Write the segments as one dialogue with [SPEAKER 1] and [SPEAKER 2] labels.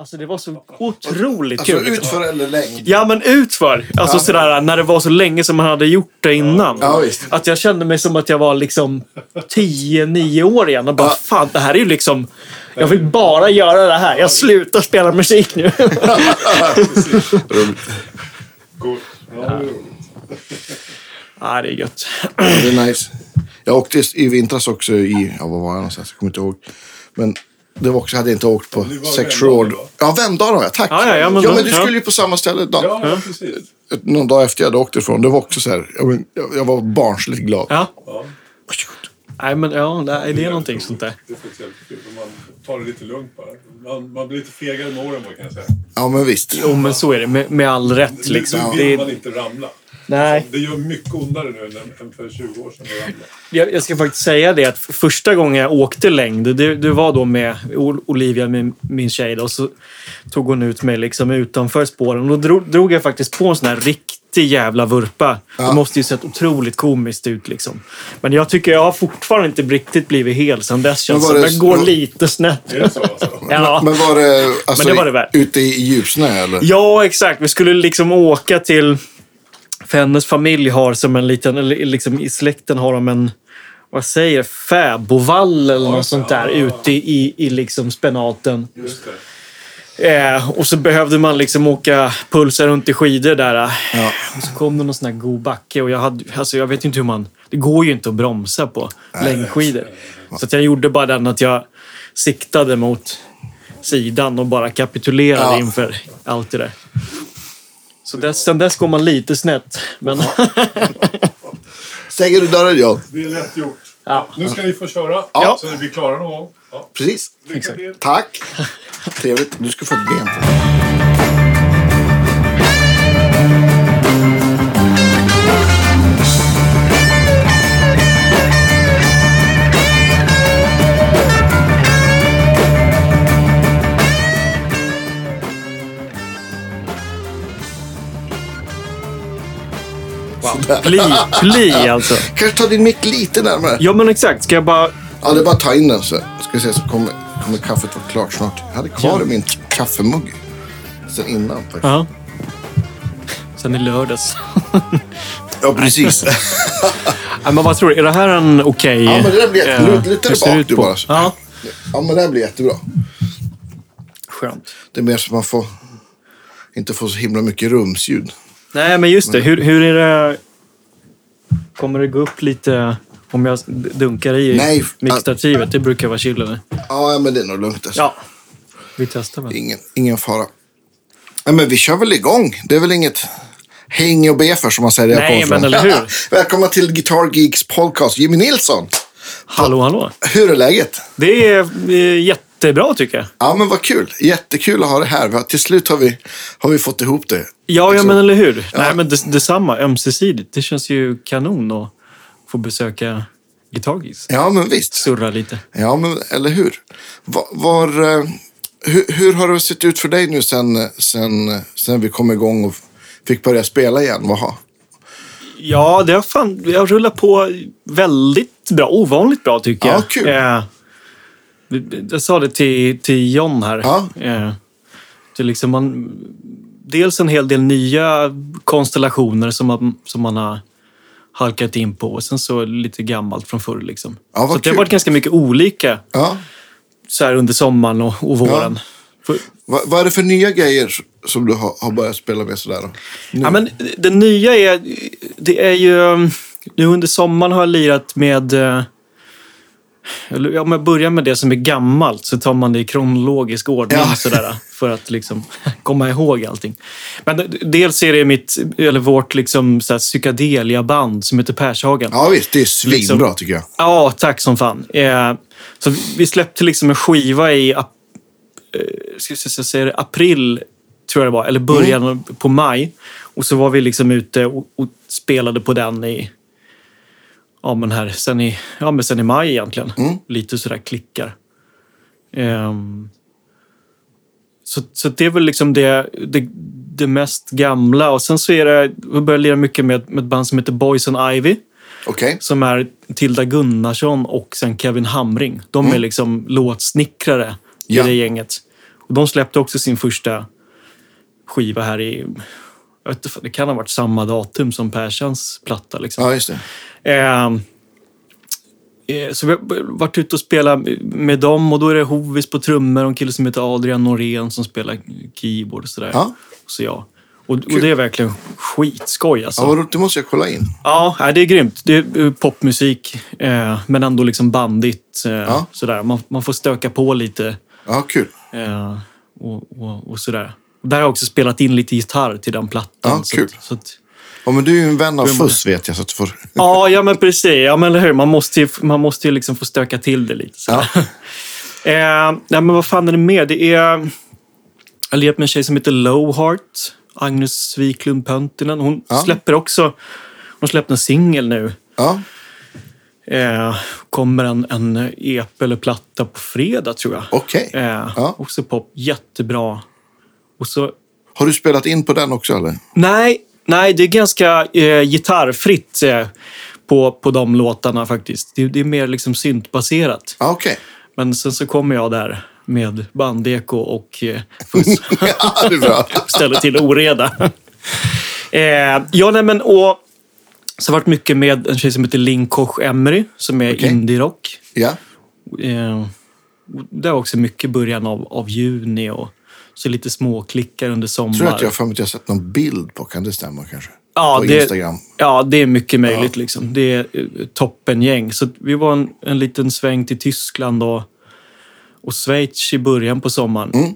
[SPEAKER 1] Alltså det var så otroligt
[SPEAKER 2] Alltså
[SPEAKER 1] kul. liksom.
[SPEAKER 2] utför eller längd?
[SPEAKER 1] Ja, men utför. Alltså
[SPEAKER 2] Ja.
[SPEAKER 1] sådär, när det var så länge som man hade gjort det innan.
[SPEAKER 2] Ja, visst.
[SPEAKER 1] Att jag kände mig som att jag var liksom 10-9 år igen och bara,
[SPEAKER 2] Ja.
[SPEAKER 1] fan, det här är ju liksom... Jag vill bara göra det här. Jag slutar spela musik nu.
[SPEAKER 3] Cool. Ja, det är roligt.
[SPEAKER 1] ja, det är gött.
[SPEAKER 2] Det är nice. Jag åkte i vintras också i, ja vad var jag någonstans? Jag kommer inte ihåg. Men det var också, jag hade inte åkt på
[SPEAKER 3] var
[SPEAKER 2] Sexual.
[SPEAKER 3] Vemdalen, va?
[SPEAKER 2] Ja, Vemdalen ja, tack.
[SPEAKER 1] Ja, ja, ja, men
[SPEAKER 2] ja, men du
[SPEAKER 1] ja.
[SPEAKER 2] skulle ju på samma ställe. Då,
[SPEAKER 3] Ja, precis.
[SPEAKER 2] Någon dag efter jag hade åkt ifrån. Det var också så här, jag, men, jag, jag var barnsligt glad.
[SPEAKER 1] Ja. Nej, men ja, det är, det någonting sånt där.
[SPEAKER 3] det är faktiskt jävligt kul. Man tar det lite lugnt bara. Man, man blir lite fegare med åren bara, kan jag säga.
[SPEAKER 2] Ja, men visst.
[SPEAKER 1] Jo, men så är det. Med, med all rätt liksom.
[SPEAKER 3] Nu vill
[SPEAKER 1] Det,
[SPEAKER 3] man inte ramla.
[SPEAKER 1] Nej.
[SPEAKER 3] Det gör mycket ondare nu än, för 20 år sedan.
[SPEAKER 1] Jag, jag ska faktiskt säga det att första gången jag åkte längd, det, det var då med Ol- Olivia, min, min tjej. Då, så tog hon ut mig liksom utanför spåren. Då drog, drog jag faktiskt på en sån här riktig jävla vurpa.
[SPEAKER 2] Ja.
[SPEAKER 1] Det måste ju sett otroligt komiskt ut. Liksom. Men jag tycker jag har fortfarande inte riktigt blivit hel sen dess. Känns
[SPEAKER 2] var
[SPEAKER 1] som
[SPEAKER 2] det-
[SPEAKER 1] jag går
[SPEAKER 2] var-
[SPEAKER 1] lite snett.
[SPEAKER 3] Är det så alltså?
[SPEAKER 1] Ja.
[SPEAKER 2] Men var det, alltså,
[SPEAKER 1] Men det var det värt.
[SPEAKER 2] ute i djupsnö eller?
[SPEAKER 1] Ja, exakt. Vi skulle liksom åka till... För hennes familj har som en liten... Eller liksom i släkten har de en... Vad säger jag? Fäbodvall eller något sånt där ute i, i liksom spenaten. Eh, och så behövde man liksom åka pulsa runt i skidor där.
[SPEAKER 2] Ja.
[SPEAKER 1] Och så kom det någon sån här god backe och jag hade... Alltså jag vet inte hur man... Det går ju inte att bromsa på längdskidor. Så jag gjorde bara den att jag siktade mot sidan och bara kapitulerade
[SPEAKER 2] Ja.
[SPEAKER 1] inför allt det där. Så dess, sen dess går man lite snett. Men
[SPEAKER 2] Stänger du dörren John?
[SPEAKER 3] Det är lätt gjort.
[SPEAKER 1] ja.
[SPEAKER 3] Nu ska ni få köra
[SPEAKER 2] Ja.
[SPEAKER 3] så att vi klarar någon gång. Ja.
[SPEAKER 2] Precis.
[SPEAKER 3] Lycka till.
[SPEAKER 2] Tack. Trevligt. Du ska få ett ben
[SPEAKER 1] Pli, pli alltså.
[SPEAKER 2] Kanske ta din mick lite närmare.
[SPEAKER 1] Ja men exakt. Ska jag bara...
[SPEAKER 2] Ja, det är bara att ta in den så ska vi se så kommer, kommer kaffet vara klart snart. Jag hade kvar
[SPEAKER 1] Ja.
[SPEAKER 2] min kaffemugg sen innan faktiskt.
[SPEAKER 1] Ja. Sen i lördags.
[SPEAKER 2] Ja, precis.
[SPEAKER 1] Ja, men vad tror du? Är det här en okej...
[SPEAKER 2] Ja, men det där blir-
[SPEAKER 1] eh,
[SPEAKER 2] lut- luta dig bak du bara.
[SPEAKER 1] Ja,
[SPEAKER 2] ja, men det här blir jättebra.
[SPEAKER 1] skönt.
[SPEAKER 2] Det är mer så att man får inte får så himla mycket rumsljud.
[SPEAKER 1] Nej, men just det. Hur, hur är det... Kommer det gå upp lite om jag dunkar i
[SPEAKER 2] Nej.
[SPEAKER 1] mixtativet? Det brukar vara chill, eller?
[SPEAKER 2] Ja, men det är nog lugnt. Alltså.
[SPEAKER 1] Ja. Vi testar väl.
[SPEAKER 2] Ingen, ingen fara. Ja, men vi kör väl igång. Det är väl inget häng och be för som man säger.
[SPEAKER 1] Nej, men eller hur?
[SPEAKER 2] Välkomna till Guitar Geeks podcast. Jimmy Nilsson.
[SPEAKER 1] Hallå, hallå.
[SPEAKER 2] Hur är läget?
[SPEAKER 1] Det är, det är jättebra, tycker jag.
[SPEAKER 2] Ja, men vad kul. Jättekul att ha det här. Har- Till slut har vi, har vi fått ihop det.
[SPEAKER 1] Ja, ja
[SPEAKER 2] Liksom.
[SPEAKER 1] men eller hur? Nej, men det, detsamma. Ömsesidigt. Det känns ju kanon att få besöka Guitar Geeks.
[SPEAKER 2] Ja, men visst.
[SPEAKER 1] Surra lite.
[SPEAKER 2] Ja, men eller hur? Var, var, eh, hur, hur har det sett ut för dig nu sen, sen, sen vi kom igång och fick börja spela igen? Vad har,
[SPEAKER 1] Ja, det har fan... Jag rullar på väldigt bra. Ovanligt bra, tycker
[SPEAKER 2] Ja,
[SPEAKER 1] jag.
[SPEAKER 2] kul.
[SPEAKER 1] Eh, jag sa det till, till John här.
[SPEAKER 2] Ja.
[SPEAKER 1] Eh, det är liksom man, dels en hel del nya konstellationer som man, som man har halkat in på. Och sen så lite gammalt från förr. Liksom.
[SPEAKER 2] Ja,
[SPEAKER 1] så det har varit ganska mycket olika
[SPEAKER 2] ja.
[SPEAKER 1] så här under sommaren och, och våren. För,
[SPEAKER 2] Vad, vad är det för nya grejer som du har, har börjat spela med sådär? Nu.
[SPEAKER 1] Ja, men det nya är, det är ju... Nu under sommaren har jag lirat med... eller Om jag börjar med det som är gammalt så tar man det i kronologisk ordning
[SPEAKER 2] Ja.
[SPEAKER 1] sådär, för att liksom komma ihåg allting. Men dels är det mitt, eller vårt liksom, så här, psykadelia-band som heter Pershagen.
[SPEAKER 2] Ja, visst. Det är svinbra
[SPEAKER 1] Liksom-
[SPEAKER 2] tycker jag.
[SPEAKER 1] Ja, tack som fan. Eh, så vi- släppte liksom en skiva i ap- eh, ska jag säga det, april, tror jag det var, eller början
[SPEAKER 2] Mm.
[SPEAKER 1] på maj. Och så var vi liksom ute och, och spelade på den i, ja, men här, sen, i, ja, men sen i maj egentligen.
[SPEAKER 2] Mm.
[SPEAKER 1] Lite sådär klickar. Ehm, så, så det är väl liksom det, det, det mest gamla. Och sen så är det, vi började lira mycket med, med ett band som heter Boys and Ivy
[SPEAKER 2] Okej.
[SPEAKER 1] som är Tilda Gunnarsson och sen Kevin Hamring. De är liksom låtsnickrare
[SPEAKER 2] Ja.
[SPEAKER 1] i det gänget. Och de släppte också sin första skiva här i... Jag vet inte, det kan ha varit samma datum som Persans platta. Liksom.
[SPEAKER 2] Ja, just det.
[SPEAKER 1] Eh, eh, så vi har varit ute och spelat med dem och då är det Hovis på trummor och en kille som heter Adrian Norén som spelar keyboard och sådär.
[SPEAKER 2] Ja.
[SPEAKER 1] Och så jag. Och, och det är verkligen skitskoj alltså.
[SPEAKER 2] Ja. Det måste jag kolla in.
[SPEAKER 1] Ja, det är grymt. Det är eh, popmusik, eh, men ändå liksom bandigt. Eh,
[SPEAKER 2] Ja.
[SPEAKER 1] sådär. Man, man får stöka på lite
[SPEAKER 2] Ja, kul.
[SPEAKER 1] eh, och, och, och sådär. Där har jag också spelat in lite gitarr till den plattan.
[SPEAKER 2] Ja,
[SPEAKER 1] så
[SPEAKER 2] kul.
[SPEAKER 1] Så att,
[SPEAKER 2] Ja, men du är ju en vän av fuss vet jag. Så att du får...
[SPEAKER 1] ja, ja, men precis. Ja, men hur? Man måste ju, man måste ju liksom få stöka till det lite. Så.
[SPEAKER 2] Ja.
[SPEAKER 1] eh, nej, men vad fan är det mer? Det är... Jag har levt med en tjej som heter Lowheart. Agnes Wiklund Pöntinen. Hon
[SPEAKER 2] Ja.
[SPEAKER 1] släpper också... Hon släppte en singel nu.
[SPEAKER 2] Ja,
[SPEAKER 1] Eh, kommer en, en EP eller platta på fredag tror jag.
[SPEAKER 2] okej.
[SPEAKER 1] Eh,
[SPEAKER 2] Ja.
[SPEAKER 1] Också pop. Jättebra. Och så...
[SPEAKER 2] Har du spelat in på den också eller?
[SPEAKER 1] Nej, nej det är ganska eh, gitarrfritt eh, på, på de låtarna faktiskt. Det, det är mer liksom syntbaserat.
[SPEAKER 2] Ja, okej.
[SPEAKER 1] Men sen så kommer jag där med bandeko och eh, fuss.
[SPEAKER 2] Ja,
[SPEAKER 1] ställer till oreda. eh, ja, nej men och så har jag varit mycket med en tjej som heter Linn Koch Emery som är
[SPEAKER 2] Okej.
[SPEAKER 1] indie-rock.
[SPEAKER 2] Ja,
[SPEAKER 1] Eh, det var också mycket början av, av juni och så lite småklickar under sommar.
[SPEAKER 2] tror att jag för mig att jag sett någon bild på. Kan det stämma kanske?
[SPEAKER 1] ja,
[SPEAKER 2] på
[SPEAKER 1] det,
[SPEAKER 2] Instagram.
[SPEAKER 1] Ja, det är mycket möjligt. Liksom. Det är eh, toppengäng. Så vi var en, en liten sväng till Tyskland och, och Schweiz i början på sommaren.
[SPEAKER 2] Mm.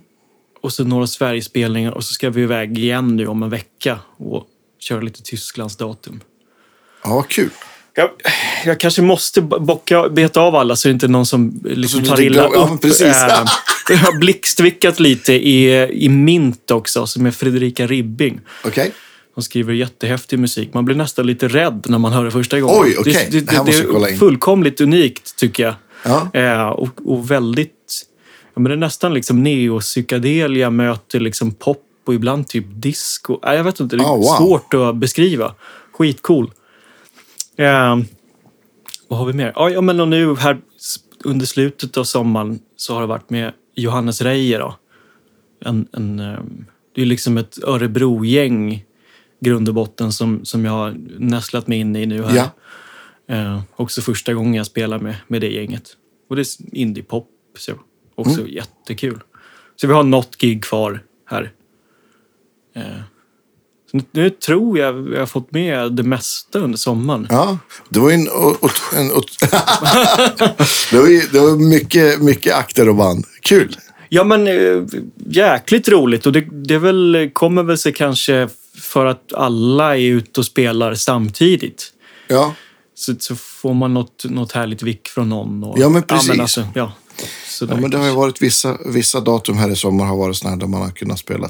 [SPEAKER 1] Och så några Sverigespelningar och så ska vi iväg igen nu om en vecka och köra lite Tysklands datum.
[SPEAKER 2] Ja, kul.
[SPEAKER 1] Jag, jag kanske måste bocka, beta av alla så det inte är någon som liksom
[SPEAKER 2] Så du
[SPEAKER 1] tar illa
[SPEAKER 2] ja,
[SPEAKER 1] upp.
[SPEAKER 2] precis.
[SPEAKER 1] Eh, jag har blixtvickat lite i, i Mint också, som är Fredrika Ribbing.
[SPEAKER 2] Okej.
[SPEAKER 1] Hon skriver jättehäftig musik. Man blir nästan lite rädd när man hör det första gången.
[SPEAKER 2] Oj, okej.
[SPEAKER 1] Det,
[SPEAKER 2] Det
[SPEAKER 1] det, det,
[SPEAKER 2] jag kolla
[SPEAKER 1] är fullkomligt unikt, tycker jag.
[SPEAKER 2] Ja.
[SPEAKER 1] Eh, och, och väldigt... Ja, men det är nästan liksom neopsykadelia möter liksom pop och ibland typ disco. Nej, jag vet inte, det är
[SPEAKER 2] Ah, wow.
[SPEAKER 1] svårt att beskriva. Skitcool. Eh, vad har vi mer? Ja, ja, men och nu här under slutet av sommaren så har det varit med Johannes Reijer. Då. En, en, eh, det är liksom ett Örebro-gäng grund och botten som, som jag har nästlat mig in i nu här.
[SPEAKER 2] Ja.
[SPEAKER 1] Eh, också första gången jag spelar med, med det gänget. Och det är indie-pop. Så också
[SPEAKER 2] Mm.
[SPEAKER 1] jättekul. Så vi har något gig kvar här. Eh, nu, tror jag vi har fått med det mesta under sommaren.
[SPEAKER 2] Ja, det var en... o- o- en o- det var, ju, det var mycket, mycket akter och band. Kul.
[SPEAKER 1] Ja, men eh, jäkligt roligt. Och det, det väl, kommer väl sig kanske för att alla är ute och spelar samtidigt.
[SPEAKER 2] Ja,
[SPEAKER 1] Så, så får man något, något härligt vick från någon. Och,
[SPEAKER 2] Ja, men precis.
[SPEAKER 1] alltså, ja.
[SPEAKER 2] Ja men det har ju varit vissa, vissa datum här i sommar har varit sådana där man har kunnat spela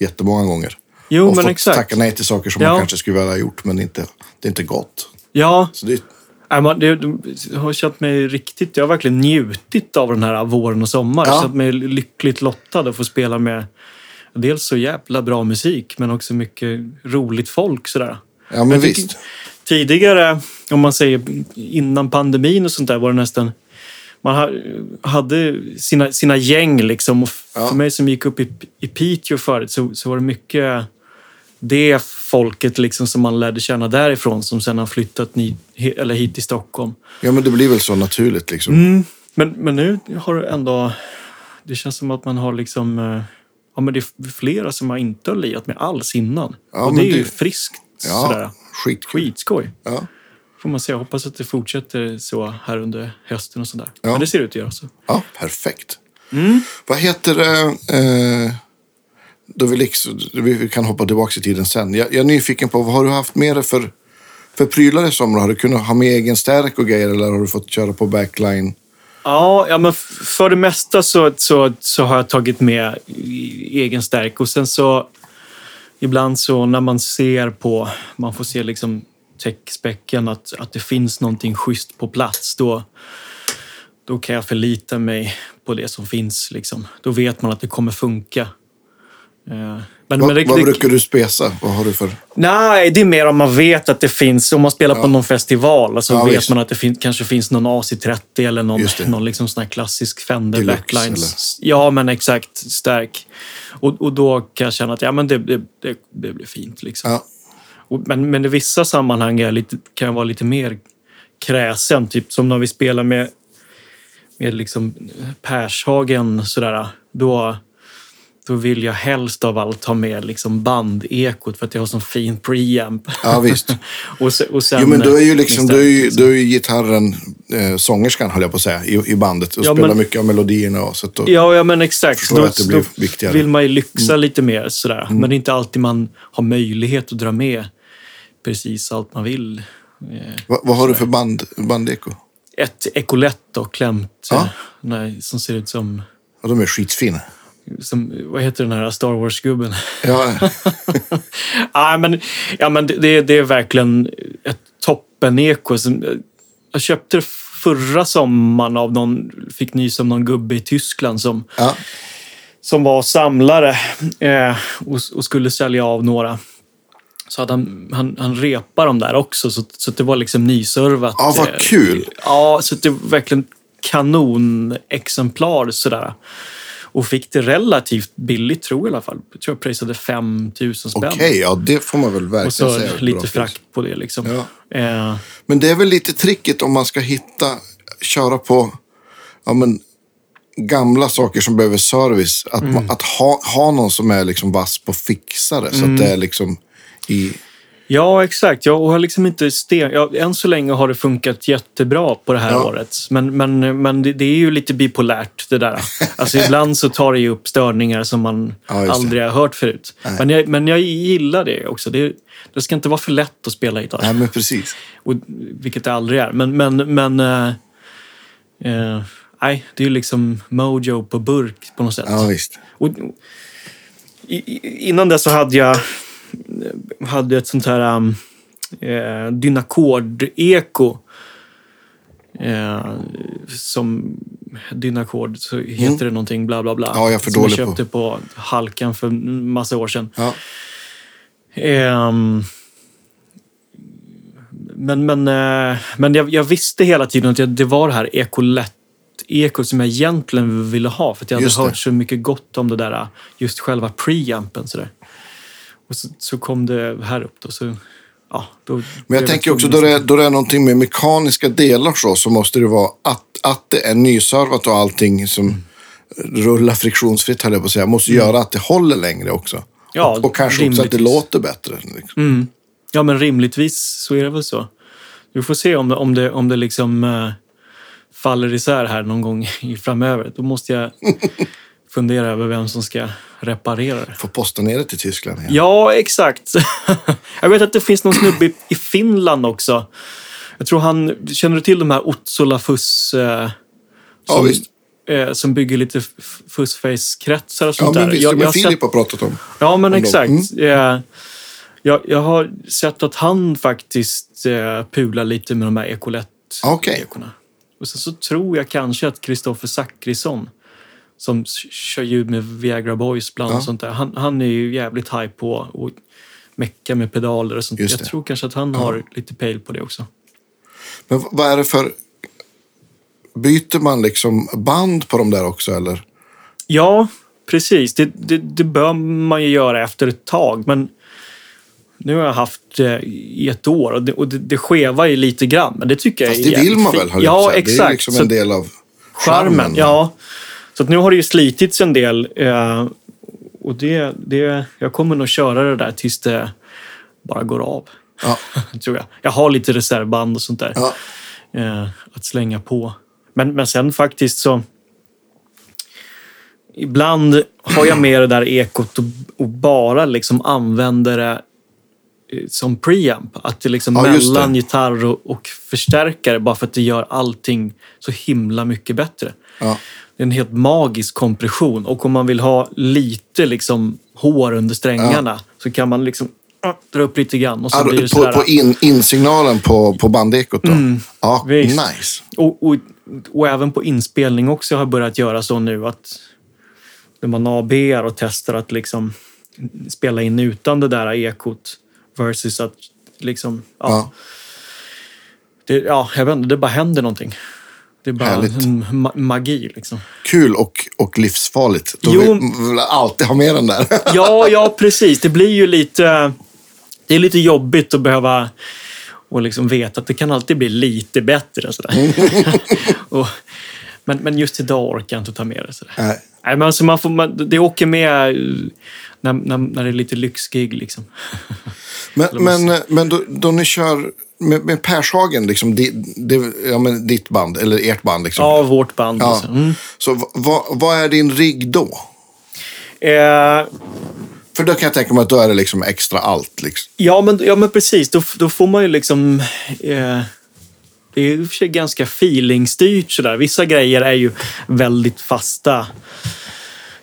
[SPEAKER 2] jättemånga gånger.
[SPEAKER 1] Jo,
[SPEAKER 2] och
[SPEAKER 1] men
[SPEAKER 2] fått
[SPEAKER 1] exakt.
[SPEAKER 2] tacka nej till saker som
[SPEAKER 1] Ja.
[SPEAKER 2] man kanske skulle vilja ha gjort, men inte, det är inte gott.
[SPEAKER 1] Ja,
[SPEAKER 2] Så det,
[SPEAKER 1] Nej, man, det, det, har känt mig riktigt... Jag har verkligen njutit av den här våren och sommaren.
[SPEAKER 2] Ja.
[SPEAKER 1] Känt mig lyckligt lottad att få spela med dels så jävla bra musik, men också mycket roligt folk. Sådär.
[SPEAKER 2] ja, men
[SPEAKER 1] tycker-
[SPEAKER 2] visst.
[SPEAKER 1] Tidigare, om man säger innan pandemin och sånt där, var det nästan... Man ha- hade sina, sina gäng liksom. Och
[SPEAKER 2] Ja.
[SPEAKER 1] För mig som gick upp i, i Piteå förut så, så var det mycket det folket liksom som man lärde känna därifrån som sen har flyttat ni, eller hit till Stockholm.
[SPEAKER 2] Ja, men det blir väl så naturligt liksom.
[SPEAKER 1] Mm. Men, men nu har det ändå... Det känns som att man har liksom... eh, Ja, men det är flera som man inte har lirat med alls innan.
[SPEAKER 2] Ja,
[SPEAKER 1] och det är ju
[SPEAKER 2] det-
[SPEAKER 1] friskt.
[SPEAKER 2] Ja,
[SPEAKER 1] Sådär.
[SPEAKER 2] skitkul.
[SPEAKER 1] Skitskoj.
[SPEAKER 2] Ja.
[SPEAKER 1] Får man säga. Jag hoppas att det fortsätter så här under hösten och sådär.
[SPEAKER 2] Ja.
[SPEAKER 1] Men det ser ut att göra så.
[SPEAKER 2] ja, perfekt.
[SPEAKER 1] Mm.
[SPEAKER 2] Vad heter det? Eh, då vi, liksom, vi kan hoppa tillbaka i tiden sen. Jag, jag är nyfiken på, vad har du haft med dig för, för prylar i sommar? Har du kunnat ha med egen stärk och grejer eller har du fått köra på backline?
[SPEAKER 1] Ja, ja men för det mesta så, så, så har jag tagit med egen stärk. Och sen så ibland så när man ser på, man får se liksom techspecken att, att det finns någonting schysst på plats. Då, då kan jag förlita mig på det som finns. Liksom. Då vet man att det kommer funka. Eh, Men,
[SPEAKER 2] Vad,
[SPEAKER 1] men det,
[SPEAKER 2] vad
[SPEAKER 1] det,
[SPEAKER 2] brukar du spesa? Vad har du för...
[SPEAKER 1] Nej, det är mer om man vet att det finns, om man spelar på någon festival, alltså
[SPEAKER 2] Ja,
[SPEAKER 1] vet
[SPEAKER 2] visst.
[SPEAKER 1] man att det fin, kanske finns någon AC30 eller någon, någon liksom sån här klassisk Fender
[SPEAKER 2] Deluxe,
[SPEAKER 1] Backlines. Ja, men exakt. Stark. Och, och då kan jag känna att ja, men det, det, det, det blir fint. Liksom.
[SPEAKER 2] Ja.
[SPEAKER 1] Och, men, men i vissa sammanhang är lite, kan jag vara lite mer kräsen. Typ som när vi spelar med, med liksom Pershagen. Sådär, då, då vill jag helst av allt ha med liksom bandekot för att jag har sån fin preamp.
[SPEAKER 2] ja, visst.
[SPEAKER 1] och, se, och sen,
[SPEAKER 2] Jo, men du är ju
[SPEAKER 1] eh,
[SPEAKER 2] liksom, du är ju, du är gitarren, eh, sångerskan höll jag på att säga, i, i bandet. Och
[SPEAKER 1] Ja,
[SPEAKER 2] spelar
[SPEAKER 1] men-
[SPEAKER 2] mycket av melodierna. Och, så att då,
[SPEAKER 1] Ja, ja, men exakt. Då,
[SPEAKER 2] att det blir
[SPEAKER 1] då
[SPEAKER 2] viktigare. Mm.
[SPEAKER 1] vill man ju lyxa lite mer. Sådär. Men det är inte alltid man har möjlighet att dra med precis allt man vill. Eh,
[SPEAKER 2] vad, vad har du för band, bandeko?
[SPEAKER 1] Ett ekolett då, klämt.
[SPEAKER 2] Ja.
[SPEAKER 1] eh, Nej, som ser ut som,
[SPEAKER 2] Ja, de är skitfina.
[SPEAKER 1] Som... Vad heter den här Star Wars-gubben?
[SPEAKER 2] Ja,
[SPEAKER 1] ja, men, ja, men det, det, är verkligen ett toppen-eko. Jag köpte det förra sommaren av någon... Fick nys om någon gubbe i Tyskland som...
[SPEAKER 2] ja.
[SPEAKER 1] som var samlare eh, och, och skulle sälja av några. Så hade han, han, han repade dem där också, så, så det var liksom nyservat.
[SPEAKER 2] Ja, vad
[SPEAKER 1] eh,
[SPEAKER 2] kul.
[SPEAKER 1] Ja, så det var verkligen kanonexemplar sådär. Och fick det relativt billigt, tror jag i alla fall. Jag tror jag prisade 5 000 spänn.
[SPEAKER 2] Okej, ja det får man väl verkligen
[SPEAKER 1] och så
[SPEAKER 2] säga.
[SPEAKER 1] lite
[SPEAKER 2] pris.
[SPEAKER 1] frakt på det liksom.
[SPEAKER 2] Ja.
[SPEAKER 1] Eh,
[SPEAKER 2] Men det är väl lite tricket om man ska hitta, köra på ja, men, gamla saker som behöver service. Att,
[SPEAKER 1] Mm.
[SPEAKER 2] man, att ha, ha någon som är liksom vass på fixare. Så
[SPEAKER 1] Mm.
[SPEAKER 2] att det är liksom i...
[SPEAKER 1] Ja, exakt. Jag har liksom inte sten... Ja, än så länge har det funkat jättebra på det här
[SPEAKER 2] Ja.
[SPEAKER 1] året. Men, men, men det, det är ju lite bipolärt det där. Alltså ibland så tar det ju upp störningar som man
[SPEAKER 2] Ja,
[SPEAKER 1] aldrig har hört förut. Men jag, men jag gillar det också. Det, det ska inte vara för lätt att spela gitarr.
[SPEAKER 2] Nej, men precis.
[SPEAKER 1] Och, vilket det aldrig är. Men, men, men eh, eh, nej, det är ju liksom mojo på burk på något sätt.
[SPEAKER 2] Ja, visst.
[SPEAKER 1] Och, i- innan det så hade jag hade ett sånt här um, eh, Dynacord-eko. Eh, som Dynacord så heter det någonting bla bla bla.
[SPEAKER 2] Mm. Ja, jag är för
[SPEAKER 1] som
[SPEAKER 2] dålig
[SPEAKER 1] jag
[SPEAKER 2] på.
[SPEAKER 1] köpte på Halkan för massa år sedan.
[SPEAKER 2] Ja.
[SPEAKER 1] Ehm, men men, eh, men jag, jag visste hela tiden att jag, det var det här ekolett ekot som jag egentligen ville ha. För jag hade hört så mycket gott om det där, just själva preampen. Så där. Och så, så kom det här upp då. Så, ja, då
[SPEAKER 2] Men jag tänker också, då det,
[SPEAKER 1] att-
[SPEAKER 2] då det är någonting med mekaniska delar så, så måste det vara att, att det är nyservat och allting som rullar friktionsfritt, höll jag på att säga, måste göra att det håller längre också.
[SPEAKER 1] Mm. Ja,
[SPEAKER 2] och, och kanske också att det
[SPEAKER 1] rimligtvis.
[SPEAKER 2] låter bättre. Liksom.
[SPEAKER 1] Mm. Ja, men rimligtvis så är det väl så. Vi får se om det, om det, om det liksom eh, faller isär här någon gång framöver. Då måste jag fundera över vem som ska reparera det.
[SPEAKER 2] Får posta ner det till Tyskland igen.
[SPEAKER 1] Ja, exakt. jag vet att det finns någon snubbe i- Finland också. Jag tror han... Känner du till de här Otsolafus? Eh,
[SPEAKER 2] Ja,
[SPEAKER 1] som,
[SPEAKER 2] visst.
[SPEAKER 1] eh, som bygger lite fussface-kretsar och
[SPEAKER 2] Ja,
[SPEAKER 1] sånt
[SPEAKER 2] men
[SPEAKER 1] där.
[SPEAKER 2] visst.
[SPEAKER 1] Jag-
[SPEAKER 2] Jag,
[SPEAKER 1] sett-
[SPEAKER 2] Filip har pratat om.
[SPEAKER 1] Ja, men
[SPEAKER 2] Om
[SPEAKER 1] exakt. Eh, jag, jag har sett att han faktiskt eh, pular lite med de här ekolett-ekorna. Och sen så tror jag kanske att Kristoffer Zackrisson, som kör ljud med Viagra Boys bland
[SPEAKER 2] Ja.
[SPEAKER 1] och sånt där, han, han är ju jävligt high på att mecka med pedaler och sånt. Jag tror kanske att han har lite pejl på det också.
[SPEAKER 2] Men vad är det för... Byter man liksom band på de där också eller?
[SPEAKER 1] Ja, precis. Det, det, det bör man ju göra efter ett tag. Men nu har jag haft det i ett år och det, och det, det skevar ju lite grann. Men det tycker jag
[SPEAKER 2] Fast
[SPEAKER 1] är
[SPEAKER 2] det vill man väl,
[SPEAKER 1] Ja,
[SPEAKER 2] säga. Det är
[SPEAKER 1] exakt.
[SPEAKER 2] liksom en del av
[SPEAKER 1] charmen.
[SPEAKER 2] charmen.
[SPEAKER 1] Ja. Så nu har det ju slitits en del. Eh, och det, det, jag kommer nog köra det där tills det bara går av.
[SPEAKER 2] Ja.
[SPEAKER 1] tror jag. Jag har lite reservband och sånt där.
[SPEAKER 2] Ja.
[SPEAKER 1] eh, att slänga på. Men, men sen faktiskt så... Ibland har jag med det där ekot och, och bara liksom använder det eh, som preamp. Att det liksom
[SPEAKER 2] Ja,
[SPEAKER 1] mellan
[SPEAKER 2] det.
[SPEAKER 1] gitarr och, och förstärkare bara för att det gör allting så himla mycket bättre.
[SPEAKER 2] Ja.
[SPEAKER 1] Det är en helt magisk kompression. Och om man vill ha lite liksom hår under strängarna så kan man liksom dra upp lite grann. Och så
[SPEAKER 2] Ja,
[SPEAKER 1] blir det
[SPEAKER 2] på
[SPEAKER 1] sådär,
[SPEAKER 2] på in, insignalen på, på bandekot då? ja,
[SPEAKER 1] Mm. visst.
[SPEAKER 2] nice.
[SPEAKER 1] Och, och, och även på inspelning också har jag börjat göra så nu att när man ABar och testar att liksom spela in utan det där ekot versus att liksom, ja,
[SPEAKER 2] Ja.
[SPEAKER 1] Det, ja jag vet inte, det bara händer någonting. Det är bara
[SPEAKER 2] Härligt.
[SPEAKER 1] ma- magi liksom.
[SPEAKER 2] Kul och, och livsfarligt. Då
[SPEAKER 1] Jo.
[SPEAKER 2] vill vill alltid ha med den där.
[SPEAKER 1] Ja, ja precis. Det blir ju lite... Det är lite jobbigt att behöva och liksom veta att det kan alltid bli lite bättre. Sådär. och, men, men just idag orkar jag inte ta med det. Sådär.
[SPEAKER 2] Nej.
[SPEAKER 1] Nej, men alltså man får, man, det åker med eh, när, när, när det är lite lyxgig. Liksom.
[SPEAKER 2] Men, men, men då, då ni kör med, med Pershagen, liksom, det, det, ja, men ditt band, eller ert band. Liksom.
[SPEAKER 1] Ja, vårt band.
[SPEAKER 2] Ja.
[SPEAKER 1] Liksom. Mm.
[SPEAKER 2] Så vad, vad är din rigg då?
[SPEAKER 1] Eh,
[SPEAKER 2] För då kan jag tänka mig att då är det liksom extra allt. Liksom.
[SPEAKER 1] Ja, men, ja, men precis. Då, då får man ju liksom... Eh, det är i och för sig ganska feelingstyrt sådär. Vissa grejer är ju väldigt fasta.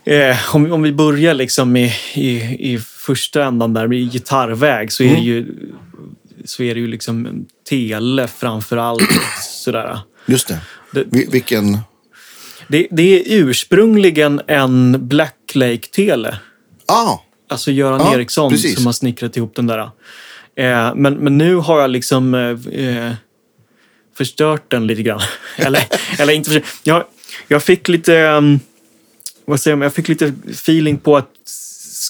[SPEAKER 1] Eh, om, om vi börjar liksom i, i, i första ändan där med gitarrväg så är det ju, så är det ju liksom tele framför allt. Sådär.
[SPEAKER 2] Just det.
[SPEAKER 1] Det-
[SPEAKER 2] Vi, vilken...
[SPEAKER 1] Det, det är ursprungligen en Blacklake-tele.
[SPEAKER 2] Ah,
[SPEAKER 1] Alltså Göran
[SPEAKER 2] Ja,
[SPEAKER 1] Eriksson
[SPEAKER 2] precis.
[SPEAKER 1] som har snickrat ihop den där. Eh, men, men nu har jag liksom eh, eh, förstört den lite grann. eller, eller inte förstört. Jag, jag fick lite... Um, vad säger man? Jag fick lite feeling på att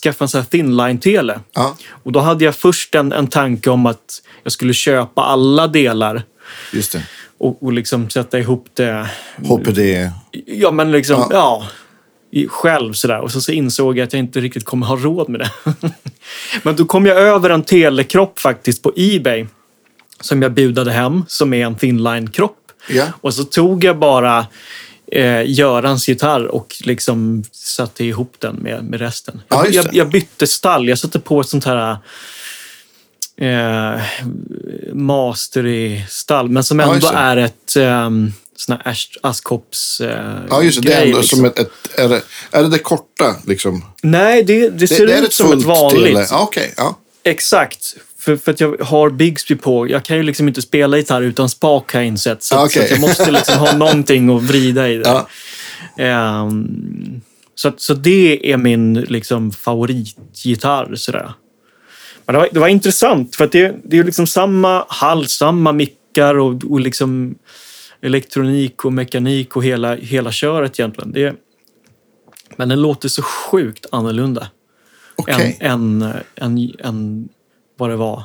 [SPEAKER 1] skaffa en sån här thinline-tele.
[SPEAKER 2] ja,
[SPEAKER 1] Och då hade jag först en, en tanke om att jag skulle köpa alla delar
[SPEAKER 2] just det.
[SPEAKER 1] och, och liksom sätta ihop det
[SPEAKER 2] HPD.
[SPEAKER 1] Ja, men liksom,
[SPEAKER 2] Ja.
[SPEAKER 1] ja. själv sådär. Och så, så insåg jag att jag inte riktigt kommer ha råd med det. men då kom jag över en telekropp faktiskt på Ebay. Som jag budade hem, som är en thinline-kropp.
[SPEAKER 2] Ja.
[SPEAKER 1] Och så tog jag bara eh, Görans gitarr och liksom satte ihop den med, med resten.
[SPEAKER 2] Ja,
[SPEAKER 1] jag, jag bytte stall. Jag satte på ett sånt här eh, mastery-stall, men som
[SPEAKER 2] Ja,
[SPEAKER 1] ändå
[SPEAKER 2] det.
[SPEAKER 1] är ett um, sån här Askopps eh,
[SPEAKER 2] Ja, just det. Det är
[SPEAKER 1] grej,
[SPEAKER 2] ändå
[SPEAKER 1] liksom.
[SPEAKER 2] som ett... ett är, det, är det det korta, liksom?
[SPEAKER 1] Nej, det, det ser
[SPEAKER 2] det, det
[SPEAKER 1] ut som ett vanligt.
[SPEAKER 2] Ja, Okej, ja.
[SPEAKER 1] Exakt. För, för att jag har Bigsby på. Jag kan ju liksom inte spela gitarr utan spak har jag insett. Så,
[SPEAKER 2] Ah,
[SPEAKER 1] så jag måste liksom ha någonting att vrida i det.
[SPEAKER 2] Ja.
[SPEAKER 1] Ehm, så, så det är min liksom, favoritgitarr. Sådär. Men det var, det var intressant för att det, det är liksom samma hall, samma mickar och, och liksom elektronik och mekanik och hela, hela köret egentligen. Det, men den låter så sjukt annorlunda
[SPEAKER 2] Okej.
[SPEAKER 1] än, än, än, än vad det var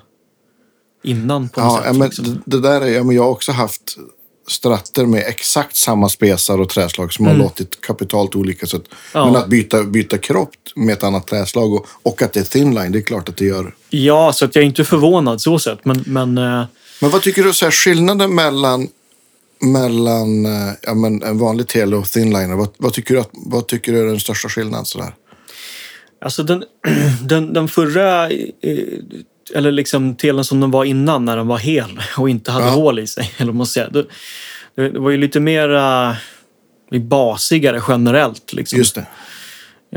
[SPEAKER 1] innan på
[SPEAKER 2] Ja,
[SPEAKER 1] sätt.
[SPEAKER 2] men
[SPEAKER 1] liksom.
[SPEAKER 2] det, det där är, ja, men jag har också haft stratter med exakt samma spesar och träslag som har låtit kapitalt olika. Så att,
[SPEAKER 1] Mm. Ja.
[SPEAKER 2] Men att byta, byta kropp med ett annat träslag och, och att det är thinline, det är klart att det gör.
[SPEAKER 1] Ja, så att jag är inte förvånad så sett. Men, men eh,
[SPEAKER 2] Men vad tycker du så här, skillnaden mellan, mellan eh, ja, men en vanlig tele och thinliner? Vad, vad, tycker du att, vad tycker du är den största skillnaden? Så där?
[SPEAKER 1] alltså den, den, den förra, eh, eller liksom telen som den var innan när den var hel och inte hade
[SPEAKER 2] Ja.
[SPEAKER 1] hål i sig, eller man säger. Det, det var ju lite mer basigare generellt. Liksom.
[SPEAKER 2] Just det.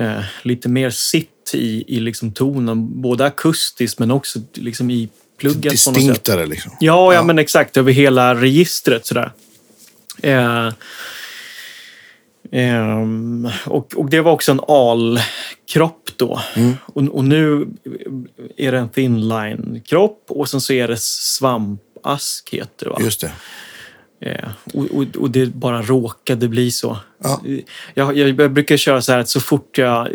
[SPEAKER 1] eh, lite mer sitt i, i liksom tonen, både akustiskt men också liksom i plugget.
[SPEAKER 2] Distinktare liksom.
[SPEAKER 1] Ja, ja, men exakt. Över hela registret sådär. Eh, ehm, och, och det var också en alkropp då. Och, och nu är det en thinline-kropp och sen så är det svampask heter det va?
[SPEAKER 2] Just det.
[SPEAKER 1] Eh, och, och, det bara råkade bli så.
[SPEAKER 2] Ja.
[SPEAKER 1] Jag, jag, jag brukar köra så här att så fort jag...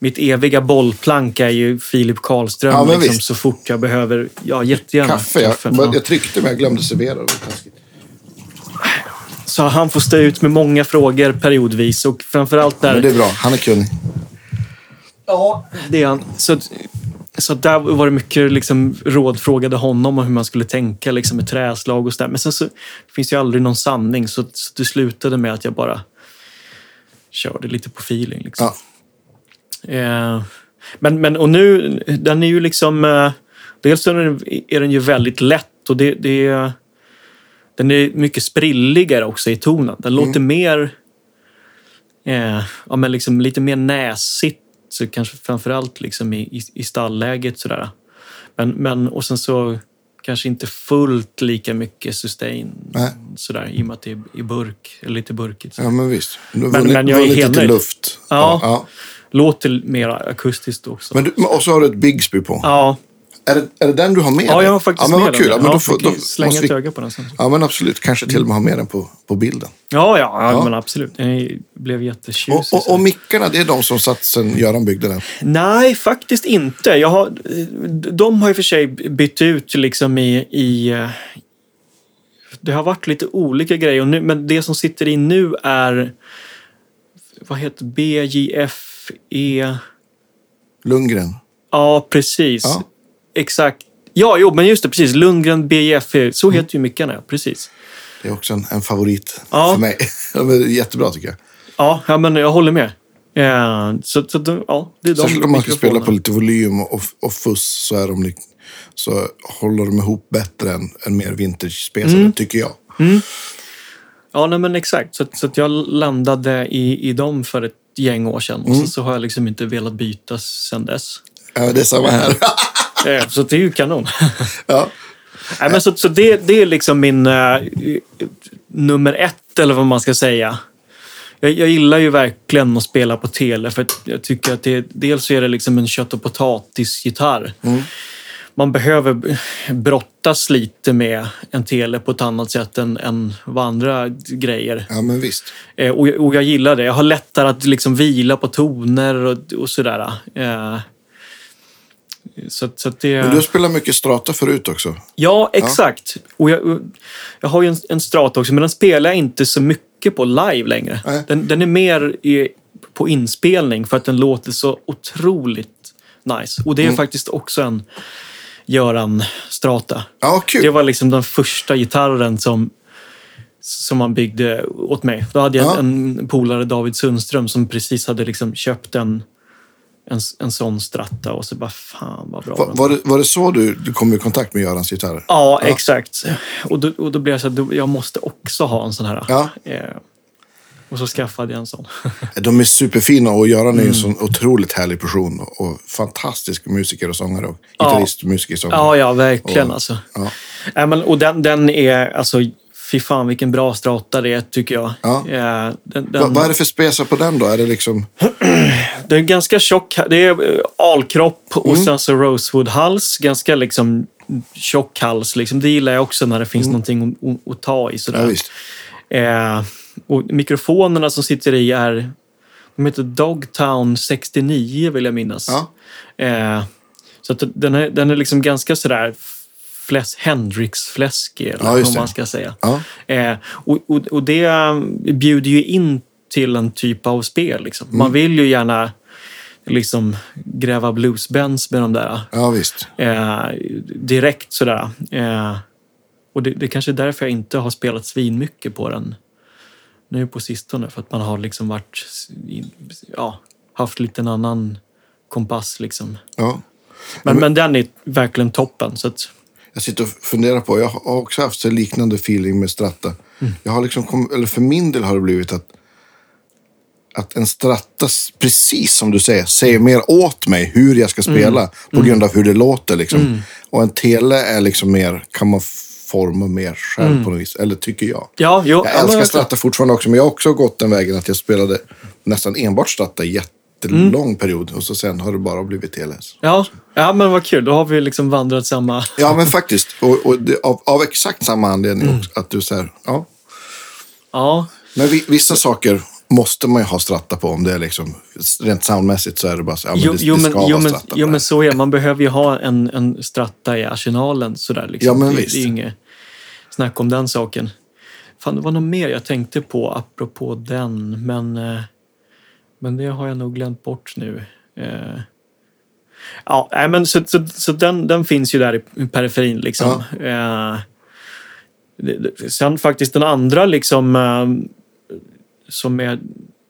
[SPEAKER 1] Mitt eviga bollplank är ju Filip Karlström.
[SPEAKER 2] Ja,
[SPEAKER 1] liksom, så fort jag behöver... Ja, jättegärna.
[SPEAKER 2] Kaffe, jag,
[SPEAKER 1] ja.
[SPEAKER 2] jag tryckte men jag glömde servera. Det.
[SPEAKER 1] Så han får stå ut med många frågor periodvis och framförallt där...
[SPEAKER 2] Men det är bra, han är kunnig.
[SPEAKER 1] Ja, det är han. Så, så där var det mycket liksom, rådfrågade honom om hur man skulle tänka liksom, med träslag och sådär. Men sen så finns ju aldrig någon sanning så, så det slutade med att jag bara körde lite på feeling. Liksom.
[SPEAKER 2] Ja.
[SPEAKER 1] Eh, men, men och nu, den är ju liksom... Eh, dels är den, är den ju väldigt lätt och det, det är... Den är mycket sprilligare också i tonen. Den låter mer... Eh, ja, men liksom lite mer näsigt. Så kanske framförallt liksom i, i, i stallläget sådär. Men, men, och sen så kanske inte fullt lika mycket sustain.
[SPEAKER 2] Nej.
[SPEAKER 1] Sådär, I och med att det är i burk, eller lite burkigt. Så.
[SPEAKER 2] Ja, men visst.
[SPEAKER 1] Men-
[SPEAKER 2] vunnit,
[SPEAKER 1] men jag är helt nöjd.
[SPEAKER 2] luft.
[SPEAKER 1] Ja.
[SPEAKER 2] ja.
[SPEAKER 1] Låter mer akustiskt också.
[SPEAKER 2] Men du, men- och så har du ett Bigsby på.
[SPEAKER 1] ja.
[SPEAKER 2] Är, det, är det den du har med
[SPEAKER 1] ja,
[SPEAKER 2] dig?
[SPEAKER 1] jag har faktiskt
[SPEAKER 2] ja, men
[SPEAKER 1] med
[SPEAKER 2] vad kul.
[SPEAKER 1] den.
[SPEAKER 2] Ja, men
[SPEAKER 1] Ja,
[SPEAKER 2] då, får, då
[SPEAKER 1] slänga
[SPEAKER 2] måste
[SPEAKER 1] ett
[SPEAKER 2] vi,
[SPEAKER 1] öga på den sen.
[SPEAKER 2] Ja, men absolut. Kanske till och med ha med den på, på bilden.
[SPEAKER 1] Ja, ja, ja,
[SPEAKER 2] Ja.
[SPEAKER 1] men absolut. Jag blev jättetjusig.
[SPEAKER 2] Och, och, och mickarna, det är de som satt sen Göran byggde den.
[SPEAKER 1] Nej, faktiskt inte. Jag har, de har i och för sig bytt ut liksom i... i det har varit lite olika grejer, nu, men det som sitter i nu är... Vad heter BJFE?
[SPEAKER 2] Lundgren.
[SPEAKER 1] Ja, precis.
[SPEAKER 2] Ja.
[SPEAKER 1] Exakt. Ja, jo, men just det, precis. Lundgren BJFE. Så heter ju mickarna, ja, precis.
[SPEAKER 2] Det är också en, en favorit
[SPEAKER 1] Ja.
[SPEAKER 2] för mig. Jättebra tycker jag.
[SPEAKER 1] Ja, ja men jag håller med. Eh, så, så de- ja, det är de
[SPEAKER 2] Särskilt om man ska spela på lite volym och, och fuss så, är de, så håller de ihop bättre än, än mer vintage-spesare,
[SPEAKER 1] Mm.
[SPEAKER 2] tycker jag.
[SPEAKER 1] Ja, nej, men exakt. Så, så jag landade i, i dem för ett gäng år sedan. Och
[SPEAKER 2] Mm.
[SPEAKER 1] så, så har jag liksom inte velat byta sedan dess.
[SPEAKER 2] Ja, det är samma här.
[SPEAKER 1] Eh, så det är ju kanon.
[SPEAKER 2] ja.
[SPEAKER 1] nej, men så så det, det är liksom min eh, nummer ett, eller vad man ska säga. Jag, jag gillar ju verkligen att spela på tele för jag tycker att det, dels är det liksom en kött och potatisgitarr. Man behöver brottas lite med en tele på ett annat sätt än, än vad andra grejer.
[SPEAKER 2] ja, men visst.
[SPEAKER 1] Eh, och, och jag gillar det. Jag har lättare att liksom vila på toner och, och sådär. Eh, så, så det...
[SPEAKER 2] Men du har spelat mycket strata förut också.
[SPEAKER 1] Ja, exakt. Och jag, jag har ju en, en strata också, men den spelar jag inte så mycket på live längre. Den, den är mer i, på inspelning för att den låter så otroligt nice. Och det är
[SPEAKER 2] Mm.
[SPEAKER 1] faktiskt också en Göran Strata.
[SPEAKER 2] Ja, kul.
[SPEAKER 1] Det var liksom den första gitarren som, som man byggde åt mig. Då hade jag
[SPEAKER 2] Ja.
[SPEAKER 1] en polare, David Sundström, som precis hade liksom köpt en, en, en sån stratta och så bara, fan vad bra
[SPEAKER 2] Va, var, det, var det så du, du kom i kontakt med Görans gitarrer?
[SPEAKER 1] Ja, exakt. Och då, och då blev jag så att jag måste också ha en sån här.
[SPEAKER 2] Ja.
[SPEAKER 1] Eh, och så skaffade jag en sån.
[SPEAKER 2] De är superfina och Göran är en
[SPEAKER 1] Mm.
[SPEAKER 2] sån otroligt härlig person och, fantastisk musiker och sångare och gitarrist, musiker, sångare.
[SPEAKER 1] ja, ja, verkligen
[SPEAKER 2] Och-
[SPEAKER 1] alltså.
[SPEAKER 2] Ja.
[SPEAKER 1] Nej, men, och den, den är, alltså, fy fan vilken bra strata det är tycker jag.
[SPEAKER 2] Ja.
[SPEAKER 1] Eh, den,
[SPEAKER 2] Va,
[SPEAKER 1] den,
[SPEAKER 2] vad är det för spesar på den då? Är det liksom...
[SPEAKER 1] Det är ganska tjock. Det är eh, alkropp och
[SPEAKER 2] Mm.
[SPEAKER 1] sen så rosewood-hals. Ganska liksom tjock hals. Liksom. Det gillar jag också när det finns någonting att, att, ta i. Sådär.
[SPEAKER 2] Mm. Ja.
[SPEAKER 1] Eh, och mikrofonerna som sitter i är... De heter Dogtown 69 vill jag minnas.
[SPEAKER 2] Ja.
[SPEAKER 1] Eh, så den är, den är liksom ganska sådär fläs, Hendrix-fläskig, eller
[SPEAKER 2] Ja,
[SPEAKER 1] vad man ska säga.
[SPEAKER 2] Ja.
[SPEAKER 1] Eh, och, och, och det eh, bjuder ju in till en typ av spel. Liksom.
[SPEAKER 2] Mm.
[SPEAKER 1] Man vill ju gärna liksom gräva bluesbends med de där
[SPEAKER 2] ja, visst.
[SPEAKER 1] eh, direkt sådär. Eh, och det, det kanske är därför jag inte har spelat svinmycket på den nu på sistone. För att man har liksom varit, ja, haft lite en annan kompass liksom.
[SPEAKER 2] Ja.
[SPEAKER 1] Men, men den är verkligen toppen. Så att,
[SPEAKER 2] Jag sitter och funderar på, jag har också haft så liknande feeling med Stratta.
[SPEAKER 1] Mm.
[SPEAKER 2] Jag har liksom, eller för min del har det blivit att, att en Stratta, precis som du säger, säger mer åt mig hur jag ska spela
[SPEAKER 1] Mm.
[SPEAKER 2] på grund av hur det låter. Liksom. Och en tele är liksom mer, kan man forma mer själv på något vis. Eller tycker jag.
[SPEAKER 1] ja, jo,
[SPEAKER 2] Jag
[SPEAKER 1] Mm.
[SPEAKER 2] älskar Stratta fortfarande också, men jag har också gått den vägen att jag spelade nästan enbart Stratta i jättelång
[SPEAKER 1] Mm.
[SPEAKER 2] period. Och så sen har det bara blivit TLS.
[SPEAKER 1] Ja, ja, men vad kul. Då har vi liksom vandrat samma...
[SPEAKER 2] Ja, men faktiskt. Och, och det, av, av exakt samma anledning
[SPEAKER 1] Mm.
[SPEAKER 2] också. Att du säger, ja.
[SPEAKER 1] Ja,
[SPEAKER 2] Men vi, vissa saker måste man ju ha stratta på. Om det är liksom, rent soundmässigt så är det bara så, ja, men
[SPEAKER 1] jo,
[SPEAKER 2] det,
[SPEAKER 1] jo,
[SPEAKER 2] det
[SPEAKER 1] men,
[SPEAKER 2] ska
[SPEAKER 1] jo,
[SPEAKER 2] vara
[SPEAKER 1] men,
[SPEAKER 2] stratta på
[SPEAKER 1] jo, men så är. Man behöver ju ha en, en stratta i arsenalen. Sådär, liksom.
[SPEAKER 2] Ja, men
[SPEAKER 1] det,
[SPEAKER 2] visst.
[SPEAKER 1] det är inget snack om den saken. Fan, det var något mer jag tänkte på apropå den, men, eh, men det har jag nog glömt bort nu. Eh, Ja, nej, men så, så, så den, den finns ju där i periferin. Liksom. Eh, det- det- sen faktiskt den andra liksom, eh, som är,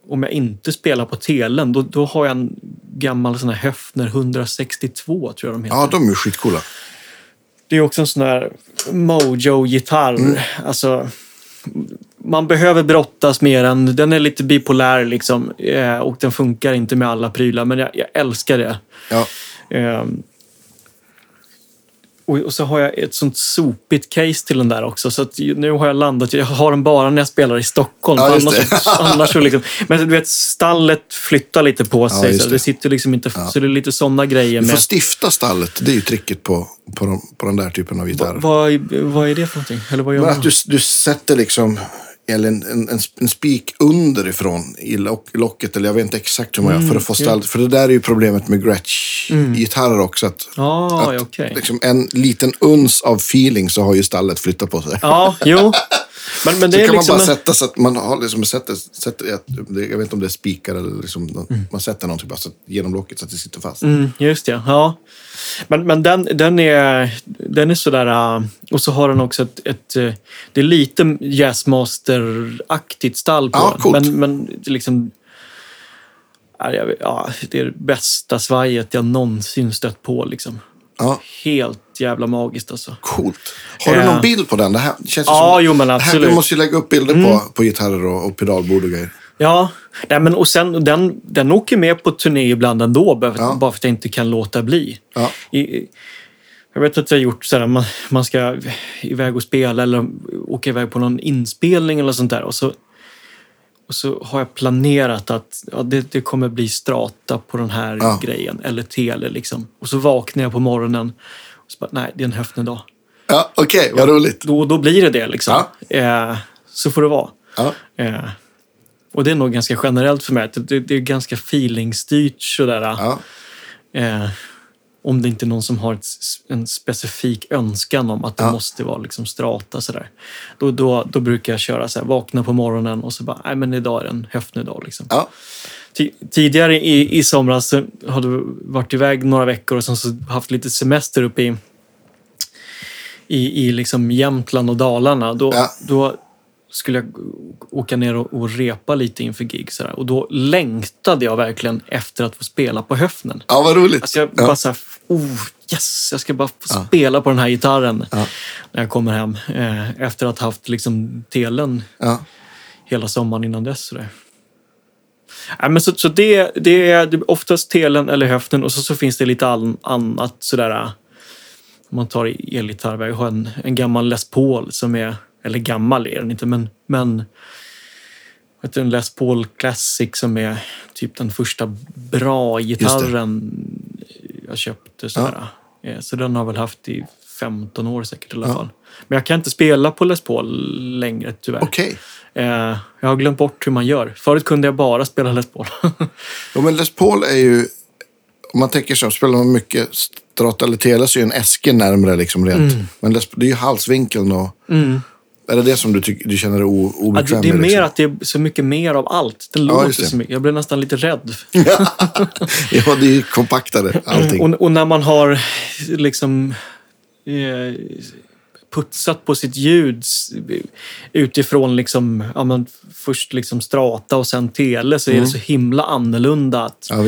[SPEAKER 1] om jag inte spelar på telen, då, då har jag en gammal sån här Höfner 162 tror jag de heter.
[SPEAKER 2] Ja, de är skitcoola.
[SPEAKER 1] Det är också en sån här Mojo-gitarr.
[SPEAKER 2] Mm.
[SPEAKER 1] Alltså, man behöver brottas med den. Den är lite bipolär liksom. eh, Och den funkar inte med alla prylar. Men jag, jag älskar det.
[SPEAKER 2] Ja.
[SPEAKER 1] Eh, och, och så har jag ett sånt sopigt case till den där också. Så nu har jag landat, jag har den bara när jag spelar i Stockholm.
[SPEAKER 2] Ja,
[SPEAKER 1] annars, annars så liksom, men du vet, stallet flyttar lite på sig.
[SPEAKER 2] just
[SPEAKER 1] så
[SPEAKER 2] det.
[SPEAKER 1] det sitter liksom inte, så det är lite sådana grejer
[SPEAKER 2] Du får
[SPEAKER 1] med.
[SPEAKER 2] stifta stallet. Det är ju tricket på, på, de, på den där typen av gitarrer.
[SPEAKER 1] Vad, är- vad är det för någonting? Eller vad gör man?
[SPEAKER 2] att du, du sätter liksom eller en, en, en, spik underifrån i lock, locket, eller jag vet inte exakt hur man gör, för att få stall. För det där är ju problemet med Gretsch-gitarrer också. Att,
[SPEAKER 1] Ah,
[SPEAKER 2] att
[SPEAKER 1] okej.
[SPEAKER 2] liksom en liten uns av feeling så har ju stallet flyttat på sig.
[SPEAKER 1] Ja, jo. Men, men det
[SPEAKER 2] så kan
[SPEAKER 1] liksom...
[SPEAKER 2] man bara
[SPEAKER 1] en-
[SPEAKER 2] sätta så att man har liksom sätter, sätter, jag vet inte om det är spikar eller liksom, någon- man sätter någonting bara så att, genom locket så att det sitter fast.
[SPEAKER 1] Mm, just det, ja. Men, men den, den, är, den är sådär... äh, Och så har den också ett... ett äh, det är lite Jazzmaster-aktigt stall på
[SPEAKER 2] Ja,
[SPEAKER 1] den.
[SPEAKER 2] coolt.
[SPEAKER 1] Men, men liksom... vet- Ja, det är det bästa svajet jag någonsin stött på. Liksom.
[SPEAKER 2] Ja,
[SPEAKER 1] Helt jävla magiskt alltså.
[SPEAKER 2] coolt. Har du
[SPEAKER 1] Ja.
[SPEAKER 2] någon bild på den? Det här känns
[SPEAKER 1] Ja,
[SPEAKER 2] som,
[SPEAKER 1] jo, men
[SPEAKER 2] här,
[SPEAKER 1] absolut. Mm.
[SPEAKER 2] Du måste ju lägga upp bilder på, på gitarrer och, och pedalbord och grejer.
[SPEAKER 1] Ja, nej, men och sen den, den åker med på turné ibland ändå, bara
[SPEAKER 2] Ja.
[SPEAKER 1] bara för att jag inte kan låta bli.
[SPEAKER 2] Ja.
[SPEAKER 1] I, jag vet att jag har gjort så här, man, man ska iväg och spela eller åka iväg på någon inspelning eller sånt där. Och så, och så har jag planerat att ja, det, det kommer bli strata på den här
[SPEAKER 2] Ja.
[SPEAKER 1] grejen, eller tele liksom. Och så vaknar jag på morgonen och så bara, nej, det är en höftnedag.
[SPEAKER 2] Ja, okej, vad roligt.
[SPEAKER 1] Då, då blir det det liksom. Eh, så får det vara.
[SPEAKER 2] Ja.
[SPEAKER 1] Eh, och det är nog ganska generellt för mig. Det, det är ganska feelingstyrt sådär.
[SPEAKER 2] Ja.
[SPEAKER 1] Eh, om det inte är någon som har ett, en specifik önskan om att det
[SPEAKER 2] Ja.
[SPEAKER 1] måste vara liksom strata sådär. Då, då, då brukar jag köra så här, vakna på morgonen och så bara, nej men idag är det en höftnedag liksom.
[SPEAKER 2] Ja.
[SPEAKER 1] Ti- Tidigare i, i somras så hade vi varit iväg några veckor och sen så haft lite semester uppe i, i, i liksom Jämtland och Dalarna. Då,
[SPEAKER 2] Ja.
[SPEAKER 1] då skulle jag åka ner och, och repa lite inför gig. Så. Och då längtade jag verkligen efter att få spela på höften.
[SPEAKER 2] ja, vad roligt.
[SPEAKER 1] Alltså jag
[SPEAKER 2] ja.
[SPEAKER 1] bara så här, oh yes, jag ska bara få
[SPEAKER 2] Ja.
[SPEAKER 1] spela på den här gitarren
[SPEAKER 2] Ja.
[SPEAKER 1] när jag kommer hem. Eh, efter att ha haft liksom telen hela sommaren innan dess. Så, där. Ja, men så, så det, det är oftast telen eller höften och så, så finns det lite all, annat sådär. äh, Om man tar elgitarr. Jag har en, en gammal Les Paul som är, eller gammal är den inte, men, men vad heter en Les Paul Classic som är typ den första bra gitarren jag köpte. Sådär. Eh, Så den har jag väl haft i 15 år säkert i alla
[SPEAKER 2] Ja.
[SPEAKER 1] fall. Men jag kan inte spela på Les Paul längre tyvärr.
[SPEAKER 2] Okej.
[SPEAKER 1] Eh, jag har glömt bort hur man gör. Förut kunde jag bara spela Les Paul.
[SPEAKER 2] Ja, men Les Paul är ju, om man tänker så, spelar man mycket strata eller tele så är ju en äske närmre liksom rent.
[SPEAKER 1] Mm.
[SPEAKER 2] Men Les, det är ju halsvinkeln och... Är det det som du, tycker, du känner dig
[SPEAKER 1] Ja,
[SPEAKER 2] obekväm
[SPEAKER 1] det, det är
[SPEAKER 2] med?
[SPEAKER 1] mer
[SPEAKER 2] liksom?
[SPEAKER 1] att det är så mycket mer av allt. Det
[SPEAKER 2] Ja,
[SPEAKER 1] låter
[SPEAKER 2] just det.
[SPEAKER 1] så mycket. Jag blir nästan lite rädd.
[SPEAKER 2] ja, det är ju kompaktare allting.
[SPEAKER 1] Och, och när man har liksom eh, putsat på sitt ljud utifrån liksom, ja, men först liksom strata och sen tele så är det så himla annorlunda att,
[SPEAKER 2] Ja,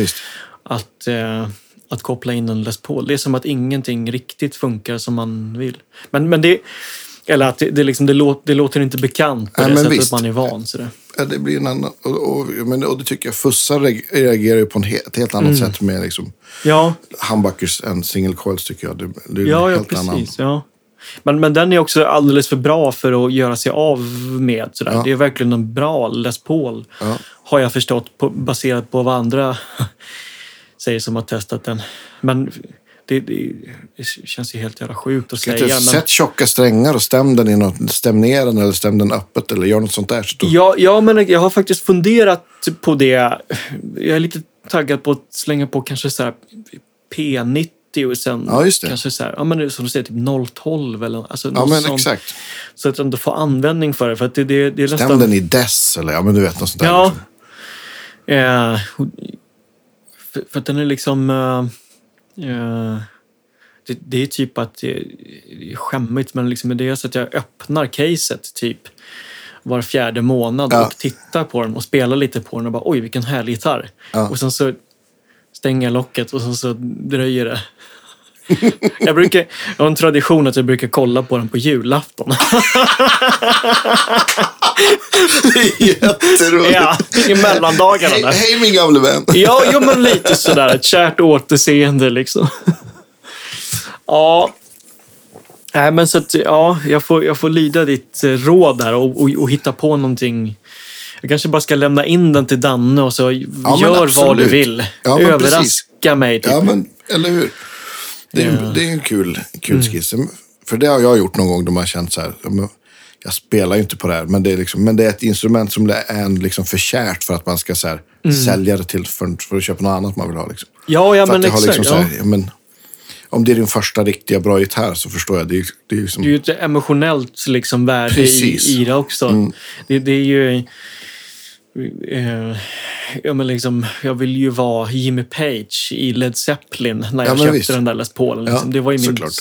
[SPEAKER 1] att, eh, att koppla in en Les Paul. Det är som att ingenting riktigt funkar som man vill. Men, men det, eller att det, det, liksom, det, låter, det låter inte bekant på
[SPEAKER 2] Nej,
[SPEAKER 1] det sättet
[SPEAKER 2] visst.
[SPEAKER 1] man är van. Så det.
[SPEAKER 2] Ja, det blir en annan... Och, och, men, och det tycker jag, fussar reagerar ju på en he, ett helt annat
[SPEAKER 1] Mm.
[SPEAKER 2] sätt med liksom,
[SPEAKER 1] Ja,
[SPEAKER 2] humbuckers än single coils tycker jag. Det, det är
[SPEAKER 1] ja, ja
[SPEAKER 2] helt
[SPEAKER 1] precis.
[SPEAKER 2] annan...
[SPEAKER 1] Ja. Men, men den är också alldeles för bra för att göra sig av med. Sådär.
[SPEAKER 2] Ja.
[SPEAKER 1] Det är verkligen en bra Les Paul,
[SPEAKER 2] Ja.
[SPEAKER 1] har jag förstått, på, baserat på vad andra säger som har testat den. Men det, det, det känns ju helt jävla sjukt att
[SPEAKER 2] Ska
[SPEAKER 1] säga. Men...
[SPEAKER 2] Sätt tjocka strängar och stäm den i något, stäm ner den eller stäm den öppet eller gör något sånt där. Så
[SPEAKER 1] Ja, ja, men jag har faktiskt funderat på det. Jag är lite taggad på att slänga på kanske så här P90 och sen
[SPEAKER 2] Ja, just det.
[SPEAKER 1] kanske så här, ja men som du säger, typ 012 eller alltså
[SPEAKER 2] ja men
[SPEAKER 1] sånt.
[SPEAKER 2] exakt.
[SPEAKER 1] Så att jag ändå får användning för det. För att det, det, det är
[SPEAKER 2] Stäm
[SPEAKER 1] nästan...
[SPEAKER 2] den i dess eller ja men du vet något sånt där.
[SPEAKER 1] Ja.
[SPEAKER 2] liksom.
[SPEAKER 1] Eh, för, för att den är liksom... eh, eh, det, det är typ att det är skämmigt, men liksom det är så att jag öppnar caset typ var fjärde månad
[SPEAKER 2] Ja.
[SPEAKER 1] och tittar på den och spelar lite på den och bara oj vilken härlig gitarr.
[SPEAKER 2] Ja.
[SPEAKER 1] Och sen så stänger jag locket och sen så dröjer det. Jag, brukar, jag har en tradition att jag brukar kolla på den på julafton.
[SPEAKER 2] Det är jätteroligt.
[SPEAKER 1] ja, i mellandagarna
[SPEAKER 2] Hej,
[SPEAKER 1] där.
[SPEAKER 2] hej min gamle vän.
[SPEAKER 1] Ja, jo, men lite sådär. Ett kärt återseende liksom. Ja. Nej, men så att, ja, jag får, jag får lyda ditt eh, råd här och, och, och hitta på någonting. Jag kanske bara ska lämna in den till Danne och så
[SPEAKER 2] men
[SPEAKER 1] gör vad du vill.
[SPEAKER 2] Ja,
[SPEAKER 1] Överraska
[SPEAKER 2] precis.
[SPEAKER 1] mig. Typ.
[SPEAKER 2] Ja, men eller hur? Det är,
[SPEAKER 1] Ja. Mm.
[SPEAKER 2] det är en kul, kul skiss. För det har jag gjort någon gång då man har känt så här. Ja, Jag spelar ju inte på det här, men det är, liksom, men det är ett instrument som är en liksom för kärt för att man ska så här, sälja det till för, för att köpa något annat man vill ha. Liksom.
[SPEAKER 1] Mm. Ja, ja
[SPEAKER 2] för
[SPEAKER 1] men
[SPEAKER 2] har
[SPEAKER 1] exakt.
[SPEAKER 2] liksom
[SPEAKER 1] ja.
[SPEAKER 2] här, ja, men, om det är din första riktiga bra gitarr så förstår jag. Det är, det är liksom,
[SPEAKER 1] Det är ju ett emotionellt liksom, värde i,
[SPEAKER 2] Precis.
[SPEAKER 1] i det också.
[SPEAKER 2] Mm.
[SPEAKER 1] Det, det är ju... Eh, ja, men liksom, jag vill ju vara Jimmy Page i Led Zeppelin när jag
[SPEAKER 2] men
[SPEAKER 1] köpte
[SPEAKER 2] visst.
[SPEAKER 1] den där Les Paulen. Liksom.
[SPEAKER 2] Ja,
[SPEAKER 1] det, var ju min,
[SPEAKER 2] såklart.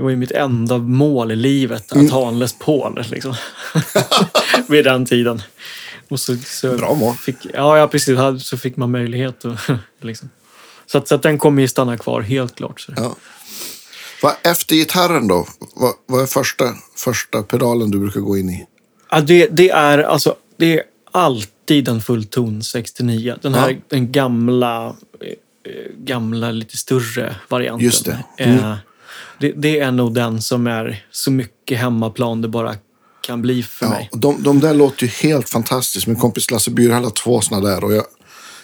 [SPEAKER 1] Det var ju mitt enda mål i livet, att
[SPEAKER 2] Mm.
[SPEAKER 1] ha en Les Paul. Liksom. Vid den tiden. Och så, så
[SPEAKER 2] Bra mål.
[SPEAKER 1] Fick, ja, ja, precis. Så fick man möjlighet. att liksom. så, att, så att den kommer ju stanna kvar, helt klart. Så.
[SPEAKER 2] ja. Vad, efter gitarren då? Vad, vad är första, första pedalen du brukar gå in i?
[SPEAKER 1] Ja, det, det är alltså det är alltid en fullton 69. Den här
[SPEAKER 2] Ja.
[SPEAKER 1] den gamla, eh, gamla lite större varianten.
[SPEAKER 2] Just det. Mm.
[SPEAKER 1] Eh, det. Det är nog den som är så mycket hemmaplan det bara kan bli för
[SPEAKER 2] Ja,
[SPEAKER 1] mig.
[SPEAKER 2] de, de där låter ju helt fantastiskt. Min kompis Lasse Byrhall har två såna där. Och jag,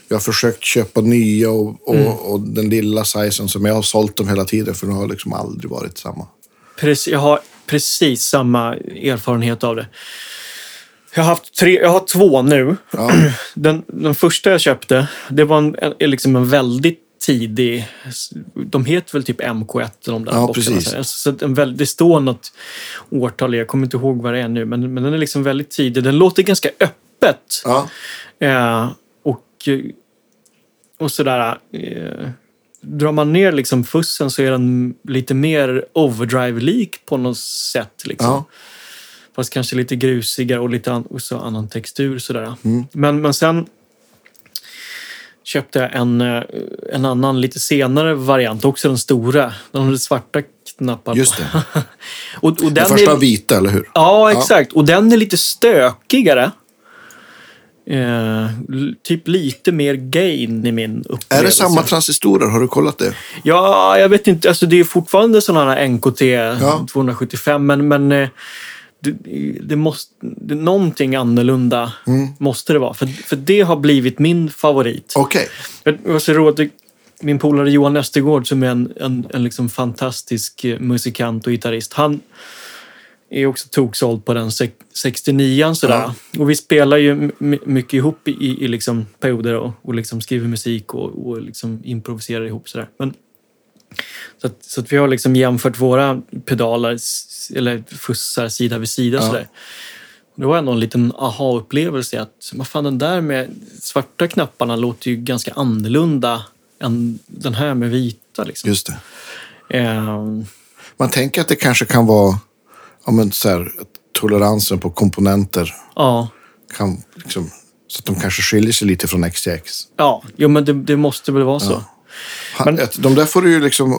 [SPEAKER 2] jag har försökt köpa nya och, och,
[SPEAKER 1] Mm.
[SPEAKER 2] och den lilla sizen som jag har sålt dem hela tiden. För de har liksom aldrig varit samma.
[SPEAKER 1] Precis, jag har precis samma erfarenhet av det. Jag har, haft tre, jag har två nu.
[SPEAKER 2] Ja.
[SPEAKER 1] Den, den första jag köpte, det var en, en, liksom en väldigt tidig... De heter väl typ MK1, de där
[SPEAKER 2] Ja, precis.
[SPEAKER 1] Så att en väl, det står något årtal, jag kommer inte ihåg vad det är nu, men, men den är liksom väldigt tidig. Den låter ganska öppet.
[SPEAKER 2] Ja,
[SPEAKER 1] Eh, och, och sådär. Eh, drar man ner liksom fussen så är den lite mer overdrive-lik på något sätt. Liksom.
[SPEAKER 2] Ja.
[SPEAKER 1] Fast kanske lite grusigare och lite an, och så annan textur. Sådär.
[SPEAKER 2] Mm.
[SPEAKER 1] Men, men sen köpte jag en, eh, en annan lite senare variant, också den stora. Den hade svarta knappar på.
[SPEAKER 2] just det.
[SPEAKER 1] och, och den
[SPEAKER 2] Den första
[SPEAKER 1] är,
[SPEAKER 2] vita, eller hur?
[SPEAKER 1] Ja, exakt. Och den är lite stökigare. Eh, typ lite mer gain i min upplevelse.
[SPEAKER 2] Är det samma transistorer? Har du kollat det?
[SPEAKER 1] Ja, jag vet inte. Alltså, det är fortfarande sådana här NKT 275, men, men eh, det, måste, det, någonting annorlunda
[SPEAKER 2] Mm.
[SPEAKER 1] måste det vara. För, för det har blivit min favorit.
[SPEAKER 2] Okej.
[SPEAKER 1] Jag var så roligt, min polare Johan Östergård som är en, en, en liksom fantastisk eh, musikant och gitarrist. Han är också toksåld på den sex- 69 sådär. Och vi spelar ju mycket ihop i, i liksom perioder och, och liksom skriver musik och, och liksom improviserar ihop sådär. Men, så att, så att vi har liksom jämfört våra pedaler, eller fussar sida vid sida
[SPEAKER 2] Ja.
[SPEAKER 1] sådär. Det var ändå en liten aha-upplevelse att vad fan, den där med svarta knapparna låter ju ganska annorlunda än den här med vita. Liksom.
[SPEAKER 2] Just det.
[SPEAKER 1] Ehm,
[SPEAKER 2] Man tänker att det kanske kan vara ja, men så här, toleransen på komponenter.
[SPEAKER 1] ja,
[SPEAKER 2] Kan, liksom, så att de kanske skiljer sig lite från XTX.
[SPEAKER 1] ja, jo, men det, det måste väl vara så.
[SPEAKER 2] Han,
[SPEAKER 1] Men-
[SPEAKER 2] de där får du ju liksom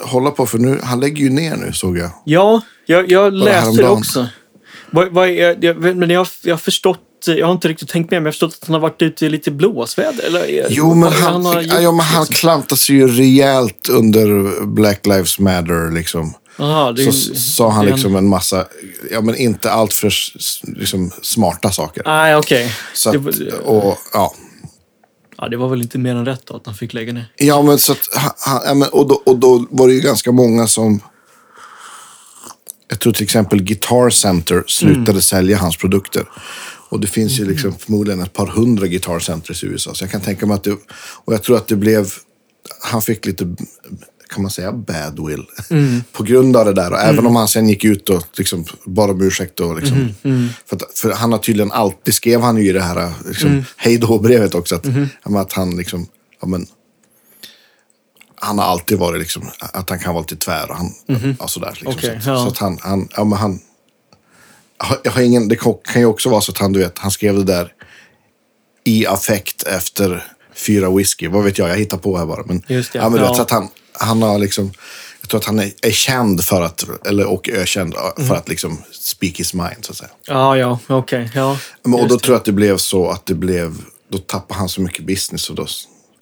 [SPEAKER 2] hålla på för nu. Han lägger ju ner nu såg jag.
[SPEAKER 1] Ja, jag, jag läste det också. Vad, vad är, jag, men jag, jag har förstått, jag har inte riktigt tänkt med, men jag har förstått att han har varit ute i lite blåsväder. Eller,
[SPEAKER 2] Jo, men han, ja,
[SPEAKER 1] gjort,
[SPEAKER 2] ja, men han
[SPEAKER 1] liksom.
[SPEAKER 2] klantade sig ju rejält under Black Lives Matter. Liksom.
[SPEAKER 1] Aha, det,
[SPEAKER 2] Så sa han liksom en massa, ja men inte allt för liksom, smarta saker.
[SPEAKER 1] Nej, okej.
[SPEAKER 2] Så
[SPEAKER 1] Det
[SPEAKER 2] att,
[SPEAKER 1] var-
[SPEAKER 2] och, ja.
[SPEAKER 1] Ja, det var väl inte mer än rätt då, att han fick lägga ner.
[SPEAKER 2] Ja, men så att, han- han, ja, men, och, då, och då var det ju ganska många som... Jag tror till exempel Guitar Center slutade
[SPEAKER 1] Mm.
[SPEAKER 2] sälja hans produkter. Och det finns ju liksom förmodligen ett par hundra Guitar Centers i USA. Så jag kan tänka mig att det... Och jag tror att det blev... Han fick lite, kan man säga, badwill.
[SPEAKER 1] Mm.
[SPEAKER 2] På grund av det där. Och även om han sen gick ut och liksom bad om ursäkt. Och liksom,
[SPEAKER 1] Mm,
[SPEAKER 2] För, att, för han har tydligen alltid, skrev han ju i det här liksom,
[SPEAKER 1] Mm.
[SPEAKER 2] hej då-brevet också. Att,
[SPEAKER 1] Mm-hmm.
[SPEAKER 2] att han liksom... Ja, men, han har alltid varit liksom, att han kan vara lite tvär och, han, och sådär. Liksom.
[SPEAKER 1] Okej,
[SPEAKER 2] så,
[SPEAKER 1] ja.
[SPEAKER 2] så att han, han, ja, men han, jag har ingen, det kan kan ju också vara så att han, du vet, han skrev det där i affekt efter fyra whisky. Vad vet jag, jag hittar på här bara. Men,
[SPEAKER 1] Just det,
[SPEAKER 2] ja, men
[SPEAKER 1] ja.
[SPEAKER 2] vet, att han, han har liksom, jag tror att han är, är känd för att, eller och ökänd för
[SPEAKER 1] Mm.
[SPEAKER 2] att liksom speak his mind så att säga.
[SPEAKER 1] Ja, ja, okej. ja.
[SPEAKER 2] Men, och då
[SPEAKER 1] det.
[SPEAKER 2] tror jag att det blev så att det blev, då tappade han så mycket business och då,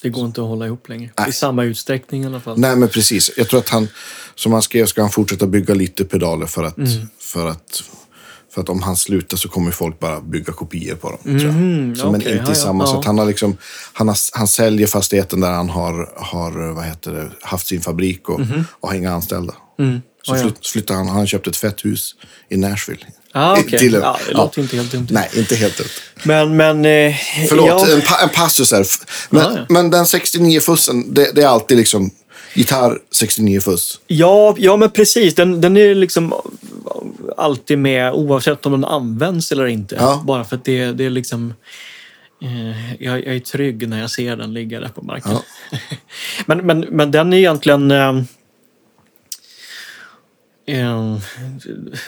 [SPEAKER 1] Det går inte att hålla ihop längre.
[SPEAKER 2] Nej.
[SPEAKER 1] I samma utsträckning i alla fall.
[SPEAKER 2] Nej, men precis. Jag tror att han, som han skrev, ska han fortsätta bygga lite pedaler för att,
[SPEAKER 1] Mm.
[SPEAKER 2] för att, för att om han slutar så kommer folk bara bygga kopior på dem. tror jag.
[SPEAKER 1] Mhm,
[SPEAKER 2] så, men
[SPEAKER 1] okej,
[SPEAKER 2] inte
[SPEAKER 1] ja,
[SPEAKER 2] i
[SPEAKER 1] ja,
[SPEAKER 2] samma. Så
[SPEAKER 1] ja.
[SPEAKER 2] att han, har liksom, han, har, han säljer fastigheten där han har, har vad heter det, haft sin fabrik och, och har inga anställda. Så
[SPEAKER 1] Mhm. Ja, ja.
[SPEAKER 2] flytt, flyttar han, han har köpt ett fett hus i Nashville.
[SPEAKER 1] Ah, okej.
[SPEAKER 2] Till
[SPEAKER 1] ja, det låter inte helt dumt.
[SPEAKER 2] Nej, inte helt dumt.
[SPEAKER 1] Men, men... Eh,
[SPEAKER 2] Förlåt,
[SPEAKER 1] ja.
[SPEAKER 2] en, pa en passus här. Men,
[SPEAKER 1] Ja, ja.
[SPEAKER 2] men den 69-fussen, det, det är alltid liksom gitarr 69-fuss.
[SPEAKER 1] Ja, ja, men precis. Den, den är liksom alltid med oavsett om den används eller inte.
[SPEAKER 2] Ja.
[SPEAKER 1] Bara för att det, det är liksom... Eh, jag, jag är trygg när jag ser den ligga där på marken.
[SPEAKER 2] Ja.
[SPEAKER 1] men, men, men den är egentligen... Eh, eh,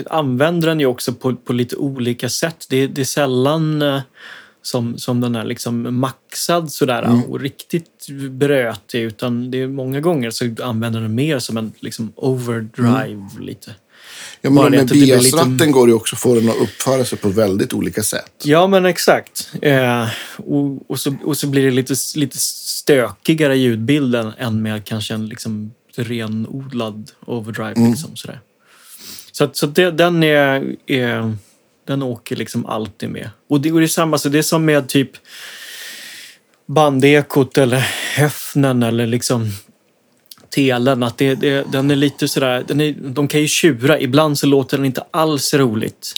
[SPEAKER 1] använder den ju också på, på lite olika sätt. Det, det är sällan eh, som, som den är liksom maxad sådär
[SPEAKER 2] Mm.
[SPEAKER 1] och riktigt brötig. Utan det är många gånger så använder den mer som en liksom overdrive lite.
[SPEAKER 2] Ja, men med
[SPEAKER 1] blir lite-
[SPEAKER 2] biasratten går det också att få den att uppföra sig på väldigt olika sätt.
[SPEAKER 1] Ja, men exakt. Eh, och, och, så, och så blir det lite, lite stökigare ljudbilden än med kanske en liksom renodlad overdrive.
[SPEAKER 2] Mm.
[SPEAKER 1] Liksom, sådär. Så, att, så det, den är, är... Den åker liksom alltid med. Och det, och det är samma, så det är som med typ bandekot eller höfnen eller liksom telen. Att det, det, den är lite sådär, den är, de kan ju tjura. Ibland så låter den inte alls roligt.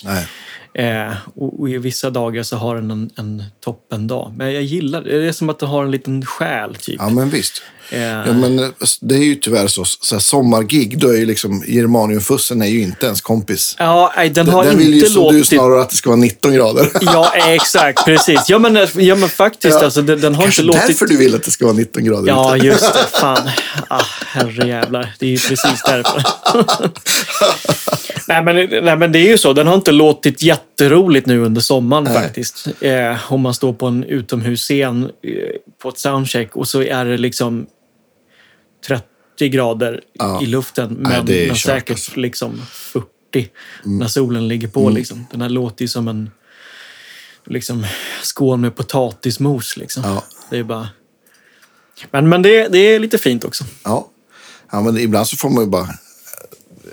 [SPEAKER 1] Eh, och, och i vissa dagar så har den en, en toppendag. Men jag gillar det. Det är som att den har en liten själ, typ.
[SPEAKER 2] Ja, men visst.
[SPEAKER 1] Eh,
[SPEAKER 2] Ja, men eh, det är ju tyvärr så. så här, sommargig, då är ju liksom Germaniumfussen är ju inte ens kompis.
[SPEAKER 1] ja, nej, den har
[SPEAKER 2] Den vill ju
[SPEAKER 1] inte
[SPEAKER 2] som du
[SPEAKER 1] låtit...
[SPEAKER 2] snarare att det ska vara 19 grader.
[SPEAKER 1] Ja, exakt. Precis. Ja, men, ja, men faktiskt.
[SPEAKER 2] Ja.
[SPEAKER 1] Alltså, den, den har
[SPEAKER 2] Kanske
[SPEAKER 1] inte låtit...
[SPEAKER 2] därför du vill att det ska vara 19 grader
[SPEAKER 1] Ja,
[SPEAKER 2] ute.
[SPEAKER 1] just det. Fan. Ah, herrejävlar. Det är ju precis därför. nej, men, nej, men det är ju så. Den har inte låtit jätteroligt nu under sommaren
[SPEAKER 2] Nej.
[SPEAKER 1] faktiskt. Eh, om man står på en utomhusscen eh, på ett soundcheck och så är det liksom 30 grader
[SPEAKER 2] Ja.
[SPEAKER 1] i luften. Men,
[SPEAKER 2] Nej,
[SPEAKER 1] men säkert
[SPEAKER 2] alltså. Mm.
[SPEAKER 1] liksom 40 när solen ligger på. Liksom. Den här låter ju som en liksom, skål med potatismos. Liksom.
[SPEAKER 2] Ja.
[SPEAKER 1] Det är bara... Men, men det, det är lite fint också.
[SPEAKER 2] Ja. ja, men ibland så får man ju bara...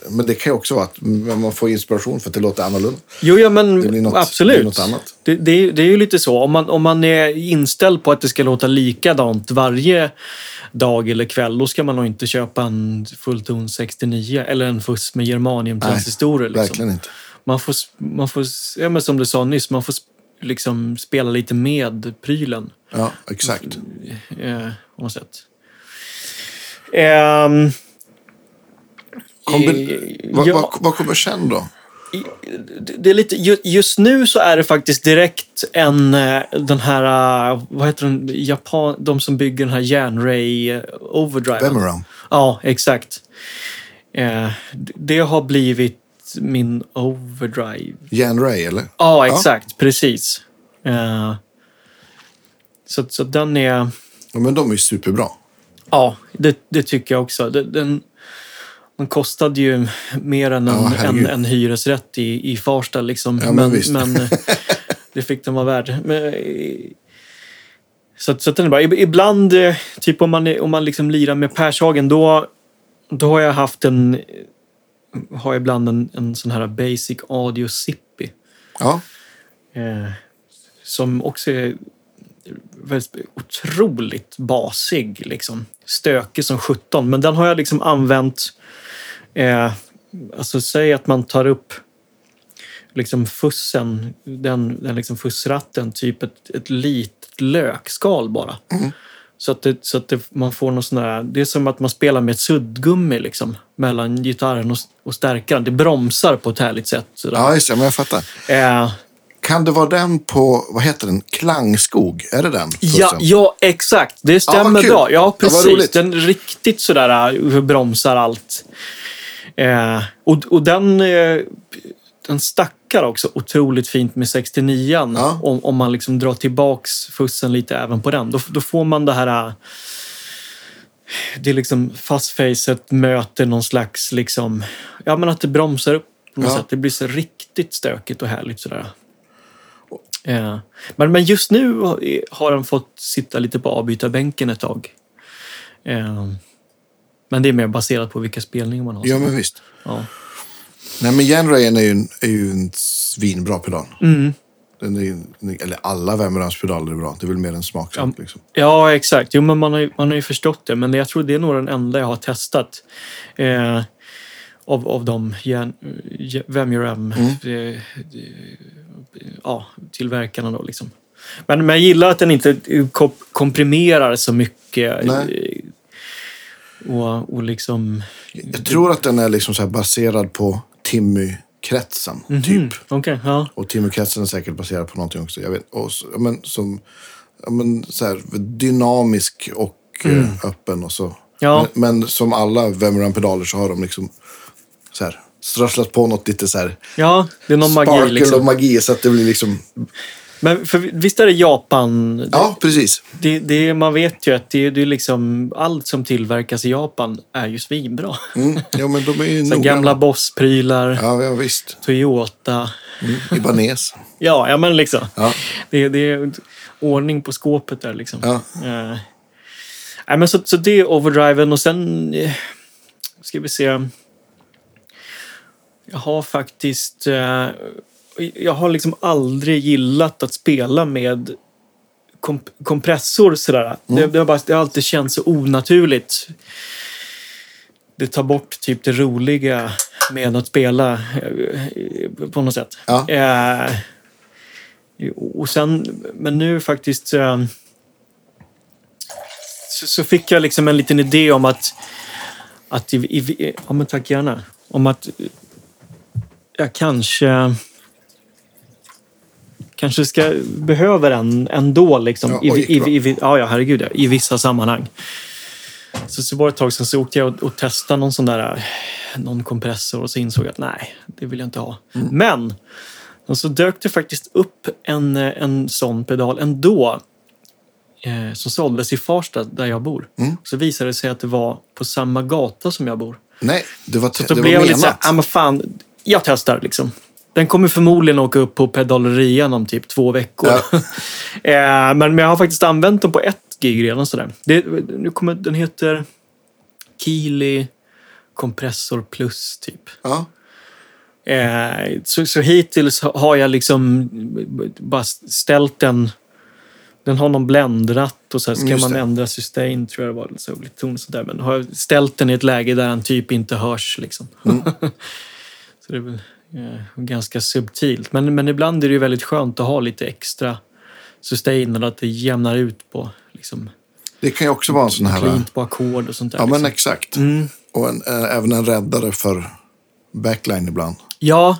[SPEAKER 2] Men det kan ju också vara att man får inspiration för att det låter annorlunda.
[SPEAKER 1] Jo, ja, men
[SPEAKER 2] Det blir något-
[SPEAKER 1] absolut.
[SPEAKER 2] det något annat.
[SPEAKER 1] Det, det, det är ju lite så. Om man, om man är inställd på att det ska låta likadant varje dag eller kväll, då ska man nog inte köpa en Fullton 69 eller en fuss med germaniumtransistorer. Liksom.
[SPEAKER 2] Verkligen inte.
[SPEAKER 1] Man får, man får, ja, men som du sa nyss, man får liksom spela lite med prylen.
[SPEAKER 2] Ja, exakt.
[SPEAKER 1] Eh, på något sätt. Ehm,
[SPEAKER 2] Kombi-
[SPEAKER 1] eh,
[SPEAKER 2] vad,
[SPEAKER 1] ja.
[SPEAKER 2] vad, vad kommer sen då?
[SPEAKER 1] Det- är lite, ju- just nu så är det faktiskt direkt en, eh, den här, eh, vad heter den, Japan, de som bygger den här järnray eh, overdrive.
[SPEAKER 2] Bemeram.
[SPEAKER 1] Ja, exakt. Det har blivit min overdrive.
[SPEAKER 2] Jan Ray, eller?
[SPEAKER 1] Ja, exakt. Precis. Eh, Så, så den är...
[SPEAKER 2] Ja, men de är superbra.
[SPEAKER 1] Ja, det, det tycker jag också. Den, den kostade ju mer än en,
[SPEAKER 2] Ja,
[SPEAKER 1] en, en hyresrätt i, i Farsta. Liksom.
[SPEAKER 2] Ja, men
[SPEAKER 1] men eh, det fick den vara värd. Men, eh, så, så den är bra. Ib- Ibland, eh, typ om man, om man liksom lirar med Pershagen, då, då har jag haft en... Har jag ibland en, en sån här basic audio Zippy.
[SPEAKER 2] Ja,
[SPEAKER 1] Eh, som också är väldigt otroligt basig. Liksom. Stökig som 17. Men den har jag liksom använt... Eh, alltså säg att man tar upp liksom fussen, den, den liksom fussratten, typ ett, ett litet lökskal bara. Så att, det, så att det, man får någon sån där, det är som att man spelar med ett suddgummi liksom, mellan gitarren och, och stärkaren. Det bromsar på ett härligt sätt. Sådär.
[SPEAKER 2] ja just det. Men jag fattar.
[SPEAKER 1] Eh,
[SPEAKER 2] Kan det vara den på, vad heter den? Klangskog? Är det den?
[SPEAKER 1] Ja, ja, exakt. Det
[SPEAKER 2] Ja,
[SPEAKER 1] stämmer
[SPEAKER 2] kul.
[SPEAKER 1] bra. Ja,
[SPEAKER 2] Ja,
[SPEAKER 1] precis.
[SPEAKER 2] roligt.
[SPEAKER 1] den riktigt sådär uh, bromsar allt. Eh, och, och den, eh, den stackar också otroligt fint med 69
[SPEAKER 2] Ja.
[SPEAKER 1] om, om man liksom drar tillbaks fussen lite även på den. Då, då får man det här... eh, Det är liksom fastfacet möter någon slags liksom... Ja, men att det bromsar upp på något
[SPEAKER 2] Ja.
[SPEAKER 1] sätt. Det blir så riktigt stökigt och härligt sådär. Eh, men, men just nu har- den fått sitta lite på avbytarbänken ett tag. Eh, men det är mer baserat på vilka spelningar man har.
[SPEAKER 2] Ja, men visst.
[SPEAKER 1] Ja.
[SPEAKER 2] Nej, men Genrayen är ju, en, är ju en svinbra pedal.
[SPEAKER 1] Mm.
[SPEAKER 2] Den är, eller alla Vemrams-pedaler är bra. Det är väl mer en smaksak.
[SPEAKER 1] Ja.
[SPEAKER 2] Liksom.
[SPEAKER 1] Ja, exakt. Jo, men man har, ju, man har ju förstått det. Men jag tror det är nog den enda jag har testat. Eh, av, av de ge- Vemiram eh, eh, ja, tillverkarna. Då, liksom. men, men jag gillar att den inte kom- komprimerar så mycket.
[SPEAKER 2] Nej.
[SPEAKER 1] Och, och liksom...
[SPEAKER 2] Jag tror att den är liksom baserad på Timmy-kretsen,
[SPEAKER 1] Mm,
[SPEAKER 2] typ.
[SPEAKER 1] Okej, ja.
[SPEAKER 2] Och Timmy-kretsen är säkert baserad på någonting också. Jag vet. Och, så- men, som, men, så här, dynamisk och eh, öppen och så.
[SPEAKER 1] Mm. Ja.
[SPEAKER 2] Men, men som alla Vemram-pedaler så har de liksom så här, strösslat på något lite så här
[SPEAKER 1] ja, det är någon magi. Liksom.
[SPEAKER 2] och magi så att det blir liksom...
[SPEAKER 1] Men för, visst är det Japan?
[SPEAKER 2] Ja, precis.
[SPEAKER 1] Det, det, man vet ju att det, det är liksom, allt som tillverkas i Japan är ju svinbra.
[SPEAKER 2] Mm. Ja, men de är ju noggranna.
[SPEAKER 1] gamla Boss-prylar,
[SPEAKER 2] Ja, ja, visst.
[SPEAKER 1] Toyota.
[SPEAKER 2] Mm. Ibanez.
[SPEAKER 1] Ja, ja men liksom.
[SPEAKER 2] Ja.
[SPEAKER 1] Det, det är ordning på skåpet där liksom.
[SPEAKER 2] Ja.
[SPEAKER 1] Eh, nej, men så, så det är overdriven och sen eh, ska vi se. Jag har faktiskt... Eh, jag har liksom aldrig gillat att spela med komp kompressor sådär. Det, det, har bara, det har alltid känts så onaturligt. Det tar bort typ det roliga med att spela eh, på något sätt.
[SPEAKER 2] Ja.
[SPEAKER 1] Eh, och sen, men nu faktiskt eh, så, så fick jag liksom en liten idé om att, att i, i, ja men tack gärna, om att jag kanske kanske ska behöver en ändå liksom.
[SPEAKER 2] Ja,
[SPEAKER 1] I, i, i, i, ja, ja, herregud ja, i vissa sammanhang. Så, så var det ett tag sedan så åkte jag och, och testade någon sån där någon kompressor och så insåg jag att nej, det vill jag inte ha.
[SPEAKER 2] Mm.
[SPEAKER 1] Men och så dök det faktiskt upp en, en sån pedal ändå eh, som såldes i Farsta där jag bor.
[SPEAKER 2] Mm.
[SPEAKER 1] Så visade det sig att det var på samma gata som jag bor.
[SPEAKER 2] Nej, det var,
[SPEAKER 1] Så
[SPEAKER 2] det
[SPEAKER 1] då
[SPEAKER 2] var
[SPEAKER 1] blev jag lite såhär,
[SPEAKER 2] menat.
[SPEAKER 1] ah, fan, jag testar liksom. Den kommer förmodligen åka upp på pedalerian om typ två veckor. eh, men, men jag har faktiskt använt den på ett gig redan. Sådär. Det, nu kommer, den heter Keely Compressor Plus typ.
[SPEAKER 2] Ja.
[SPEAKER 1] Eh, så, så hittills har jag liksom bara ställt den... Den har någon bländratt och så här ska
[SPEAKER 2] Just
[SPEAKER 1] man
[SPEAKER 2] det.
[SPEAKER 1] ändra sustain tror jag det var. Så lite ton och sådär. Men har jag ställt den i ett läge där den typ inte hörs liksom.
[SPEAKER 2] Mm.
[SPEAKER 1] så det är väl eh, ganska subtilt. Men, men ibland är det ju väldigt skönt att ha lite extra sustain eller att det jämnar ut på liksom,
[SPEAKER 2] Det kan ju också vara en sån här...
[SPEAKER 1] cleant på ackord och sånt där.
[SPEAKER 2] Ja, men
[SPEAKER 1] liksom.
[SPEAKER 2] exakt.
[SPEAKER 1] Mm.
[SPEAKER 2] Och en, eh, även en räddare för backline ibland.
[SPEAKER 1] Ja,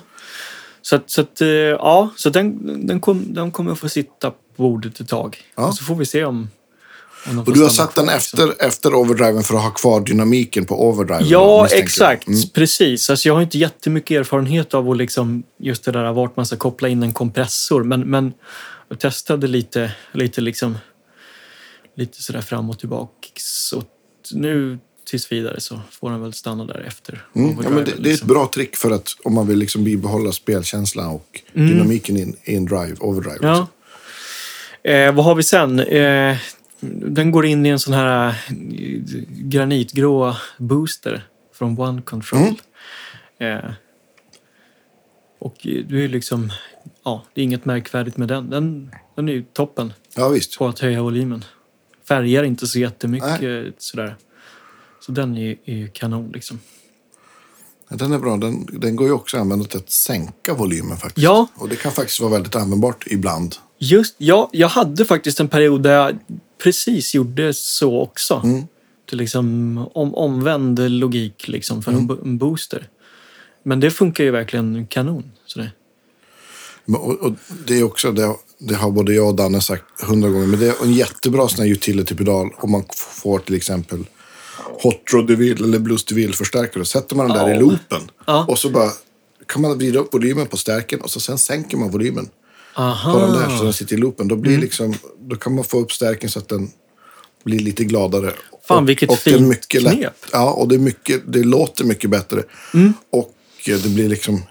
[SPEAKER 1] så, att, så, att, eh, ja, så den, den, kom, den kommer att få sitta på bordet ett tag.
[SPEAKER 2] Ja.
[SPEAKER 1] Och så får vi se om,
[SPEAKER 2] Och du har satt den
[SPEAKER 1] kvar, liksom.
[SPEAKER 2] efter, efter overdriven för att ha kvar dynamiken på overdriven.
[SPEAKER 1] Ja, exakt.
[SPEAKER 2] Mm.
[SPEAKER 1] Precis. Alltså, jag har inte jättemycket erfarenhet av att liksom, just det där vart man ska koppla in en kompressor. Men, men jag testade lite, lite, liksom, lite sådär fram och tillbaka. Så nu tills vidare så får den väl stanna där efter.
[SPEAKER 2] Mm. Ja, men det,
[SPEAKER 1] overdriven,
[SPEAKER 2] det är ett
[SPEAKER 1] liksom.
[SPEAKER 2] bra trick för att om man vill liksom bibehålla spelkänslan och dynamiken i en- drive, overdrive.
[SPEAKER 1] Mm. Ja. Eh, vad har vi sen? Eh, den går in i en sån här eh, granitgrå booster från One Control. Eh, och det är liksom, ja, det är inget märkvärdigt med den. Den, den är ju toppen
[SPEAKER 2] ja, visst.
[SPEAKER 1] på att höja volymen. Färgar inte så jättemycket sådär. Så den är, är ju kanon liksom.
[SPEAKER 2] Ja, Den är bra. Den, den går ju också att använda till att sänka volymen faktiskt.
[SPEAKER 1] Ja.
[SPEAKER 2] Och det kan faktiskt vara väldigt användbart ibland.
[SPEAKER 1] Just, ja, jag hade faktiskt en period där jag precis gjorde så också.
[SPEAKER 2] Mm.
[SPEAKER 1] Liksom om, omvänd logik liksom för
[SPEAKER 2] Mm.
[SPEAKER 1] en booster. Men det funkar ju verkligen kanon. Så det.
[SPEAKER 2] Och, och det är också, det, det har både jag och Danne sagt hundra gånger, men det är en jättebra sån här utility-pedal om man får till exempel Hot Rod DeVille eller Blues DeVille-förstärkare. Sätter man den där
[SPEAKER 1] Ja.
[SPEAKER 2] i loopen
[SPEAKER 1] Ja.
[SPEAKER 2] och så bara kan man vrida upp volymen på stärken och så sen sänker man volymen
[SPEAKER 1] Aha.
[SPEAKER 2] på den där så den sitter i loopen. Då, blir
[SPEAKER 1] Mm.
[SPEAKER 2] liksom, då kan man få upp stärken så att den blir lite gladare.
[SPEAKER 1] Fan,
[SPEAKER 2] och,
[SPEAKER 1] vilket
[SPEAKER 2] och
[SPEAKER 1] fint
[SPEAKER 2] mycket lätt-
[SPEAKER 1] knep.
[SPEAKER 2] Ja, och det, är mycket, det låter mycket bättre.
[SPEAKER 1] Mm.
[SPEAKER 2] Och eh, det blir liksom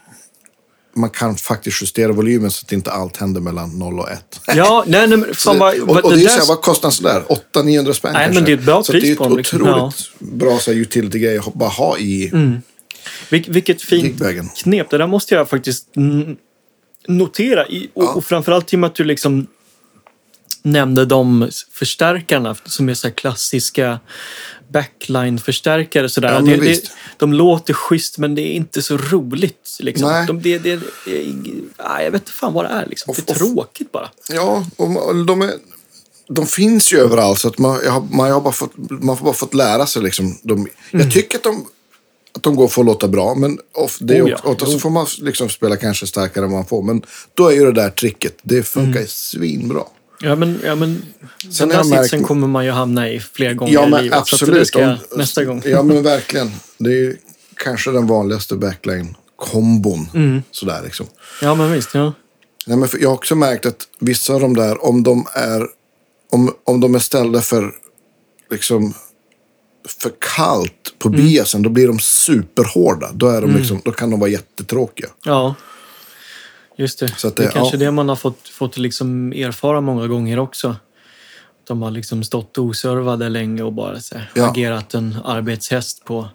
[SPEAKER 2] man kan faktiskt justera volymen så att inte allt händer mellan 0 och 1.
[SPEAKER 1] Ja, nej, nej fan vad...
[SPEAKER 2] och, och det är ju så här, vad kostar en sån där? 800-900 spänn
[SPEAKER 1] Nej,
[SPEAKER 2] kanske?
[SPEAKER 1] men det är ett bra
[SPEAKER 2] så
[SPEAKER 1] pris
[SPEAKER 2] det är
[SPEAKER 1] på
[SPEAKER 2] ett
[SPEAKER 1] dem, liksom.
[SPEAKER 2] otroligt bra så här, utility-grej att bara ha i
[SPEAKER 1] Vil, vilket fint knep. Det där måste jag faktiskt mm, notera. Och,
[SPEAKER 2] Ja.
[SPEAKER 1] och framförallt i och med att du liksom nämnde de förstärkarna som är så här klassiska backline-förstärkare. Sådär.
[SPEAKER 2] Ja,
[SPEAKER 1] det, det, de låter schysst men det är inte så roligt. Liksom.
[SPEAKER 2] Nej.
[SPEAKER 1] De, det, det, nej, jag vet inte fan vad det är. Liksom. Det är
[SPEAKER 2] Och- och-
[SPEAKER 1] tråkigt bara.
[SPEAKER 2] Ja, och de, är, de finns ju överallt. Så att man, jag har, man, har bara fått, man får bara fått lära sig. Liksom, de,
[SPEAKER 1] Mm.
[SPEAKER 2] Jag tycker att de, att de går för att låta bra. Men of, det är,
[SPEAKER 1] Oh ja,
[SPEAKER 2] och så får man liksom spela kanske starkare än man får. Men då är ju det där tricket. Det funkar
[SPEAKER 1] Mm.
[SPEAKER 2] svinbra.
[SPEAKER 1] Ja, men, ja, men
[SPEAKER 2] Sen
[SPEAKER 1] den där
[SPEAKER 2] märkt-
[SPEAKER 1] sitsen kommer man ju hamna i flera gånger
[SPEAKER 2] Ja,
[SPEAKER 1] i
[SPEAKER 2] men
[SPEAKER 1] livet. Så att det
[SPEAKER 2] absolut.
[SPEAKER 1] ska jag, nästa gång.
[SPEAKER 2] Ja, men verkligen. Det är kanske den vanligaste backline-kombon.
[SPEAKER 1] Mm.
[SPEAKER 2] Sådär liksom.
[SPEAKER 1] Ja, men visst. Ja.
[SPEAKER 2] Nej, men jag har också märkt att vissa av de där, om de är, om, om de är ställda för, liksom, för kallt på
[SPEAKER 1] Mm.
[SPEAKER 2] biasen, då blir de superhårda. Då, är de liksom, då kan de vara jättetråkiga.
[SPEAKER 1] Ja, just det.
[SPEAKER 2] Så
[SPEAKER 1] det,
[SPEAKER 2] det-
[SPEAKER 1] är kanske
[SPEAKER 2] ja.
[SPEAKER 1] det man har fått, fått liksom erfara många gånger också. De har liksom stått oservade länge och bara så här,
[SPEAKER 2] Ja.
[SPEAKER 1] agerat en arbetshäst på...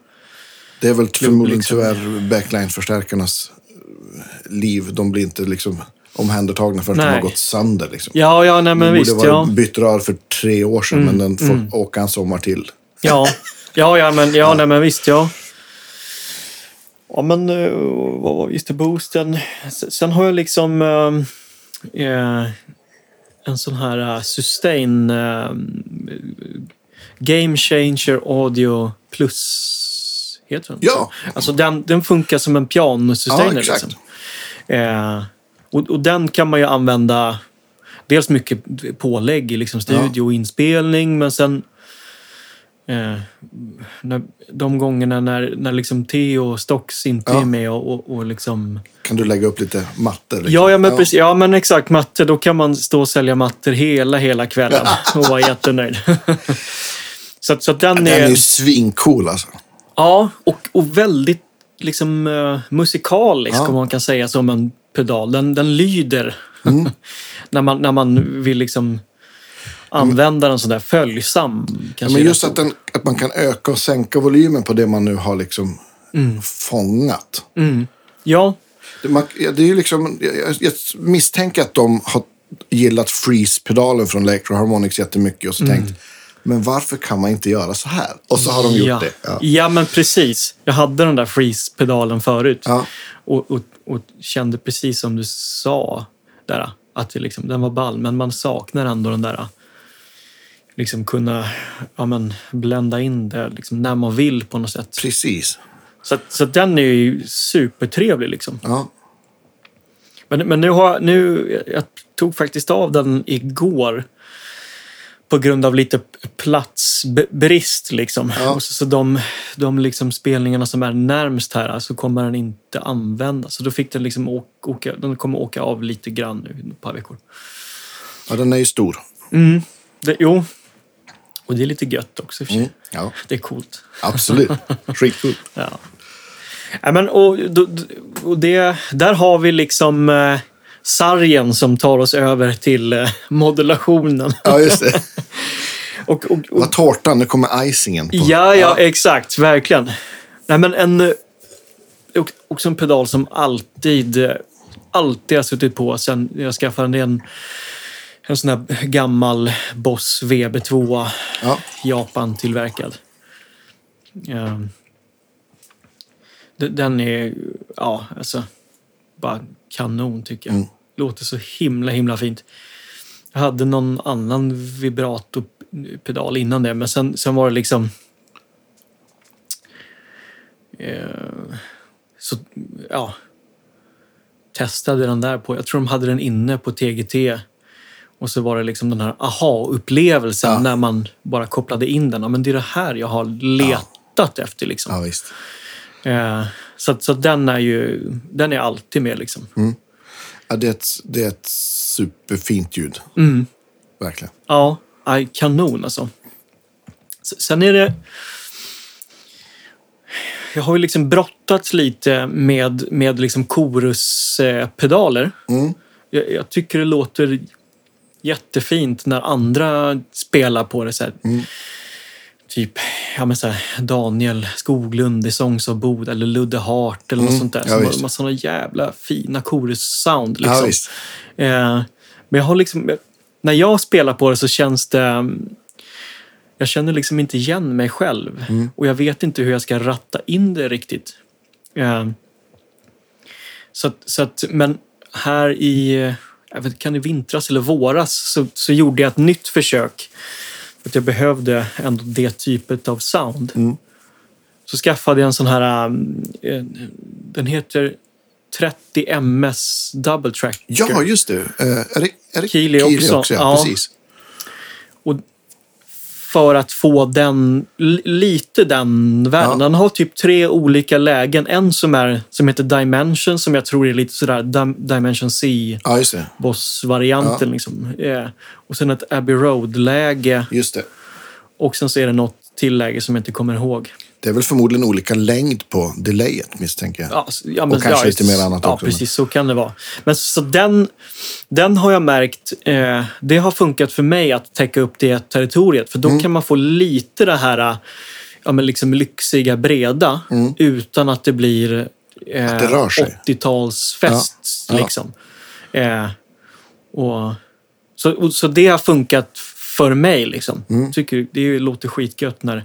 [SPEAKER 2] Det är väl förmodligen
[SPEAKER 1] liksom.
[SPEAKER 2] tyvärr backline-förstärkarnas eh, liv. De blir inte liksom omhändertagna förrän de
[SPEAKER 1] Nej.
[SPEAKER 2] har gått sönder. Liksom.
[SPEAKER 1] Ja, ja, nej men visst.
[SPEAKER 2] borde vara
[SPEAKER 1] Ja.
[SPEAKER 2] bytt rör för tre år sedan, men den får åka en sommar till.
[SPEAKER 1] Ja, ja, ja, men, ja, Nej, men visst, ja. Ja, men eh, vad var just det, boosten. Sen har jag liksom eh, eh, en sån här eh, sustain eh, Game Changer Audio Plus. Heter den?
[SPEAKER 2] Ja.
[SPEAKER 1] Alltså den, den funkar som en pianosustainer.
[SPEAKER 2] Ja, exakt.
[SPEAKER 1] liksom. eh, och, och den kan man ju använda dels mycket pålägg i liksom studio och inspelning, men sen eh, när, de gångerna när, när liksom Theo och Stocks inte
[SPEAKER 2] Ja.
[SPEAKER 1] är med och, och, och liksom...
[SPEAKER 2] Kan du lägga upp lite mattor? Liksom?
[SPEAKER 1] Ja, ja, men precis. Ja, men exakt. Mattor, då kan man stå och sälja mattor hela, hela kvällen och vara jättenöjd. så, så den,
[SPEAKER 2] Den är ju svincool alltså.
[SPEAKER 1] Ja, och, och väldigt liksom uh, musikalisk
[SPEAKER 2] Ja.
[SPEAKER 1] om man kan säga som en pedal. Den, den lyder
[SPEAKER 2] Mm.
[SPEAKER 1] när, man, när man vill liksom använda den sådär följsam. Kanske
[SPEAKER 2] men just att, den, att man kan öka och sänka volymen på det man nu har liksom
[SPEAKER 1] Mm.
[SPEAKER 2] fångat.
[SPEAKER 1] ord. Ja,
[SPEAKER 2] Det, man, det är ju liksom, jag, jag- misstänker att de har gillat Freeze-pedalen från Electro Harmonix jättemycket och så tänkt, men varför kan man inte göra så här? Och så har de gjort
[SPEAKER 1] ja.
[SPEAKER 2] det. Ja.
[SPEAKER 1] ja, men precis. Jag hade den där freeze-pedalen förut.
[SPEAKER 2] Ja.
[SPEAKER 1] Och, och, och kände precis som du sa där, att det liksom, den var ball. Men man saknar ändå den där liksom kunna ja, men, blända in det liksom, när man vill på något sätt.
[SPEAKER 2] Precis.
[SPEAKER 1] Så, så den är ju supertrevlig liksom.
[SPEAKER 2] Ja.
[SPEAKER 1] Men, men nu har nu, jag tog faktiskt av den igår på grund av lite platsbrist. Liksom.
[SPEAKER 2] Ja.
[SPEAKER 1] Och så, så de, de liksom spelningarna som är närmst här så kommer den inte användas. Så då fick den liksom åka, åka, den kommer åka av lite grann nu ett par veckor.
[SPEAKER 2] ja, den är ju stor.
[SPEAKER 1] Det, jo, och det är lite gött också i och.
[SPEAKER 2] Mm. Ja,
[SPEAKER 1] Det är coolt.
[SPEAKER 2] absolut. Skitcool.
[SPEAKER 1] Ja. Ja, men, och, och det, där har vi liksom eh, sargen som tar oss över till eh, modulationen.
[SPEAKER 2] Ja, just det.
[SPEAKER 1] Och, och,
[SPEAKER 2] var
[SPEAKER 1] och,
[SPEAKER 2] tårtan, nu kommer icingen på.
[SPEAKER 1] ja, ja, exakt. Verkligen. Nej, men en, eh, och, också en pedal som alltid, eh, alltid har suttit på sen jag skaffade en, en sån här gammal Boss VB2
[SPEAKER 2] Ja.
[SPEAKER 1] Japan-tillverkad. Ehm, de- Den är, ja, alltså, bara kanon tycker jag.
[SPEAKER 2] Mm.
[SPEAKER 1] Låter så himla, himla fint. Jag hade någon annan vibrato-pedal innan det, men sen, sen var det liksom... Eh, så, ja. Testade den där på, jag tror de hade den inne på TGT. Och så var det liksom den här aha-upplevelsen
[SPEAKER 2] Ja.
[SPEAKER 1] när man bara kopplade in den. Ja, men det är det här jag har letat efter. Liksom.
[SPEAKER 2] ja, visst.
[SPEAKER 1] Eh, så så den är ju den är alltid med. Liksom.
[SPEAKER 2] Ja, det, är ett, det är ett superfint ljud.
[SPEAKER 1] Mm.
[SPEAKER 2] Verkligen.
[SPEAKER 1] Ja, kanon alltså. Sen är det... jag har ju liksom brottats lite med, med liksom choruspedaler.
[SPEAKER 2] Mm.
[SPEAKER 1] Jag, jag tycker det låter jättefint när andra spelar på det. Så här.
[SPEAKER 2] Mm.
[SPEAKER 1] Typ ja, men så här, Daniel Skoglund i Songs of Bod eller Ludde Hart eller något
[SPEAKER 2] Mm,
[SPEAKER 1] sånt där.
[SPEAKER 2] ja,
[SPEAKER 1] som har, såna jävla fina chorus-sound.
[SPEAKER 2] Ja,
[SPEAKER 1] Liksom.
[SPEAKER 2] visst.
[SPEAKER 1] Eh, men jag har liksom, när jag spelar på det så känns det... Jag känner liksom inte igen mig själv.
[SPEAKER 2] Mm.
[SPEAKER 1] Och jag vet inte hur jag ska ratta in det riktigt. Eh, så så att, men här i, vet, kan det vintras eller våras, så, så gjorde jag ett nytt försök. Att jag behövde ändå det typet av sound.
[SPEAKER 2] Mm.
[SPEAKER 1] Så skaffade jag en sån här, um, eh, den heter 30 MS Double Track.
[SPEAKER 2] Ja, just det. Eh, är det, är det
[SPEAKER 1] Keeley också.
[SPEAKER 2] ja,
[SPEAKER 1] Ja.
[SPEAKER 2] Precis.
[SPEAKER 1] Och för att få den, li- lite den världen.
[SPEAKER 2] Ja.
[SPEAKER 1] Den har typ tre olika lägen. En som, är, som heter Dimension, som jag tror är lite sådär Dim- Dimension C
[SPEAKER 2] Ja,
[SPEAKER 1] boss-varianten. Liksom. Eh, och sen ett Abbey Road-läge.
[SPEAKER 2] Just det.
[SPEAKER 1] Och sen så är det något tilläge som jag inte kommer ihåg.
[SPEAKER 2] Det är väl förmodligen olika längd på delayet misstänker jag.
[SPEAKER 1] Ja, ja, men,
[SPEAKER 2] Och kanske
[SPEAKER 1] ja,
[SPEAKER 2] lite mer annat
[SPEAKER 1] ja,
[SPEAKER 2] också, men-
[SPEAKER 1] precis. Så kan det vara. Men så den, den har jag märkt, eh, det har funkat för mig att täcka upp det territoriet. För då
[SPEAKER 2] Mm.
[SPEAKER 1] kan man få lite det här ja, men liksom lyxiga, breda utan att det blir eh,
[SPEAKER 2] Mm. Att det rör sig.
[SPEAKER 1] 80-talsfest.
[SPEAKER 2] Ja, ja.
[SPEAKER 1] Liksom. Eh, och, så, och, så det har funkat för mig. Liksom.
[SPEAKER 2] Mm.
[SPEAKER 1] Tycker det låter skitgött när,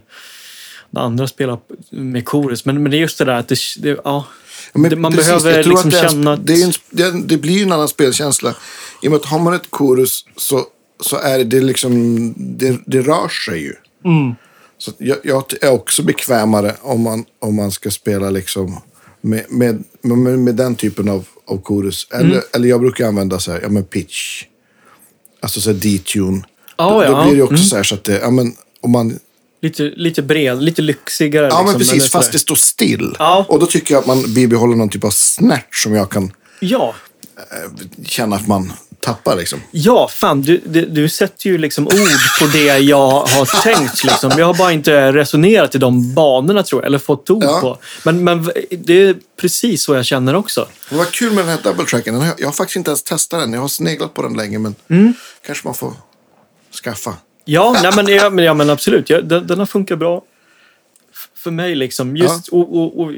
[SPEAKER 1] när andra spelar med chorus. Men, men det är just det där att det, det, ja,
[SPEAKER 2] Ja,
[SPEAKER 1] man
[SPEAKER 2] precis,
[SPEAKER 1] behöver liksom
[SPEAKER 2] att det, är,
[SPEAKER 1] känna att...
[SPEAKER 2] det, är en, det, det blir ju en annan spelkänsla. I och med att har man ett chorus så, så är det liksom, det, det rör sig ju.
[SPEAKER 1] Mm.
[SPEAKER 2] Så jag, jag är också bekvämare om man, om man ska spela liksom med, med, med, med den typen av, av chorus. Eller,
[SPEAKER 1] Mm.
[SPEAKER 2] eller jag brukar använda så här, ja men pitch. Alltså så här D-tune.
[SPEAKER 1] Ja,
[SPEAKER 2] då,
[SPEAKER 1] ja,
[SPEAKER 2] då blir det också
[SPEAKER 1] Mm.
[SPEAKER 2] så här så att det, ja men om man
[SPEAKER 1] Lite, lite bred, lite lyxigare.
[SPEAKER 2] Ja,
[SPEAKER 1] liksom,
[SPEAKER 2] men precis. Fast det står still.
[SPEAKER 1] Ja.
[SPEAKER 2] Och då tycker jag att man bibehåller någon typ av snärt som jag kan
[SPEAKER 1] Ja,
[SPEAKER 2] känna att man tappar. Liksom.
[SPEAKER 1] ja, fan. Du, du, du sätter ju liksom ord på det jag har tänkt. Liksom. Jag har bara inte resonerat i de banorna, tror jag. Eller fått ord
[SPEAKER 2] Ja.
[SPEAKER 1] på. Men, men det är precis så jag känner också.
[SPEAKER 2] Det var kul med den här double tracken. Jag har faktiskt inte ens testat den. Jag har sneglat på den länge, men
[SPEAKER 1] Mm.
[SPEAKER 2] kanske man får skaffa.
[SPEAKER 1] Ja, nej, men, ja, men, ja, men absolut. Ja, den, den har funkat bra för mig. Liksom. Just, och, och, och,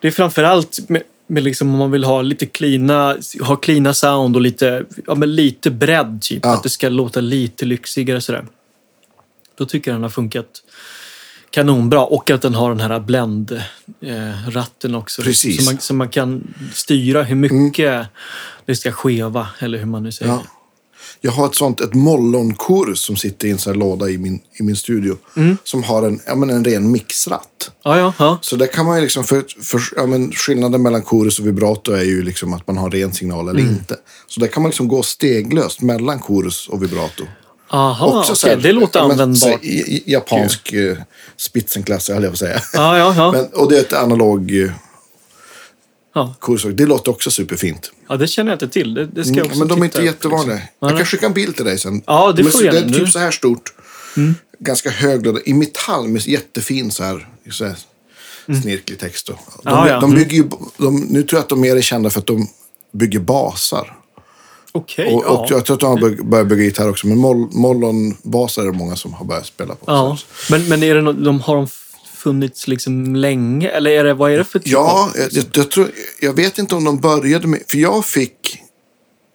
[SPEAKER 1] det är framförallt med, med liksom, om man vill ha lite cleana, ha cleana sound och lite, ja, men lite bredd. Typ,
[SPEAKER 2] Ja.
[SPEAKER 1] Att det ska låta lite lyxigare. Sådär. Då tycker jag den har funkat kanonbra. Och att den har den här blend-ratten också.
[SPEAKER 2] Precis.
[SPEAKER 1] Så man, så man kan styra hur mycket det ska skeva, eller hur man nu säger.
[SPEAKER 2] Ja. Jag har ett sånt, ett mollonchorus som sitter i en sån här låda i min, i min studio.
[SPEAKER 1] Mm.
[SPEAKER 2] Som har en, ja, men en ren mixratt.
[SPEAKER 1] Ja, ja, ja.
[SPEAKER 2] Så där kan man ju liksom, för, för ja, men skillnaden mellan chorus och vibrato är ju liksom att man har ren signal eller
[SPEAKER 1] Mm.
[SPEAKER 2] inte. Så där kan man liksom gå steglöst mellan chorus och vibrato.
[SPEAKER 1] Aha,
[SPEAKER 2] Också så
[SPEAKER 1] okej.
[SPEAKER 2] här,
[SPEAKER 1] det låter
[SPEAKER 2] ja, men,
[SPEAKER 1] användbart.
[SPEAKER 2] här, Japansk uh, spitzenklasse, höll jag på att säga.
[SPEAKER 1] Ja, ja, ja.
[SPEAKER 2] Men, och det är ett analog uh,
[SPEAKER 1] ja.
[SPEAKER 2] chorus. Det låter också superfint.
[SPEAKER 1] Ja, det känner jag inte till. Det, det ska jag
[SPEAKER 2] Mm,
[SPEAKER 1] också
[SPEAKER 2] men de är inte
[SPEAKER 1] upp,
[SPEAKER 2] jättevanliga.
[SPEAKER 1] liksom.
[SPEAKER 2] Jag kan skicka en bild till dig sen.
[SPEAKER 1] Ja, det får du
[SPEAKER 2] Det är
[SPEAKER 1] Mm.
[SPEAKER 2] typ så här stort. Ganska hög låda. I metall med jättefin så här, så här snirklig text. De,
[SPEAKER 1] Mm. Ja,
[SPEAKER 2] de
[SPEAKER 1] Mm.
[SPEAKER 2] bygger ju, de, nu tror jag att de mer är kända för att de bygger basar.
[SPEAKER 1] Okej,
[SPEAKER 2] Och, och
[SPEAKER 1] ja.
[SPEAKER 2] jag tror att de har börjat- bygga gitarr också. Men moll, mollonbasar är det många som har börjat spela på.
[SPEAKER 1] ja. Men, men är det no- de har de funnits liksom länge? Eller är det, vad är det för typ
[SPEAKER 2] Ja,
[SPEAKER 1] av-
[SPEAKER 2] jag, jag, tror, jag vet inte om de började med... För jag fick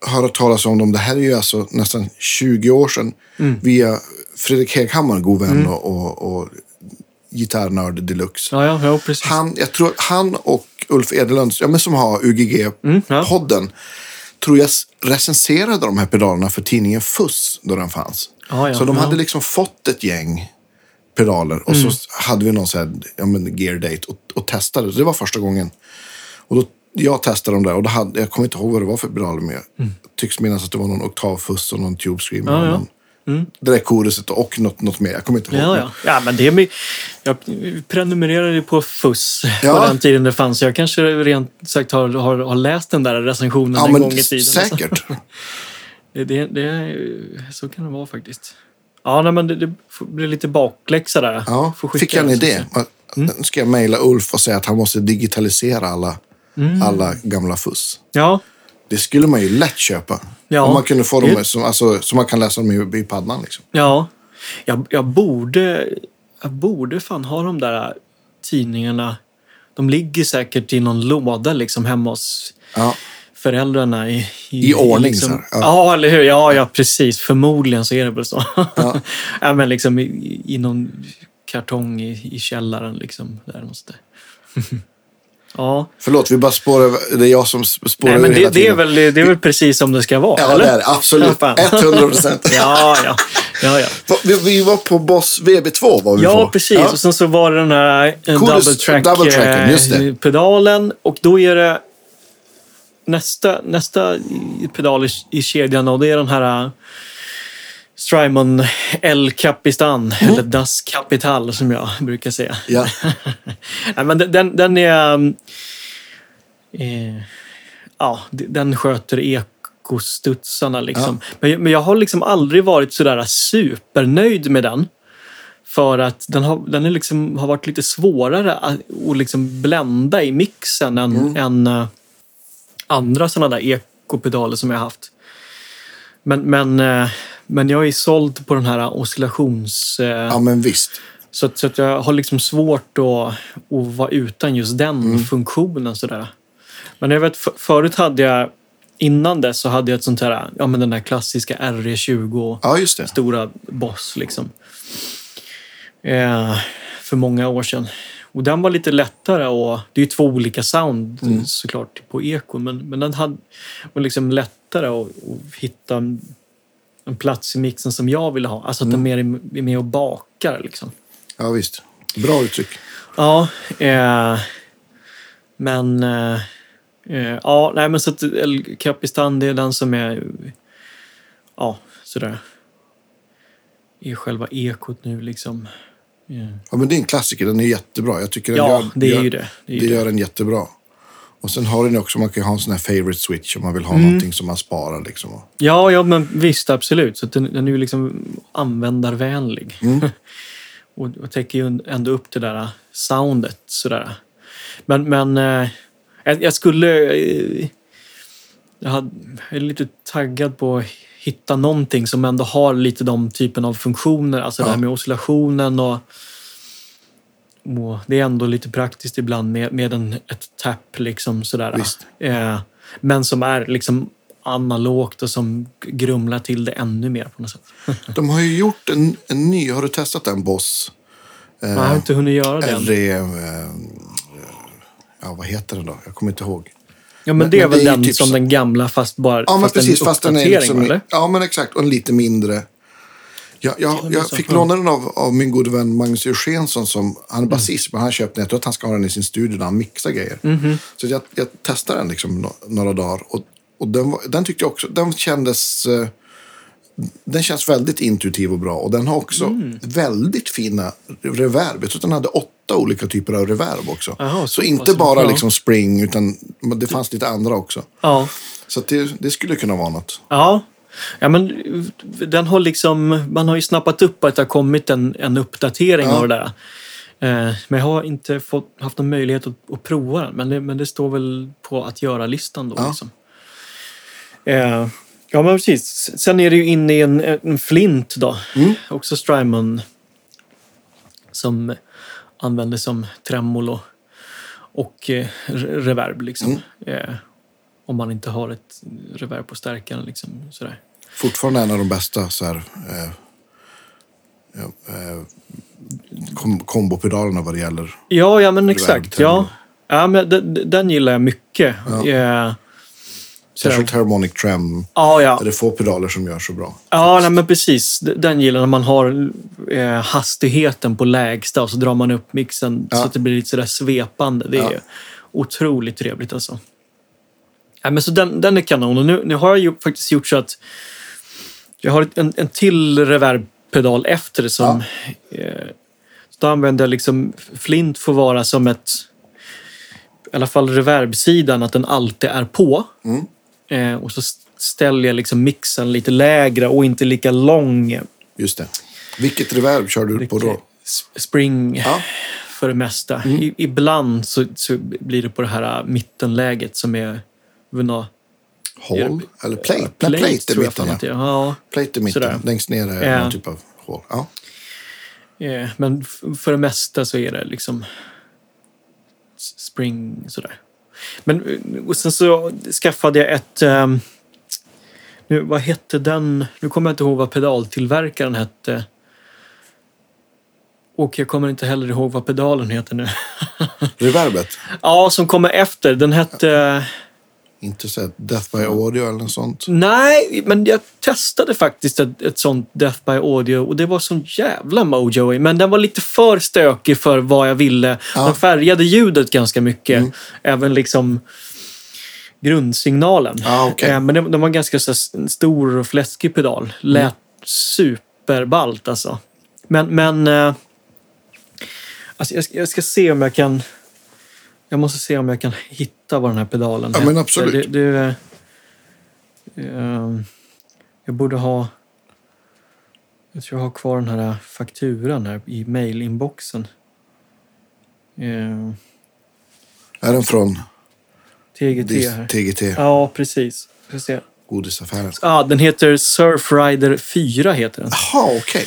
[SPEAKER 2] höra talas om dem, det här är ju alltså nästan 20 år sedan,
[SPEAKER 1] Mm.
[SPEAKER 2] via Fredrik Heghammar, god vän och, och, och gitarrnörd deluxe.
[SPEAKER 1] Ja, ja, ja, precis.
[SPEAKER 2] Han, jag tror han och Ulf Edelund, ja, men som har
[SPEAKER 1] Mm.
[SPEAKER 2] UGG-podden, tror jag recenserade de här pedalerna för tidningen Fuss då den fanns. Så de hade liksom fått ett gäng pedaler och
[SPEAKER 1] Mm.
[SPEAKER 2] så hade vi någon så här, ja, men gear date och, och testade. Så det var första gången. Och då, jag testade dem där och då hade, jag kommer inte ihåg vad det var för pedaler men jag tycks minnas att det var någon oktavfuss och någon tube screamer.
[SPEAKER 1] Mm. Ja, ja.
[SPEAKER 2] någon, Det där koruset och något, något mer. Jag kommer inte ihåg.
[SPEAKER 1] Ja, ja. ja, men det är my- Jag prenumererade ju på FUS
[SPEAKER 2] Ja.
[SPEAKER 1] på den tiden det fanns. Jag kanske rent sagt har, har, har läst den där recensionen
[SPEAKER 2] Ja,
[SPEAKER 1] en gång i tiden.
[SPEAKER 2] säkert.
[SPEAKER 1] Det, det, det, så kan det vara faktiskt. Ja, nej, men det, det blir lite bakläxa där.
[SPEAKER 2] Ja, fick jag en idé.
[SPEAKER 1] att
[SPEAKER 2] Nu ska jag mejla Ulf och säga att han måste digitalisera alla,
[SPEAKER 1] Mm.
[SPEAKER 2] alla gamla fuss.
[SPEAKER 1] Ja,
[SPEAKER 2] Det skulle man ju lätt köpa.
[SPEAKER 1] Ja.
[SPEAKER 2] Om man kunde få dem som, alltså, så man kan läsa dem i, i paddan. Liksom.
[SPEAKER 1] ja. Jag, jag, borde, jag borde fan ha de där tidningarna. De ligger säkert i någon låda liksom hemma hos
[SPEAKER 2] Ja.
[SPEAKER 1] Föräldrarna. I,
[SPEAKER 2] I ordning,
[SPEAKER 1] liksom,
[SPEAKER 2] här,
[SPEAKER 1] ja.
[SPEAKER 2] ja.
[SPEAKER 1] eller hur? Ja, ja, precis. Förmodligen så är det väl så.
[SPEAKER 2] Ja.
[SPEAKER 1] ja, men liksom i, i någon kartong i, i källaren. Liksom, där måste. ja.
[SPEAKER 2] Förlåt, vi bara spårar. Det är jag som sp- spårar
[SPEAKER 1] Nej, men det,
[SPEAKER 2] hela
[SPEAKER 1] det, är
[SPEAKER 2] tiden.
[SPEAKER 1] väl, det är väl precis som det ska vara?
[SPEAKER 2] Ja,
[SPEAKER 1] eller?
[SPEAKER 2] det är det. Absolut.
[SPEAKER 1] Ja, fan.
[SPEAKER 2] 100 procent.
[SPEAKER 1] ja, ja. ja, ja.
[SPEAKER 2] Vi, vi var på Boss VB2 var vi
[SPEAKER 1] Ja,
[SPEAKER 2] på.
[SPEAKER 1] precis. Och sen så var det den här eh,
[SPEAKER 2] Coolest-
[SPEAKER 1] double track,
[SPEAKER 2] just det.
[SPEAKER 1] eh, pedalen. Och då är det nästa, nästa pedal i, i kedjan och det är den här eh, Strymon El Capistan,
[SPEAKER 2] Mm.
[SPEAKER 1] eller Das Capital som jag brukar säga.
[SPEAKER 2] Ja.
[SPEAKER 1] Nej, men den- den, är... um, Eh, ja, den sköter ekostudsarna liksom. Men, jag- men jag har liksom aldrig varit sådär supernöjd med den. För att den har, den är liksom, har varit lite svårare att, att liksom blända i mixen än, än eh, andra sådana där ekopedaler som jag haft. Men, men, eh, men jag är såld på den här oscillations... eh,
[SPEAKER 2] ja, men visst.
[SPEAKER 1] så, att, så att jag har liksom svårt att, att vara utan just den
[SPEAKER 2] Mm.
[SPEAKER 1] funktionen. Sådär. Men jag vet, för, förut hade jag, innan det så hade jag ett sånt här, ja men den där klassiska RE20
[SPEAKER 2] Ja, just det.
[SPEAKER 1] stora Boss liksom. Eh, för många år sedan. Och den var lite lättare och det är ju två olika sound
[SPEAKER 2] Mm.
[SPEAKER 1] såklart på ekon. Men, men den hade, var liksom lättare att, att hitta en, en plats i mixen som jag ville ha. Alltså att den mer är, är med och bakar liksom.
[SPEAKER 2] Ja, visst. Bra uttryck.
[SPEAKER 1] Ja, eh, men... Eh, eh, ja, nej men så att El Capistan, det är den som är... Ja, sådär. I själva ekot nu liksom. Eh,
[SPEAKER 2] Ja, men det är en klassiker. Den är jättebra. Jag tycker den
[SPEAKER 1] Ja,
[SPEAKER 2] gör,
[SPEAKER 1] det är
[SPEAKER 2] gör,
[SPEAKER 1] det. Det är
[SPEAKER 2] det gör den jättebra. Och sen har den också, man kan ha en sån här favorite switch om man vill ha
[SPEAKER 1] Mm.
[SPEAKER 2] någonting som man sparar. Liksom.
[SPEAKER 1] Ja, ja, men visst, absolut. Så den, den är ju liksom användarvänlig. och, och täcker ju ändå upp det där soundet sådär. Men, men eh, jag, jag skulle... Eh, jag, hade, jag är lite taggad på hitta någonting som ändå har lite de typen av funktioner. Alltså det
[SPEAKER 2] Ja.
[SPEAKER 1] här med oscillationen och... och det är ändå lite praktiskt ibland med, med en, ett tapp liksom sådär. Eh, men som är liksom analogt och som grumlar till det ännu mer på något sätt.
[SPEAKER 2] De har ju gjort en, en ny, har du testat den Boss?
[SPEAKER 1] Jag har inte hunnit göra det än.
[SPEAKER 2] RE... Eh, ja, vad heter den då? Jag kommer inte ihåg.
[SPEAKER 1] Ja, men,
[SPEAKER 2] men-
[SPEAKER 1] det är
[SPEAKER 2] men
[SPEAKER 1] väl
[SPEAKER 2] det är
[SPEAKER 1] den
[SPEAKER 2] typ
[SPEAKER 1] som
[SPEAKER 2] så-
[SPEAKER 1] den gamla fast bara
[SPEAKER 2] Ja, men
[SPEAKER 1] fast
[SPEAKER 2] precis.
[SPEAKER 1] en
[SPEAKER 2] Fast den är liksom...
[SPEAKER 1] eller?
[SPEAKER 2] Ja, men exakt. Och en lite mindre. Jag, jag, jag fick låna den av, av min gode vän Magnus Eugenson. Som,
[SPEAKER 1] Mm.
[SPEAKER 2] han är basist, men han köpte den. Jag tror att han ska ha den i sin studio när han mixar grejer.
[SPEAKER 1] Mhm.
[SPEAKER 2] Så jag, jag testade den liksom no, några dagar. Och, och den, var, den tyckte jag också... Den kändes... Eh, den känns väldigt intuitiv och bra. Och den har också
[SPEAKER 1] Mm.
[SPEAKER 2] väldigt fina reverb. Jag tror att den hade åtta olika typer av reverb också.
[SPEAKER 1] Jaha,
[SPEAKER 2] så
[SPEAKER 1] så
[SPEAKER 2] inte bara
[SPEAKER 1] Ja.
[SPEAKER 2] liksom spring, utan det fanns lite andra också.
[SPEAKER 1] Ja.
[SPEAKER 2] Så det, det skulle kunna vara något.
[SPEAKER 1] Ja. Ja, men den har liksom, man har ju snappat upp att det har kommit en, en uppdatering
[SPEAKER 2] Ja.
[SPEAKER 1] av det där. Eh, men jag har inte fått, haft någon möjlighet att, att prova den. Men det, men det står väl på att göra-listan då.
[SPEAKER 2] Ja.
[SPEAKER 1] Liksom. Eh, ja, men precis. Sen är det ju inne i en, en flint då.
[SPEAKER 2] Mm.
[SPEAKER 1] Också Strymon. Som använder som tremolo och eh, re- reverb. Liksom.
[SPEAKER 2] Mm.
[SPEAKER 1] Eh, om man inte har ett reverb på stärkaren. Liksom, sådär.
[SPEAKER 2] Fortfarande en av de bästa så här, eh, eh, kom, kombopedalerna vad det gäller.
[SPEAKER 1] Ja, ja men exakt. Ja. Ja, men den, den gillar jag mycket. Ja,
[SPEAKER 2] Särskilt Harmonic Trem
[SPEAKER 1] ja, ja.
[SPEAKER 2] är det få pedaler som gör så bra.
[SPEAKER 1] ja nej, men precis. Den gillar när man har eh, hastigheten på lägsta och så drar man upp mixen
[SPEAKER 2] Ja.
[SPEAKER 1] så att det blir lite sådär svepande. Det är
[SPEAKER 2] Ja.
[SPEAKER 1] otroligt trevligt alltså. Ja, men så den, den är kanon. Och nu, nu har jag ju faktiskt gjort så att jag har en, en till reverbpedal efter som... Eh, så då använder jag liksom... Flint får vara som ett... I alla fall reverbsidan, att den alltid är på.
[SPEAKER 2] Mm.
[SPEAKER 1] Eh, och så ställer jag liksom mixen lite lägre och inte lika lång.
[SPEAKER 2] Just det. Vilket reverb kör du på då?
[SPEAKER 1] Spring
[SPEAKER 2] Ja.
[SPEAKER 1] för det mesta.
[SPEAKER 2] Mm.
[SPEAKER 1] I, ibland så, så blir det på det här mittenläget som är... Vuna,
[SPEAKER 2] Hål? Eller plate?
[SPEAKER 1] Ja,
[SPEAKER 2] Nej, plate är mitten. Ja. Plate är mitten.
[SPEAKER 1] Sådär.
[SPEAKER 2] Längst ner är
[SPEAKER 1] Ja.
[SPEAKER 2] någon typ av hål. Ja.
[SPEAKER 1] eh, men för det mesta så är det liksom spring sådär. Men och sen så skaffade jag ett... ehm, nu, vad hette den? Nu kommer jag inte ihåg vad pedaltillverkaren hette. Och jag kommer inte heller ihåg vad pedalen heter nu.
[SPEAKER 2] Reverbet?
[SPEAKER 1] Ja, som kommer efter. Den hette...
[SPEAKER 2] Inte här Death by Audio eller något sånt.
[SPEAKER 1] Nej, men jag testade faktiskt ett, ett sånt Death by Audio och det var sån jävla mojo i. Men den var lite för stökig för vad jag ville.
[SPEAKER 2] Ja.
[SPEAKER 1] Den färgade ljudet ganska mycket. Även liksom grundsignalen.
[SPEAKER 2] Ja, okej.
[SPEAKER 1] Eh, Men den, den var ganska så stor och fläskig pedal. Lät superballt alltså. Men, men eh, alltså jag, jag ska se om jag kan... Jag måste se om jag kan hitta vad den här pedalen
[SPEAKER 2] Ja, men
[SPEAKER 1] hette.
[SPEAKER 2] absolut.
[SPEAKER 1] Det, det, ehm, jag borde ha... Jag tror jag har kvar den här fakturan här i mailinboxen. Uh,
[SPEAKER 2] Är den från
[SPEAKER 1] TGT här.
[SPEAKER 2] TGT?
[SPEAKER 1] Ja, precis. Ska se.
[SPEAKER 2] Godisaffären?
[SPEAKER 1] Ja, den heter Surfrider 4 heter den.
[SPEAKER 2] Jaha, okej.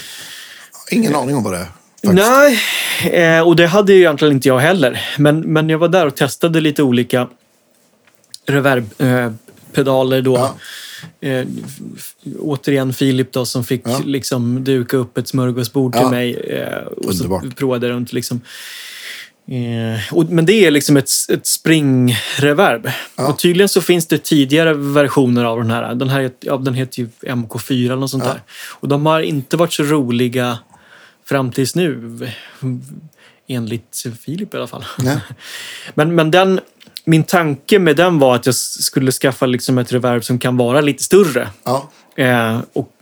[SPEAKER 2] Ingen aning om vad det är. Faktiskt.
[SPEAKER 1] Nej, eh, och det hade ju egentligen inte jag heller. Men, men jag var där och testade lite olika reverbpedaler eh, då.
[SPEAKER 2] Ja.
[SPEAKER 1] Eh, återigen Filip då som fick
[SPEAKER 2] Ja.
[SPEAKER 1] liksom duka upp ett smörgåsbord till
[SPEAKER 2] Ja.
[SPEAKER 1] mig. Eh, och så
[SPEAKER 2] Underbart.
[SPEAKER 1] provade jag runt liksom. Eh, och, men det är liksom ett, ett springreverb.
[SPEAKER 2] Ja.
[SPEAKER 1] Och tydligen så finns det tidigare versioner av den här. Den här ja, den heter ju MK4 eller något sånt där. Och de har inte varit så roliga fram tills nu. Enligt Filip i alla fall.
[SPEAKER 2] Nej.
[SPEAKER 1] Men, men den, min tanke med den var att jag skulle skaffa liksom ett reverb som kan vara lite större.
[SPEAKER 2] Ja,
[SPEAKER 1] Eh, och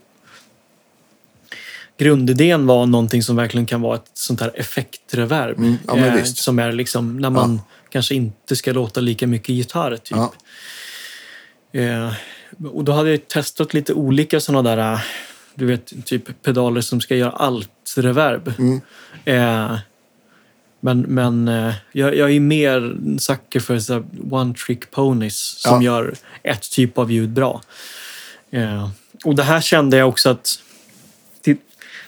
[SPEAKER 1] grundidén var någonting som verkligen kan vara ett sånt här effektreverb.
[SPEAKER 2] Mm, ja,
[SPEAKER 1] eh, som är liksom när man kanske inte ska låta lika mycket gitarr. Typ.
[SPEAKER 2] ja.
[SPEAKER 1] Eh, och då hade jag testat lite olika sådana där, eh, du vet, typ pedaler som ska göra allt-reverb.
[SPEAKER 2] Mm.
[SPEAKER 1] Eh, men men eh, jag, jag är mer sucker för så one trick ponies som
[SPEAKER 2] Ja.
[SPEAKER 1] gör ett typ av ljud bra. Eh, och det här kände jag också att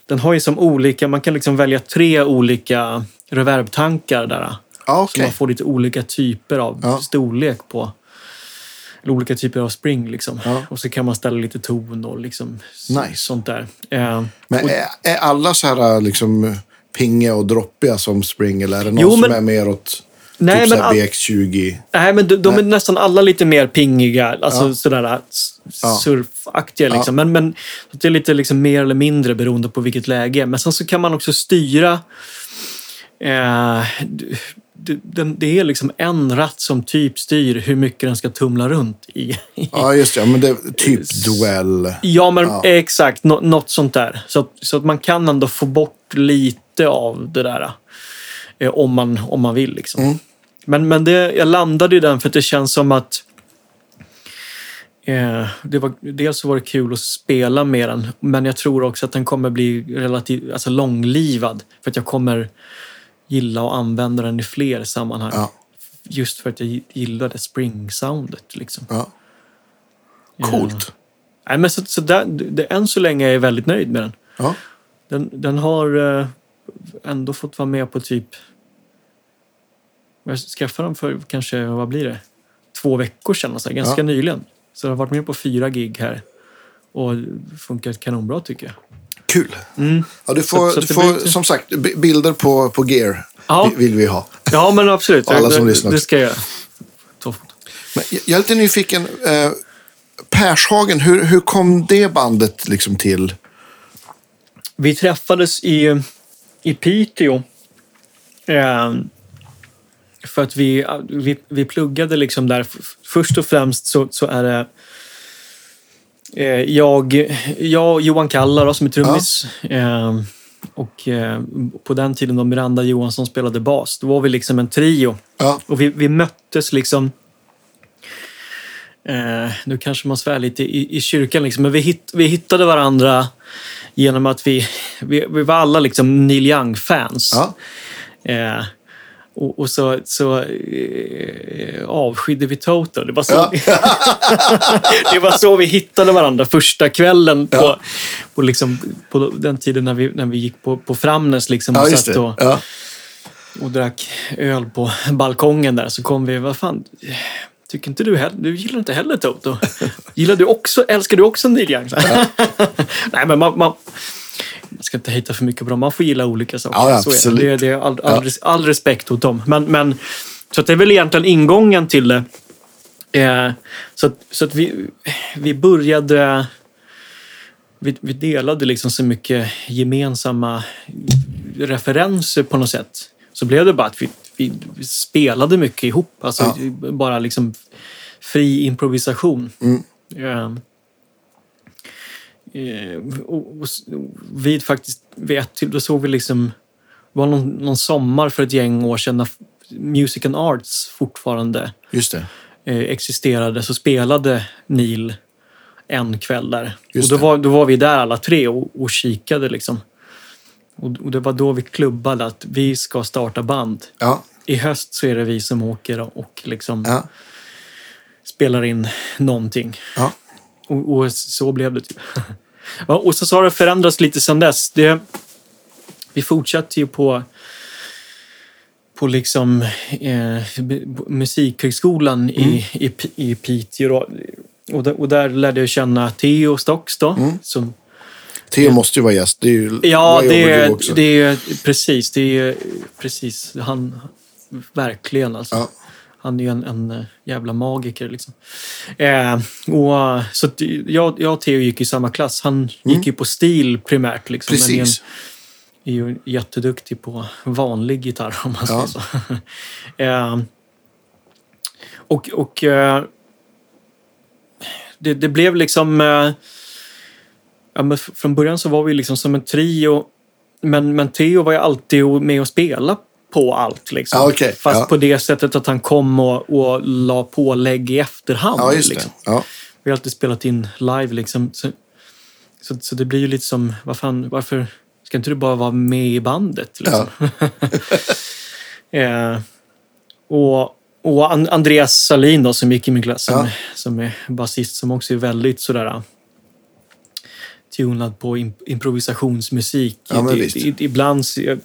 [SPEAKER 1] den har ju som olika, man kan liksom välja tre olika reverbtankar där.
[SPEAKER 2] ja
[SPEAKER 1] Så
[SPEAKER 2] okej.
[SPEAKER 1] man får lite olika typer av
[SPEAKER 2] Ja.
[SPEAKER 1] storlek på. Olika typer av spring liksom.
[SPEAKER 2] Ja.
[SPEAKER 1] Och så kan man ställa lite ton och liksom
[SPEAKER 2] Nice.
[SPEAKER 1] sånt där. Eh,
[SPEAKER 2] Men
[SPEAKER 1] och,
[SPEAKER 2] är, är alla så här liksom pingiga och droppiga som Spring eller är det någon
[SPEAKER 1] Jo,
[SPEAKER 2] som
[SPEAKER 1] men-
[SPEAKER 2] är mer åt
[SPEAKER 1] Nej,
[SPEAKER 2] typ
[SPEAKER 1] men
[SPEAKER 2] så här
[SPEAKER 1] all-
[SPEAKER 2] BX20?
[SPEAKER 1] nej, men de, de är nästan alla lite mer pingiga. Alltså
[SPEAKER 2] Ja.
[SPEAKER 1] sådär s-
[SPEAKER 2] Ja.
[SPEAKER 1] surfaktiga liksom. Men, men det är lite liksom mer eller mindre beroende på vilket läge. Men sen så kan man också styra eh, d- d- den, det är liksom en ratt som typ styr hur mycket den ska tumla runt i.
[SPEAKER 2] Ja, just det. Ja, men det typ duell.
[SPEAKER 1] Ja, men
[SPEAKER 2] Ja.
[SPEAKER 1] exakt. Nå, något sånt där. Så, så att man kan ändå få bort lite av det där. Eh, om, man, om man vill. Liksom.
[SPEAKER 2] Mm.
[SPEAKER 1] Men, men det, jag landade i den för att det känns som att eh, det var, dels så var det kul att spela med den, men jag tror också att den kommer bli relativt alltså långlivad. För att jag kommer gilla att använda den i fler sammanhang.
[SPEAKER 2] Ja.
[SPEAKER 1] Just för att jag gillade spring-soundet. Liksom.
[SPEAKER 2] Ja. Coolt.
[SPEAKER 1] Nej, men så, så där, det, än så länge är jag väldigt nöjd med den.
[SPEAKER 2] Ja.
[SPEAKER 1] Den, den har eh, ändå fått vara med på typ... Jag skaffade den för kanske, vad blir det? Två veckor sedan, alltså, ganska
[SPEAKER 2] Ja.
[SPEAKER 1] nyligen. Så den har varit med på fyra gig här. Och funkat kanonbra tycker jag.
[SPEAKER 2] Kul.
[SPEAKER 1] Mm.
[SPEAKER 2] Ja, du får,
[SPEAKER 1] Så- så
[SPEAKER 2] du får
[SPEAKER 1] blir-
[SPEAKER 2] som sagt, bilder på, på gear
[SPEAKER 1] Ja.
[SPEAKER 2] vi- vill vi ha.
[SPEAKER 1] Ja, men absolut.
[SPEAKER 2] Alla som
[SPEAKER 1] det,
[SPEAKER 2] lyssnar
[SPEAKER 1] det ska jag.
[SPEAKER 2] Men jag är lite nyfiken. Eh, Pershagen, hur, hur kom det bandet liksom till?
[SPEAKER 1] Vi träffades i, i Piteå. Eh, för att vi, vi, vi pluggade liksom där. Först och främst så, så är det jag, jag och Johan Kalla då, som är trummis. Eh, och eh, på den tiden då Miranda Johansson spelade bas. Då var vi liksom en trio.
[SPEAKER 2] Ja,
[SPEAKER 1] Och vi, vi möttes liksom... Eh, nu kanske man svär lite i, i kyrkan, liksom, men vi, hitt, vi hittade varandra genom att vi, vi, vi var alla liksom Neil Young-fans.
[SPEAKER 2] ja,
[SPEAKER 1] Eh, och, och så, så eh, avskydde vi Toto. Det var, så, det var så vi hittade varandra första kvällen på,
[SPEAKER 2] Ja.
[SPEAKER 1] på, liksom, på den tiden när vi, när vi gick på, på Framnäs liksom,
[SPEAKER 2] Ja,
[SPEAKER 1] och
[SPEAKER 2] just
[SPEAKER 1] satt och,
[SPEAKER 2] Ja.
[SPEAKER 1] och drack öl på balkongen där. Så kom vi, vad fan, tycker inte du heller, du gillar inte heller Toto? Gillar du också, älskar du också Neil Young? Nej, men man, man, man ska inte hitta för mycket på dem. Man får gilla olika saker.
[SPEAKER 2] Ja, ja,
[SPEAKER 1] Så är det.
[SPEAKER 2] absolut.
[SPEAKER 1] Det, är all, all, all respekt åt dem. Men, men, så att det är väl egentligen ingången till det. Eh, så att, så att vi, vi började... Vi, vi delade liksom så mycket gemensamma referenser på något sätt. Så blev det bara att vi, vi, spelade mycket ihop. Alltså
[SPEAKER 2] Ja.
[SPEAKER 1] bara liksom fri improvisation.
[SPEAKER 2] Mm.
[SPEAKER 1] Eh, och, och, s- vid faktiskt, vid ett till, då såg vi liksom, det var någon, någon sommar för ett gäng år sedan när Music and Arts fortfarande eh, existerade så spelade Neil en kväll där.
[SPEAKER 2] Just
[SPEAKER 1] och då var, då var vi där alla tre och, och kikade liksom. Och, och det var då vi klubbade att vi ska starta band.
[SPEAKER 2] Ja.
[SPEAKER 1] I höst så är det vi som åker och, och liksom
[SPEAKER 2] Ja.
[SPEAKER 1] spelar in någonting.
[SPEAKER 2] Ja.
[SPEAKER 1] Och, och så blev det. Typ. ja, och så, så har det förändrats lite sedan dess. Det, vi fortsatte ju på på liksom eh, musikhögskolan i, i, P- i Piteå. Och, där, och där lärde jag känna Theo Stocks då. Som,
[SPEAKER 2] Theo måste ju vara gäst. Det är ju
[SPEAKER 1] ja, det är, det är precis. Det är precis. Han, verkligen alltså.
[SPEAKER 2] Ja.
[SPEAKER 1] Han är ju en, en eh, jävla magiker liksom. Eh, och, så jag, jag och Theo gick i samma klass. Han gick ju på stil primärt. Liksom, men är en-
[SPEAKER 2] Mm. Precis.
[SPEAKER 1] är ju jätteduktig på vanlig gitarr om man
[SPEAKER 2] Ja.
[SPEAKER 1] säger så. eh, och och eh, det, det blev liksom... Eh, ja, men från början så var vi liksom som en trio. Men, men Theo var ju alltid med och spela på allt. Liksom.
[SPEAKER 2] Ja, okej.
[SPEAKER 1] Fast
[SPEAKER 2] Ja.
[SPEAKER 1] på det sättet att han kom och, och la pålägg i efterhand.
[SPEAKER 2] Ja, just
[SPEAKER 1] liksom.
[SPEAKER 2] Ja.
[SPEAKER 1] Vi har alltid spelat in live liksom. Så, så, så det blir ju lite som, vad fan, varför ska inte du bara vara med i bandet? Liksom? eh, och, och An- Andreas Salin då, som gick i min klass, som, som är basist, som också är väldigt sådär uh, tunad på imp- improvisationsmusik.
[SPEAKER 2] Ja,
[SPEAKER 1] Det- ibland jag,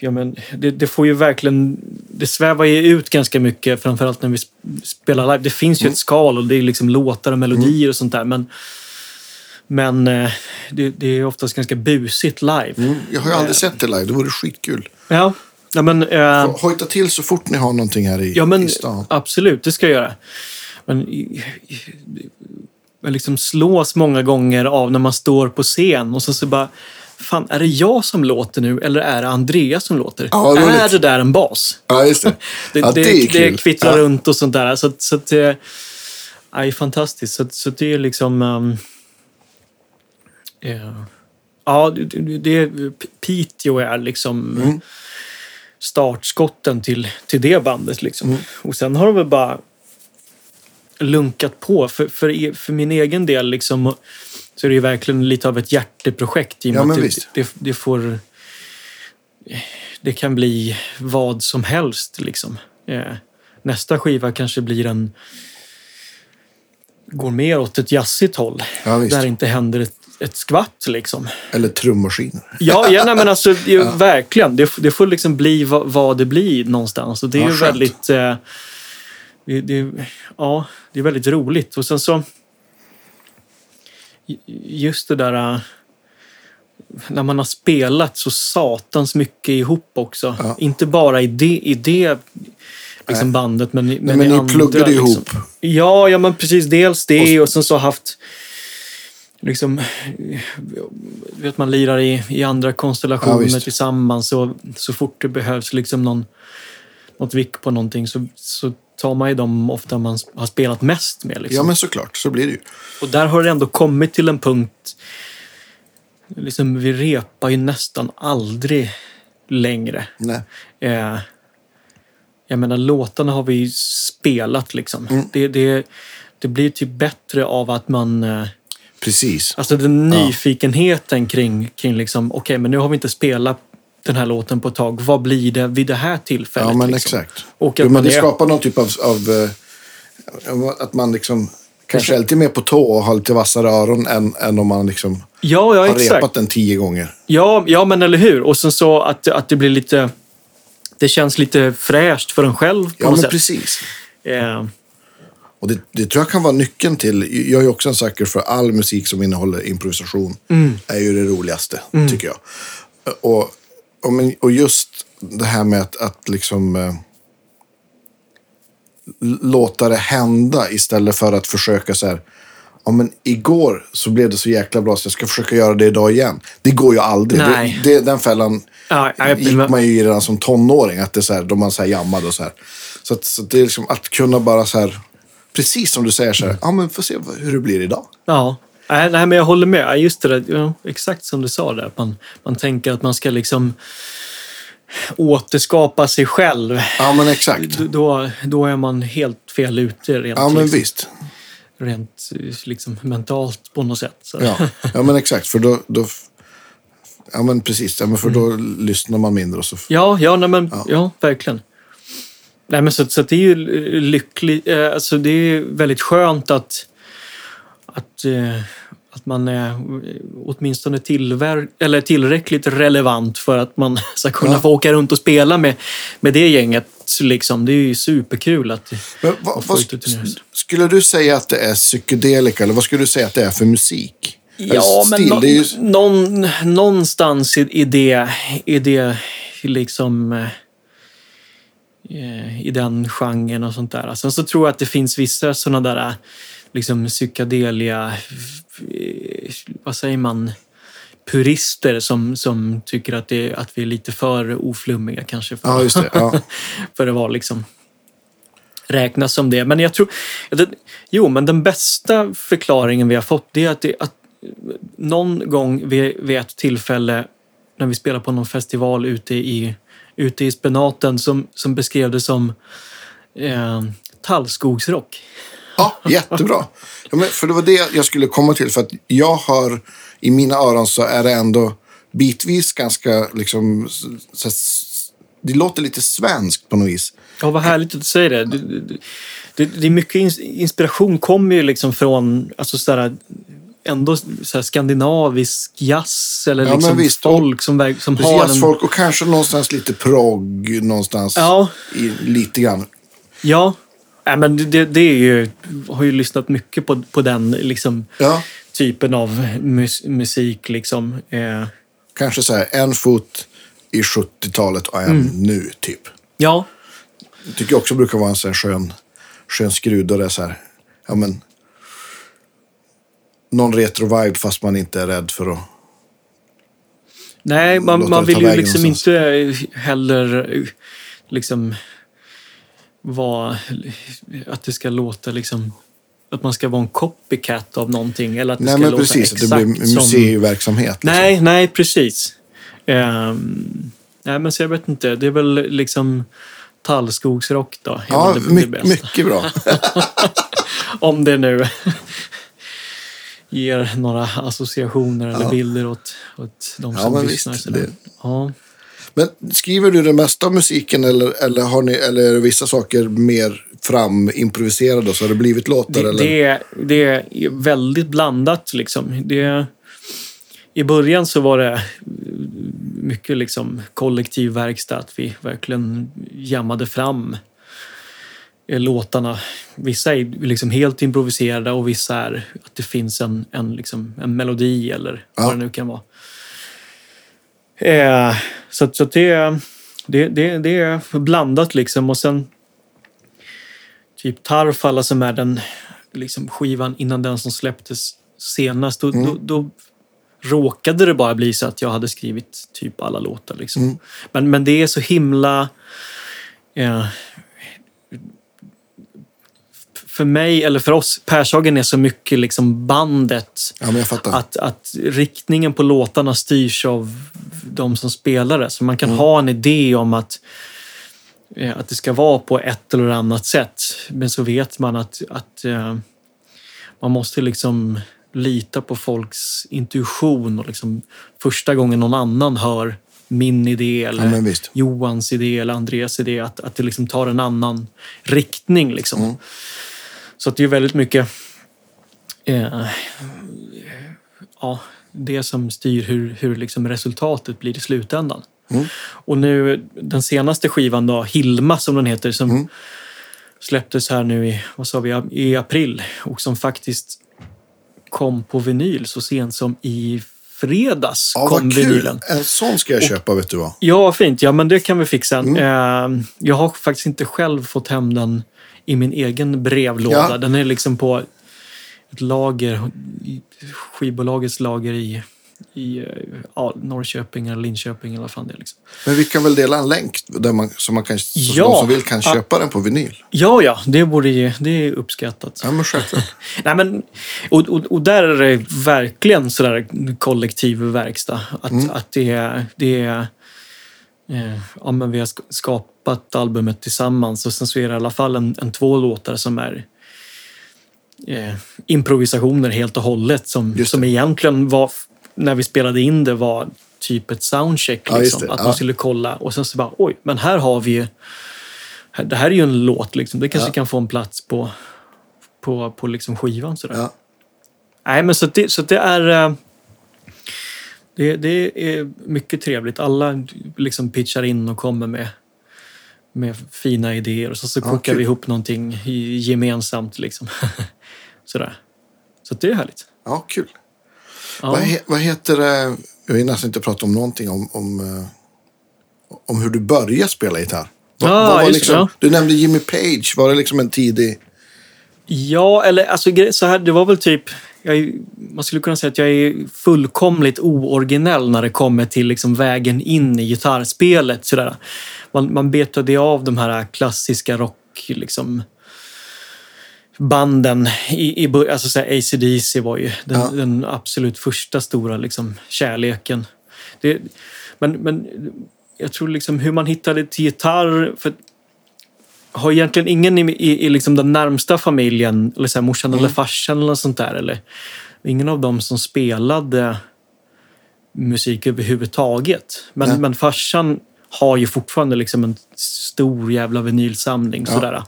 [SPEAKER 1] ja, men det, det får ju verkligen... Det svävar ju ut ganska mycket, framförallt när vi sp- spelar live. Det finns
[SPEAKER 2] Mm.
[SPEAKER 1] ju ett skal och det är liksom låtar och melodier och sånt där. Men, men eh, det, det är oftast ganska busigt live.
[SPEAKER 2] Mm. Jag har ju aldrig sett det live. Det vore skitkul.
[SPEAKER 1] Ja, ja men... Eh,
[SPEAKER 2] Hojta till så fort ni har någonting här i,
[SPEAKER 1] Ja, men
[SPEAKER 2] i stan.
[SPEAKER 1] absolut, det ska jag göra. Men jag liksom slås många gånger av när man står på scen och så, så bara, fan, är det jag som låter nu eller är det Andreas som låter?
[SPEAKER 2] Ja,
[SPEAKER 1] är det där en bas?
[SPEAKER 2] Ja, just det.
[SPEAKER 1] Det,
[SPEAKER 2] ja,
[SPEAKER 1] det,
[SPEAKER 2] det
[SPEAKER 1] det, kvittrar
[SPEAKER 2] ja.
[SPEAKER 1] runt och sånt där. Så, att- så att det är fantastiskt. Så, så det är liksom... Um, ja, ja, det, det, det, Piteå är liksom
[SPEAKER 2] Mm.
[SPEAKER 1] startskotten till, till det bandet. Liksom.
[SPEAKER 2] Mm.
[SPEAKER 1] Och sen har de väl bara lunkat på. För, för, e- för min egen del liksom, så är det ju verkligen lite av ett hjärteprojekt. I
[SPEAKER 2] Ja, men
[SPEAKER 1] det,
[SPEAKER 2] visst.
[SPEAKER 1] det, det får... Det kan bli vad som helst. Liksom. Eh, nästa skiva kanske blir en... Går mer åt ett jazzigt håll.
[SPEAKER 2] Ja,
[SPEAKER 1] där det inte händer ett, ett skvatt. Liksom.
[SPEAKER 2] Eller trummaskiner.
[SPEAKER 1] Ja, ja nej, men alltså, det, ju verkligen. Det, det får liksom bli vad, vad det blir någonstans. Och det är
[SPEAKER 2] Ja,
[SPEAKER 1] väldigt... Eh, det, det, ja, det är väldigt roligt. Och sen så... Just det där... eh, När man har spelat så satans mycket ihop också.
[SPEAKER 2] Ja.
[SPEAKER 1] Inte bara i det, i det liksom bandet, men, i- men,
[SPEAKER 2] men
[SPEAKER 1] i
[SPEAKER 2] ni
[SPEAKER 1] andra,
[SPEAKER 2] pluggade
[SPEAKER 1] liksom.
[SPEAKER 2] ihop.
[SPEAKER 1] Ja, ja, men precis. Dels det
[SPEAKER 2] Och-
[SPEAKER 1] och sen så haft... Liksom, vet man lirar i, i andra
[SPEAKER 2] Ja,
[SPEAKER 1] konstellationer
[SPEAKER 2] visst.
[SPEAKER 1] tillsammans. Så, så fort det behövs liksom någon, något vick på någonting så, så tar man ju dem ofta man har spelat mest med. Liksom.
[SPEAKER 2] Ja, men såklart. Så blir det ju.
[SPEAKER 1] Och där har det ändå kommit till en punkt... Liksom, vi repar ju nästan aldrig längre.
[SPEAKER 2] Nej.
[SPEAKER 1] Eh, jag menar, låtarna har vi ju spelat liksom. Det, det, det blir typ bättre av att man... Eh,
[SPEAKER 2] Precis.
[SPEAKER 1] alltså den nyfikenheten kring, kring liksom, okej, men nu har vi inte spelat den här låten på ett tag. Vad blir det vid det här tillfället?
[SPEAKER 2] Ja, men
[SPEAKER 1] liksom?
[SPEAKER 2] exakt.
[SPEAKER 1] Och
[SPEAKER 2] Jo,
[SPEAKER 1] att
[SPEAKER 2] men
[SPEAKER 1] man
[SPEAKER 2] det
[SPEAKER 1] är-
[SPEAKER 2] skapar någon typ av... av eh, att man liksom kanske är lite mer på tå och har lite vassare öron än, än om man liksom
[SPEAKER 1] Ja, ja,
[SPEAKER 2] har
[SPEAKER 1] exakt.
[SPEAKER 2] repat den tio gånger.
[SPEAKER 1] Ja, ja, men eller hur? Och sen så att, att det blir lite... Det känns lite fräscht för en själv på
[SPEAKER 2] Ja,
[SPEAKER 1] något
[SPEAKER 2] men
[SPEAKER 1] sätt.
[SPEAKER 2] precis.
[SPEAKER 1] Eh,
[SPEAKER 2] Och det, det tror jag kan vara nyckeln till... Jag är också en sucker för all musik som innehåller improvisation.
[SPEAKER 1] Mm.
[SPEAKER 2] är ju det roligaste, tycker jag. Och, och, just det här med att, att liksom... Eh, låta det hända istället för att försöka så här... Ja, men igår så blev det så jäkla bra så jag ska försöka göra det idag igen. Det går ju aldrig.
[SPEAKER 1] Nej.
[SPEAKER 2] Det, det, den fällan
[SPEAKER 1] Ja, jag-
[SPEAKER 2] gick man ju i redan som tonåring. Att det är så här, då man så här jammade och så här. Så, att, så det är liksom att kunna bara så här... Precis som du säger så här. Ja, men får se hur det blir idag.
[SPEAKER 1] Ja, nej, nej, men jag håller med. Ja, Just det, där, ja, exakt som du sa där. att Man, man tänker att man ska liksom återskapa sig själv.
[SPEAKER 2] Ja, men exakt.
[SPEAKER 1] Då, då är man helt fel ute rent,
[SPEAKER 2] Ja, men
[SPEAKER 1] liksom,
[SPEAKER 2] visst.
[SPEAKER 1] rent liksom, mentalt på något sätt. Så.
[SPEAKER 2] Ja, ja men exakt. För då... då ja, men precis. Ja, men för då
[SPEAKER 1] Mm.
[SPEAKER 2] lyssnar man mindre och så...
[SPEAKER 1] Ja, ja, nej, men, ja. verkligen. Nej, men så, så det är ju lyckligt. Eh, alltså det är väldigt skönt att, att, eh, att man är eh, åtminstone tillver- eller tillräckligt relevant för att man ska kunna
[SPEAKER 2] Ja.
[SPEAKER 1] få åka runt och spela med, med det gänget. Liksom. Det är ju superkul att
[SPEAKER 2] Men vad,
[SPEAKER 1] att
[SPEAKER 2] vad,
[SPEAKER 1] till
[SPEAKER 2] skulle du säga att det är psykedelika eller vad skulle du säga att det är för musik?
[SPEAKER 1] Ja, men
[SPEAKER 2] är ju,
[SPEAKER 1] någon, någonstans i, i, det, i det liksom eh, i den genren och sånt där. Sen så tror jag att det finns vissa sådana där liksom psykedelia, vad säger man, purister som, som tycker att, det, att vi är lite för oflummiga kanske. För,
[SPEAKER 2] ja, det. Ja.
[SPEAKER 1] för att vara liksom räknas som det. Men jag tror... Det, jo, men den bästa förklaringen vi har fått det är att, det, att någon gång vid, vid ett tillfälle när vi spelade på någon festival ute i, ute i spenaten som, som beskrev det som eh, tallskogsrock.
[SPEAKER 2] Ja, jättebra. Ja, men för det var det jag skulle komma till. För att jag hör, i mina öron så är det ändå bitvis ganska liksom... Så, det låter lite svenskt på något vis.
[SPEAKER 1] Ja, vad härligt att du säger det. Det, det, det, är mycket ins- inspiration kommer ju liksom från alltså sådär, ändå sådär skandinavisk jazz eller
[SPEAKER 2] Ja,
[SPEAKER 1] liksom
[SPEAKER 2] visst.
[SPEAKER 1] folk som, som har en...
[SPEAKER 2] och kanske någonstans lite progg någonstans.
[SPEAKER 1] Ja.
[SPEAKER 2] I, lite grann.
[SPEAKER 1] Ja, Nej, men det, det är ju... har ju lyssnat mycket på, på den liksom,
[SPEAKER 2] Ja,
[SPEAKER 1] typen av mus, musik. Liksom. Eh,
[SPEAKER 2] kanske så här en fot i 70-talet och en
[SPEAKER 1] Mm.
[SPEAKER 2] nu, typ.
[SPEAKER 1] ja,
[SPEAKER 2] tycker jag också brukar vara en sån här skön, skön skrud. Och det är så här, ja men... Någon retro-vibe fast man inte är rädd för att...
[SPEAKER 1] nej, man, man
[SPEAKER 2] det
[SPEAKER 1] vill ju liksom
[SPEAKER 2] någonstans.
[SPEAKER 1] inte heller eh, liksom vara... Att det ska låta liksom... Att man ska vara en copycat av någonting. Eller att det
[SPEAKER 2] Nej
[SPEAKER 1] ska
[SPEAKER 2] men
[SPEAKER 1] låta
[SPEAKER 2] precis, att det
[SPEAKER 1] exakt
[SPEAKER 2] blir
[SPEAKER 1] som...
[SPEAKER 2] museiverksamhet. Liksom.
[SPEAKER 1] Nej, nej, precis. Ehm, nej, men så jag vet inte. Det är väl liksom tallskogsrock då.
[SPEAKER 2] Ja, my,
[SPEAKER 1] bästa.
[SPEAKER 2] mycket bra.
[SPEAKER 1] Om det nu ger några associationer eller
[SPEAKER 2] Ja.
[SPEAKER 1] bilder åt, åt de
[SPEAKER 2] Ja,
[SPEAKER 1] som lyssnar.
[SPEAKER 2] visst, det-
[SPEAKER 1] Ja.
[SPEAKER 2] Men skriver du det mesta av musiken eller, eller, har ni, eller är det vissa saker mer framimproviserade så har det blivit låtar?
[SPEAKER 1] Det,
[SPEAKER 2] eller?
[SPEAKER 1] det, är- det är väldigt blandat. Liksom. Det, I början så var det mycket liksom kollektiv verkstad. Att vi verkligen jammade fram eh, låtarna. Vissa är liksom helt improviserade och vissa är att det finns en, en, liksom, en melodi eller
[SPEAKER 2] Ja.
[SPEAKER 1] vad det nu kan vara. Eh, så så det, det, det, det är blandat liksom. Och sen typ Tarfala som är den liksom, skivan innan den som släpptes senast. Då, då, då råkade det bara bli så att jag hade skrivit typ alla låtar. Liksom. Men, men det är så himla... Eh, för mig, eller för oss, Pershagen är så mycket liksom bandet.
[SPEAKER 2] Ja.
[SPEAKER 1] Att, att riktningen på låtarna styrs av de som spelar det. Så man kan ha en idé om att, eh, att det ska vara på ett eller annat sätt. Men så vet man att, att eh, man måste liksom lita på folks intuition. Och liksom första gången någon annan hör min idé eller
[SPEAKER 2] Ja.
[SPEAKER 1] Johans idé eller Andreas idé. Att, att det liksom tar en annan riktning. Liksom.
[SPEAKER 2] Mm.
[SPEAKER 1] Så att det är väldigt mycket eh, ja, det som styr hur, hur liksom resultatet blir i slutändan.
[SPEAKER 2] Mm.
[SPEAKER 1] Och nu den senaste skivan då, Hilma som den heter, som
[SPEAKER 2] Mm.
[SPEAKER 1] släpptes här nu i, vad sa vi, i april och som faktiskt kom på vinyl så sent som i fredags
[SPEAKER 2] Ja,
[SPEAKER 1] kom
[SPEAKER 2] vad kul.
[SPEAKER 1] vinylen.
[SPEAKER 2] En sån ska jag köpa, vet du vad.
[SPEAKER 1] Ja, fint. Ja, men det kan vi fixa.
[SPEAKER 2] Mm.
[SPEAKER 1] Eh, jag har faktiskt inte själv fått hem den i min egen brevlåda.
[SPEAKER 2] Ja.
[SPEAKER 1] Den är liksom på ett lager, skivbolagets lager i, i ja, Norrköping eller Linköping eller vad fan det är. Liksom.
[SPEAKER 2] Men vi kan väl dela en länk där man, så man kan, så
[SPEAKER 1] Ja.
[SPEAKER 2] de som vill kan köpa den på vinyl.
[SPEAKER 1] Ja, ja, det borde det är uppskattat.
[SPEAKER 2] Ja, men självklart.
[SPEAKER 1] Nej, men, och, och, och där är det verkligen sådär kollektiv verkstad. Att,
[SPEAKER 2] Mm.
[SPEAKER 1] att det är... Det är eh, ja, men vi har sk- skapat albumet tillsammans och sen så är det i alla fall en, en två låtar som är eh, improvisationer helt och hållet. Som, som egentligen var, när vi spelade in det, var typ ett soundcheck.
[SPEAKER 2] Ja,
[SPEAKER 1] Liksom,
[SPEAKER 2] det.
[SPEAKER 1] att
[SPEAKER 2] Ja.
[SPEAKER 1] man skulle kolla och sen så bara, oj, men här har vi ju... Det här är ju en låt, liksom. det kanske
[SPEAKER 2] Ja.
[SPEAKER 1] kan få en plats på, på, på liksom skivan. Sådär.
[SPEAKER 2] Ja.
[SPEAKER 1] Nej, men så, det, så det är... eh, Det, det är mycket trevligt. Alla liksom pitchar in och kommer med, med fina idéer. Och så, så
[SPEAKER 2] Ja,
[SPEAKER 1] kokar
[SPEAKER 2] kul.
[SPEAKER 1] vi ihop någonting gemensamt. Liksom. Sådär. Så det är härligt.
[SPEAKER 2] ja, kul.
[SPEAKER 1] Ja.
[SPEAKER 2] Vad, he, vad heter det? Jag vill nästan inte prata om någonting om, om, eh, om hur du började spela gitarr. Vad- vad var
[SPEAKER 1] just det,
[SPEAKER 2] liksom,
[SPEAKER 1] ja.
[SPEAKER 2] Du nämnde Jimmy Page. Var det liksom en tidig...
[SPEAKER 1] Ja, eller alltså så här, det var väl typ... Jag, man skulle kunna säga att jag är fullkomligt ooriginell när det kommer till liksom vägen in i gitarrspelet. Sådär. Man, man betade av de här klassiska rock... Liksom, banden. I, i, bör- alltså så här, AC/DC var ju den,
[SPEAKER 2] Ja.
[SPEAKER 1] den absolut första stora liksom, kärleken. Det, men, men jag tror liksom hur man hittade till gitarr... För har egentligen ingen i, i, i liksom den närmsta familjen, eller så här, morsan eller farsan eller sånt där. Eller, ingen av dem som spelade musik överhuvudtaget. Men,
[SPEAKER 2] Nej.
[SPEAKER 1] men farsan har ju fortfarande liksom en stor jävla vinylsamling.
[SPEAKER 2] Ja.
[SPEAKER 1] Sådär.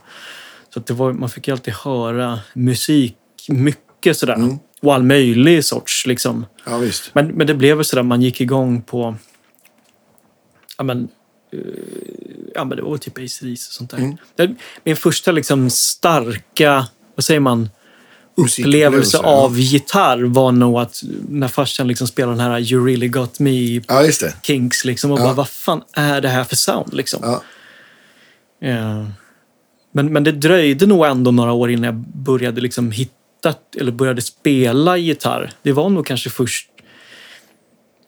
[SPEAKER 1] Så att det var, man fick ju alltid höra musik mycket sådär. Och all möjlig sorts. Liksom.
[SPEAKER 2] Ja, visst.
[SPEAKER 1] Men, men det blev sådär, man gick igång på... Ja, men, eh, ja, men det var typ AC/DC och sånt där.
[SPEAKER 2] Mm.
[SPEAKER 1] Det, min första liksom starka, vad säger man, upplevelse
[SPEAKER 2] ja.
[SPEAKER 1] av gitarr var nog att när farsan liksom spelade den här You really got me
[SPEAKER 2] Ja.
[SPEAKER 1] Kinks. Liksom, och
[SPEAKER 2] Ja.
[SPEAKER 1] bara, vad fan är det här för sound? Liksom.
[SPEAKER 2] Ja.
[SPEAKER 1] Men, men det dröjde nog ändå några år innan jag började liksom hitta, eller började spela gitarr. Det var nog kanske först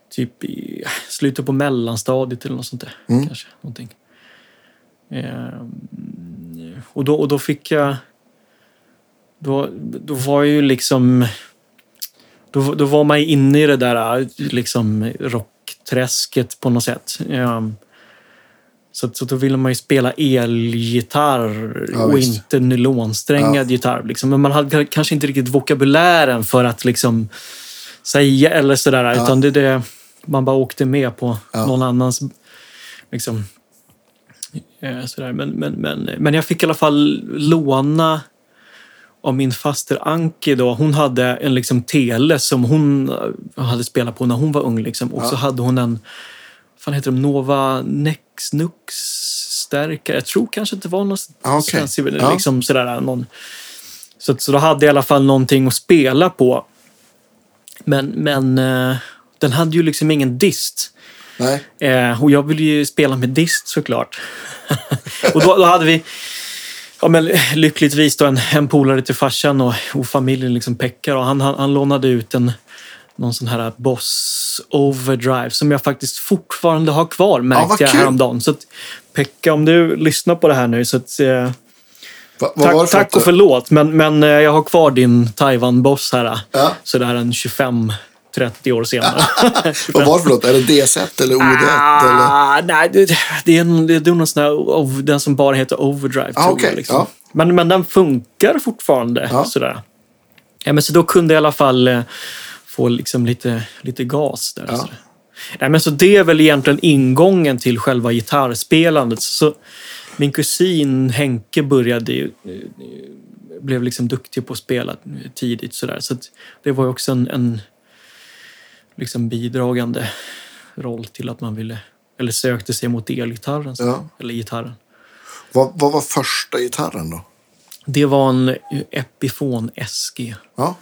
[SPEAKER 1] typ i slutet på mellanstadiet eller något sånt där.
[SPEAKER 2] Mm.
[SPEAKER 1] Kanske, någonting. Eh, och, då, och då fick jag... Då, då var jag ju liksom... Då, då var man inne i det där liksom rockträsket på något sätt. Eh, så, så då ville man ju spela elgitarr
[SPEAKER 2] Ja,
[SPEAKER 1] och
[SPEAKER 2] visst.
[SPEAKER 1] inte nylonsträngad gitarr. Liksom. Men man hade kanske inte riktigt vokabulären för att liksom säga eller sådär.
[SPEAKER 2] Ja.
[SPEAKER 1] Utan det, det, man bara åkte med på
[SPEAKER 2] Ja.
[SPEAKER 1] någon annans... Liksom, eh, sådär. Men, men, men, men jag fick i alla fall låna av min faster Anki då. Hon hade en liksom tele som hon hade spelat på när hon var ung. Liksom. Och
[SPEAKER 2] Ja.
[SPEAKER 1] så hade hon en, fan heter de, Nova Nex Nux stärkare. Jag tror kanske att det var någon
[SPEAKER 2] okej.
[SPEAKER 1] svensk-
[SPEAKER 2] Ja.
[SPEAKER 1] liksom sådär, någon. Så, så då hade jag i alla fall någonting att spela på. Men, men eh, den hade ju liksom ingen dist.
[SPEAKER 2] Nej.
[SPEAKER 1] Eh, och jag ville ju spela med dist såklart. och då, då hade vi ja, men, lyckligtvis då en, en polare till farsan och, och familjen, liksom Pekka. Och han, han, han lånade ut en, någon sån här Boss Overdrive som jag faktiskt fortfarande har kvar, märkte jag
[SPEAKER 2] kul.
[SPEAKER 1] häromdagen. Så att, Pekka, om du lyssnar på det här nu, så att, eh,
[SPEAKER 2] Va,
[SPEAKER 1] tack,
[SPEAKER 2] för
[SPEAKER 1] tack och förlåt. Men, men eh, jag har kvar din Taiwan-boss här.
[SPEAKER 2] Ja.
[SPEAKER 1] Sådär en 25-30 år senare.
[SPEAKER 2] Vad var det för låt? Är det D-set eller OD1? eller?
[SPEAKER 1] Ah, nej, det, det är, en- det är någon sån här, den som bara heter Overdrive.
[SPEAKER 2] Ah, okej,
[SPEAKER 1] jag, liksom.
[SPEAKER 2] ja.
[SPEAKER 1] men, men den funkar fortfarande.
[SPEAKER 2] Ja.
[SPEAKER 1] Sådär. Ja, men så då kunde jag i alla fall eh, få liksom lite, lite gas där.
[SPEAKER 2] Ja.
[SPEAKER 1] Nej, men så det är väl egentligen ingången till själva gitarrspelandet. Så min kusin Henke började ju, eh, blev liksom duktig på att spela tidigt. Så att det var ju också en, en liksom bidragande roll till att man ville, eller sökte sig mot elgitarren. så-
[SPEAKER 2] Ja.
[SPEAKER 1] Eller gitarren.
[SPEAKER 2] Vad, vad var första gitarren då?
[SPEAKER 1] Det var en Epiphone SG.
[SPEAKER 2] Ja,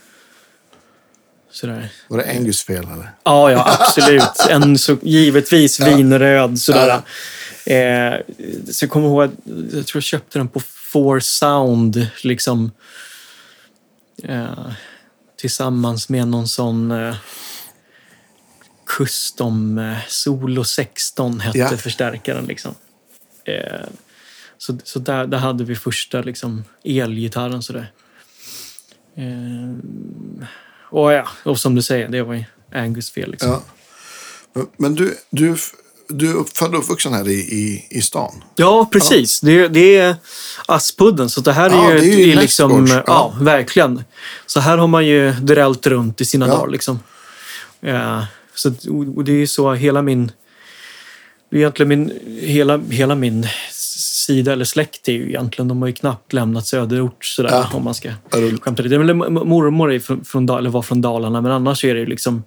[SPEAKER 1] Sådär.
[SPEAKER 2] var det Angus fel eller?
[SPEAKER 1] Ja, ja, absolut. En så, givetvis vinröd sådär. Eh, så jag kommer ihåg jag tror jag köpte den på Four Sound. Liksom, eh, tillsammans med någon sån eh, Custom eh, Solo 16 hette
[SPEAKER 2] Ja.
[SPEAKER 1] förstärkaren. Liksom. Eh, så så där, där hade vi första liksom, elgitarren. Sådär. Eh, och ja, och som du säger, det var ju Angus fel. Liksom.
[SPEAKER 2] Ja. Men, du, du, du är född och uppvuxen här i, i, i stan?
[SPEAKER 1] Ja, precis. Det, det är Aspudden, så det här är
[SPEAKER 2] Ja,
[SPEAKER 1] ju,
[SPEAKER 2] det är ju
[SPEAKER 1] det är liksom...
[SPEAKER 2] nästgårds.
[SPEAKER 1] Ja.
[SPEAKER 2] Ja.
[SPEAKER 1] verkligen. Så här har man ju drällt runt i sina
[SPEAKER 2] Ja.
[SPEAKER 1] dagar. Liksom. Ja, så, och det är ju så hela min... Det är egentligen min, hela, hela min sida eller släkt är ju egentligen, de har ju knappt lämnat söderort sådär
[SPEAKER 2] Ja.
[SPEAKER 1] om man ska
[SPEAKER 2] Ja,
[SPEAKER 1] skämta lite. Mormor är från, eller var från Dalarna, men annars är det ju liksom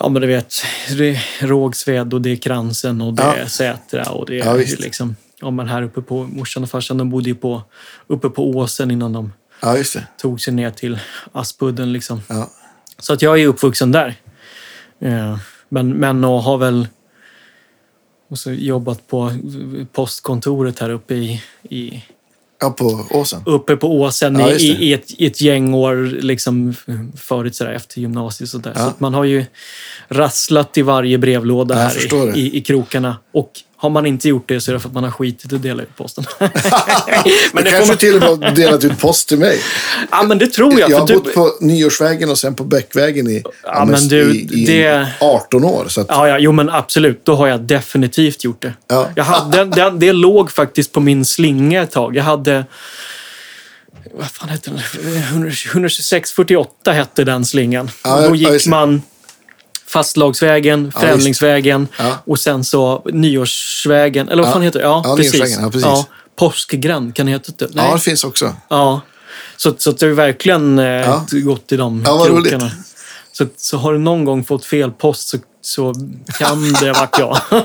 [SPEAKER 1] Ja men du vet, det är Rågsved och det är Kransen och det
[SPEAKER 2] Ja.
[SPEAKER 1] är Sätra och det
[SPEAKER 2] Ja,
[SPEAKER 1] är
[SPEAKER 2] visst.
[SPEAKER 1] liksom... Ja men här uppe på, morsan och farsan de bodde ju på, uppe på åsen innan de
[SPEAKER 2] Ja,
[SPEAKER 1] tog sig ner till Aspudden liksom.
[SPEAKER 2] Ja.
[SPEAKER 1] Så att jag är uppvuxen där. Eh, Men, men och har väl och så jobbat på postkontoret här uppe i, i
[SPEAKER 2] ja, på åsen.
[SPEAKER 1] uppe på åsen
[SPEAKER 2] Ja,
[SPEAKER 1] i, i, ett, i ett gäng år liksom förut sådär, efter gymnasiet. Så, där.
[SPEAKER 2] Ja.
[SPEAKER 1] så man har ju rasslat i varje brevlåda här i, i, i krokarna. Och har man inte gjort det så är det för att man har skitit att dela ut posten. men
[SPEAKER 2] Du
[SPEAKER 1] det
[SPEAKER 2] kanske
[SPEAKER 1] man,
[SPEAKER 2] till och med har delat ut post till mig.
[SPEAKER 1] ja, men det tror jag.
[SPEAKER 2] Jag har
[SPEAKER 1] du,
[SPEAKER 2] bott på Nyårsvägen och sen på Bäckvägen i,
[SPEAKER 1] Ja, men du,
[SPEAKER 2] i, i
[SPEAKER 1] det-
[SPEAKER 2] 18 år. Så att,
[SPEAKER 1] Ja, ja, jo men absolut. Då har jag definitivt gjort det.
[SPEAKER 2] Ja.
[SPEAKER 1] Jag hade, det, det låg faktiskt på min slinga ett tag. Jag hade... Vad fan hette den? 12648 hette den slingan.
[SPEAKER 2] Ja,
[SPEAKER 1] då gick man Fastlagsvägen,
[SPEAKER 2] Ja,
[SPEAKER 1] Främlingsvägen
[SPEAKER 2] Ja.
[SPEAKER 1] och sen så Nyårsvägen. Eller vad
[SPEAKER 2] Ja.
[SPEAKER 1] fan heter det? Ja,
[SPEAKER 2] Ja,
[SPEAKER 1] precis.
[SPEAKER 2] Ja, precis.
[SPEAKER 1] Påskgränd, kan det heta det? Nej.
[SPEAKER 2] ja, det finns också.
[SPEAKER 1] Ja. Så, så det har verkligen eh,
[SPEAKER 2] Ja.
[SPEAKER 1] gått i de
[SPEAKER 2] Ja,
[SPEAKER 1] krokarna. Så, så har du någon gång fått fel post så, så kan det ha varit jag.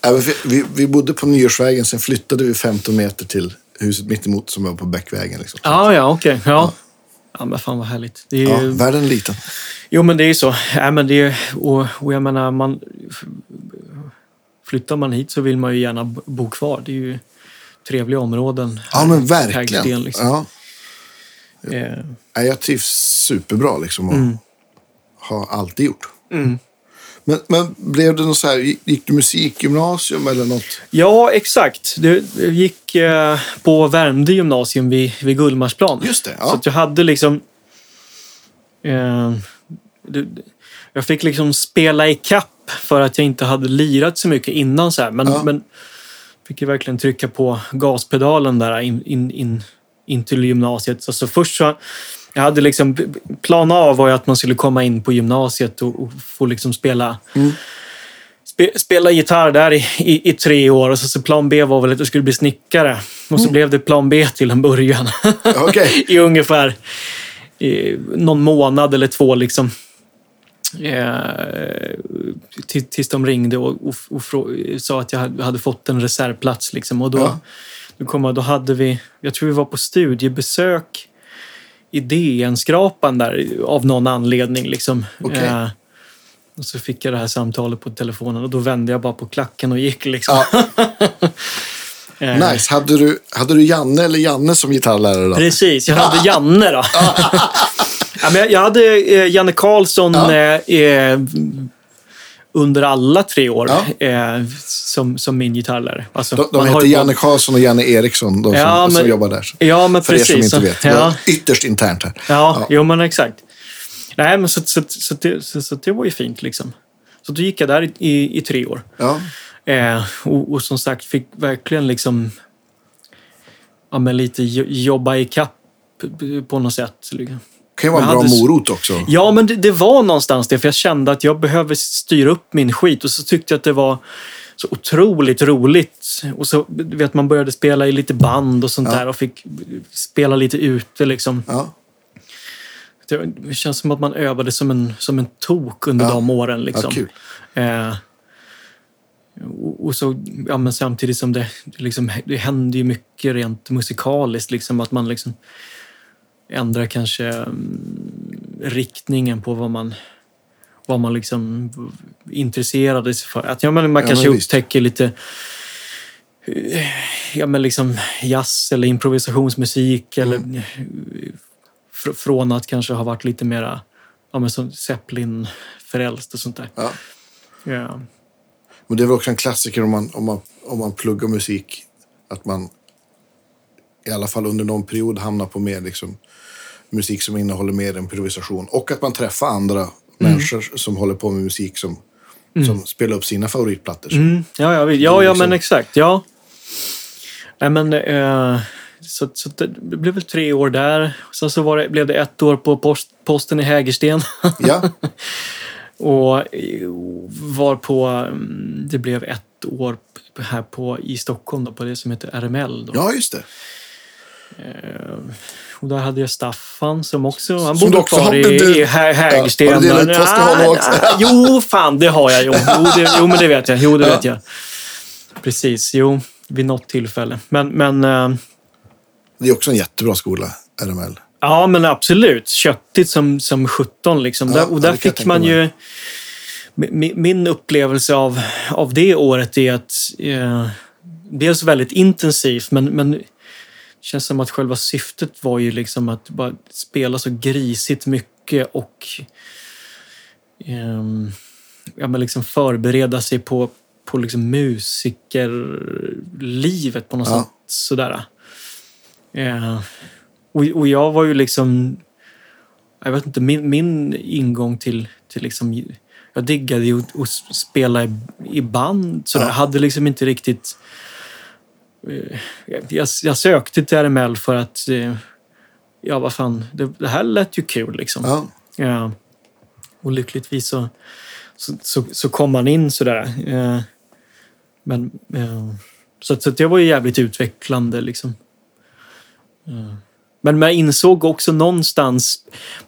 [SPEAKER 2] Ja, vi, vi, bodde på Nyårsvägen, sen flyttade vi 15 meter till huset mittemot som var på Bäckvägen. Liksom.
[SPEAKER 1] ja, ja, okej. Ja. ja, men fan vad härligt. Är
[SPEAKER 2] Ja,
[SPEAKER 1] ju,
[SPEAKER 2] världen är liten.
[SPEAKER 1] Jo, men det är ju så. Ja, men det är, och, och jag menar, man, flyttar man hit så vill man ju gärna bo kvar. Det är ju trevliga områden.
[SPEAKER 2] Ja, men verkligen.
[SPEAKER 1] Liksom.
[SPEAKER 2] Ja.
[SPEAKER 1] Eh,
[SPEAKER 2] Ja, Jag trivs superbra liksom och
[SPEAKER 1] Mm.
[SPEAKER 2] har alltid gjort. Men, men blev det något så här, gick gick du musikgymnasium eller något?
[SPEAKER 1] Ja, exakt. Det gick eh, på Värmdö gymnasium vid, vid Gullmarsplan.
[SPEAKER 2] Just det, ja.
[SPEAKER 1] Så att jag hade liksom... Eh, jag fick liksom spela i kapp för att jag inte hade lirat så mycket innan. Så här. Men,
[SPEAKER 2] Ja.
[SPEAKER 1] men fick ju verkligen trycka på gaspedalen där in, in, in, in till gymnasiet. Alltså först så... Jag hade liksom... Plan A var ju att man skulle komma in på gymnasiet och, och få liksom spela spe, spela gitarr där i, i, i tre år och så, så plan B var väl att jag skulle bli snickare. Och så blev det plan B till en början.
[SPEAKER 2] Okej.
[SPEAKER 1] I ungefär i någon månad eller två liksom. Eh, till- tills de ringde och, och, och sa att jag hade- fått en reservplats. Liksom. Och då,
[SPEAKER 2] Ja.
[SPEAKER 1] då, kom jag, då hade vi, jag tror vi var på studiebesök i DN-skrapan där av någon anledning. Liksom.
[SPEAKER 2] Okej.
[SPEAKER 1] Eh, och så fick jag det här samtalet på telefonen och då vände jag bara på klacken och gick. Liksom.
[SPEAKER 2] Ja, nice. Hade du, hade du Janne eller Janne som gitarrlärare då?
[SPEAKER 1] Precis, jag hade Janne då. ja, men jag, hade eh, Janne Karlsson
[SPEAKER 2] Ja.
[SPEAKER 1] eh, eh, under alla tre år
[SPEAKER 2] Ja.
[SPEAKER 1] eh, som, som min gitarrlärare. Alltså,
[SPEAKER 2] De, de heter Janne Karlsson och Janne Eriksson, de som,
[SPEAKER 1] Ja, men-
[SPEAKER 2] som jobbar där.
[SPEAKER 1] Ja, men
[SPEAKER 2] För
[SPEAKER 1] precis.
[SPEAKER 2] er som inte vet.
[SPEAKER 1] Ja.
[SPEAKER 2] ytterst internt här.
[SPEAKER 1] Ja, jo men exakt. Nej, men så, så, så, det, så, så det var ju fint liksom. Så då gick jag där i, i, i tre år.
[SPEAKER 2] Ja.
[SPEAKER 1] Eh, och, och som sagt, fick verkligen liksom ja, men lite jo- jobba i kapp på något sätt. liksom.
[SPEAKER 2] kan ju vara en bra
[SPEAKER 1] hade
[SPEAKER 2] morot också.
[SPEAKER 1] Ja, men det, det var någonstans det. För jag kände att jag behöver styra upp min skit. Och så tyckte jag att det var så otroligt roligt. Och så vet man började spela i lite band och sånt
[SPEAKER 2] Ja.
[SPEAKER 1] där. Och fick spela lite ute liksom.
[SPEAKER 2] Ja.
[SPEAKER 1] Det det känns som att man övade som en, som en tok under
[SPEAKER 2] Ja.
[SPEAKER 1] de åren. Liksom.
[SPEAKER 2] Ja, kul.
[SPEAKER 1] Eh, och, så, ja, men samtidigt som det, liksom, det händer ju mycket rent musikaliskt. Liksom, att man liksom ändrar kanske mm, riktningen på vad man, vad man liksom intresserade sig för. Att, ja, men man
[SPEAKER 2] Ja,
[SPEAKER 1] kanske
[SPEAKER 2] men
[SPEAKER 1] upptäcker lite ja, men liksom jazz eller improvisationsmusik. Eller,
[SPEAKER 2] Mm.
[SPEAKER 1] fr- från att kanske ha varit lite mera ja, men som Zeppelin-frälst och sånt där.
[SPEAKER 2] Ja.
[SPEAKER 1] Ja.
[SPEAKER 2] Men det är väl också en klassiker om man, om, man, om man pluggar musik. Att man i alla fall under någon period hamnar på mer liksom, musik som innehåller mer improvisation. Och att man träffar andra
[SPEAKER 1] Mm.
[SPEAKER 2] människor som håller på med musik som, som spelar upp sina favoritplattor.
[SPEAKER 1] Mm, ja, ja, ja, ja
[SPEAKER 2] liksom-
[SPEAKER 1] men exakt. Ja. Nej, men, eh, så, så det blev väl tre år där. Sen så var det, blev det ett år på post, posten i Hägersten.
[SPEAKER 2] Ja,
[SPEAKER 1] och eh, var på, mm, det blev ett år här på, i Stockholm då, på det som heter RML. Då.
[SPEAKER 2] ja, just det.
[SPEAKER 1] Och där hade jag Staffan som också, han
[SPEAKER 2] Som
[SPEAKER 1] bodde
[SPEAKER 2] också
[SPEAKER 1] kvar i,
[SPEAKER 2] du-
[SPEAKER 1] i Hä- Hägersten.
[SPEAKER 2] Har du delat Påskeholm
[SPEAKER 1] ah,
[SPEAKER 2] också?
[SPEAKER 1] ah, Jo, fan det har jag. Jo, jo, det, jo men det vet jag. Jo, det vet jag. Precis, jo. Vid något tillfälle. Men, men eh,
[SPEAKER 2] Det är också en jättebra skola, RML.
[SPEAKER 1] Ja, men absolut. Köttigt som, som 17 liksom.
[SPEAKER 2] Ja,
[SPEAKER 1] där, och där fick man ju... mi- Min upplevelse av, av det året är att eh, dels väldigt intensivt, men, men det känns som att själva syftet var ju liksom att bara spela så grisigt mycket och ehm, ja, men liksom förbereda sig på, på liksom musikerlivet på något
[SPEAKER 2] Ja.
[SPEAKER 1] sätt. Sådär. Eh, och, och jag var ju liksom... Jag vet inte, min, min ingång till, till liksom... Jag diggade ju att spela i, i band. Sådär.
[SPEAKER 2] Ja.
[SPEAKER 1] Hade liksom inte riktigt... eh, Jag, jag sökte till RML för att... eh, Ja, vad fan. Det, det här lät ju kul liksom.
[SPEAKER 2] Ja,
[SPEAKER 1] Ja. Och lyckligtvis så, så, så, så kom man in sådär. Eh, men, så, så det var ju jävligt utvecklande liksom. Eh, Men jag insåg också någonstans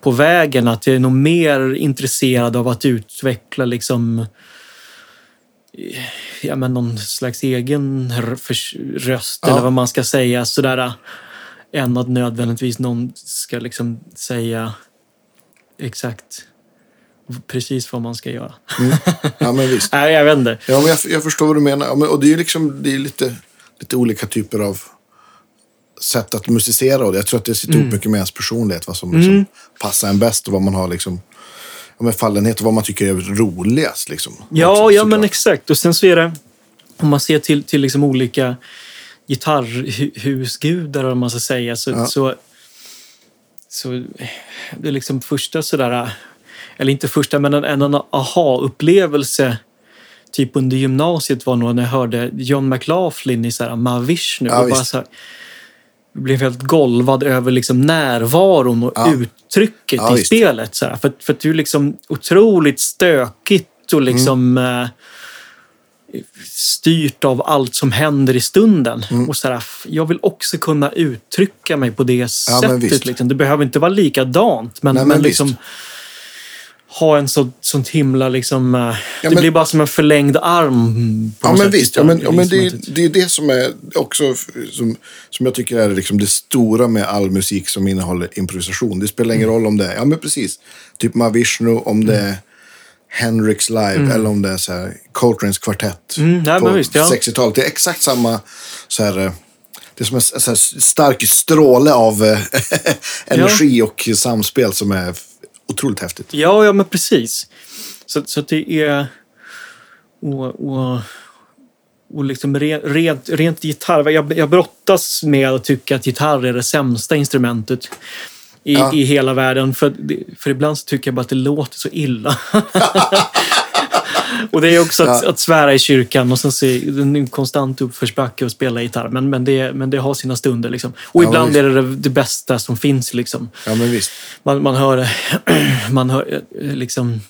[SPEAKER 1] på vägen att jag är nog mer intresserad av att utveckla liksom ja, men någon slags egen röst
[SPEAKER 2] Ja.
[SPEAKER 1] eller vad man ska säga. Sådär, än att nödvändigtvis någon ska liksom säga exakt precis vad man ska göra.
[SPEAKER 2] ja men visst.
[SPEAKER 1] Nej, jag vet inte.
[SPEAKER 2] Ja, men jag, jag förstår vad du menar. Ja, men, och det är ju liksom, det är lite, lite olika typer av sätt att musicera. Och det. jag tror att det sitter
[SPEAKER 1] Mm.
[SPEAKER 2] ihop mycket med ens personlighet. Vad som liksom passar en bäst och vad man har liksom, ja, men fallenhet och vad man tycker är roligast. Liksom,
[SPEAKER 1] Ja,
[SPEAKER 2] också,
[SPEAKER 1] ja men
[SPEAKER 2] såklart.
[SPEAKER 1] exakt. Och sen så är det, om man ser till, till liksom olika gitarrhusgudar, om man ska säga, så,
[SPEAKER 2] Ja.
[SPEAKER 1] så, så det är liksom första sådär, eller inte första, men en, en aha-upplevelse typ under gymnasiet var nog när jag hörde John McLaughlin i så här Mahavishnu.
[SPEAKER 2] Ja,
[SPEAKER 1] och bara så här, blev helt golvad över liksom närvaron och
[SPEAKER 2] Ja.
[SPEAKER 1] uttrycket
[SPEAKER 2] Ja,
[SPEAKER 1] i spelet. Så. För, för att det är liksom otroligt stökigt och liksom
[SPEAKER 2] Mm.
[SPEAKER 1] eh, styrt av allt som händer i stunden.
[SPEAKER 2] Mm.
[SPEAKER 1] Och så här, jag vill också kunna uttrycka mig på det
[SPEAKER 2] Ja,
[SPEAKER 1] sättet. Liksom. Det behöver inte vara likadant, men,
[SPEAKER 2] Nej,
[SPEAKER 1] men,
[SPEAKER 2] men
[SPEAKER 1] liksom
[SPEAKER 2] visst.
[SPEAKER 1] Ha en så, sånt himla liksom... eh, det
[SPEAKER 2] men-
[SPEAKER 1] blir bara som en förlängd arm. på
[SPEAKER 2] Ja, men visst. Ja, men, ja, men det, det är det som är också som, som jag tycker är liksom det stora med all musik som innehåller improvisation. Det spelar ingen roll om det är, ja men precis, typ Mahavishnu, om det är Hendrix live eller om det är så här Coltranes kvartett
[SPEAKER 1] Mm, nej,
[SPEAKER 2] på
[SPEAKER 1] visst, ja.
[SPEAKER 2] 60-talet. Det är exakt samma så här, eh, det är som en här stark stråle av eh, energi och samspel som är otroligt häftigt.
[SPEAKER 1] Ja, ja men precis. Så, så det är... Och, och, och liksom re, rent, rent gitarr. Jag, jag brottas med att tycka att gitarr är det sämsta instrumentet i,
[SPEAKER 2] Ja.
[SPEAKER 1] i hela världen. För, för ibland så tycker jag bara att det låter så illa. Och det är också att, att svära i kyrkan och sen se en konstant uppförsbacke och spela gitarr. Men, men, det, men det har sina stunder. Liksom. Och
[SPEAKER 2] Ja,
[SPEAKER 1] ibland är det det, bästa som finns. Liksom.
[SPEAKER 2] Ja, men visst.
[SPEAKER 1] Man, man hör, man hör liksom,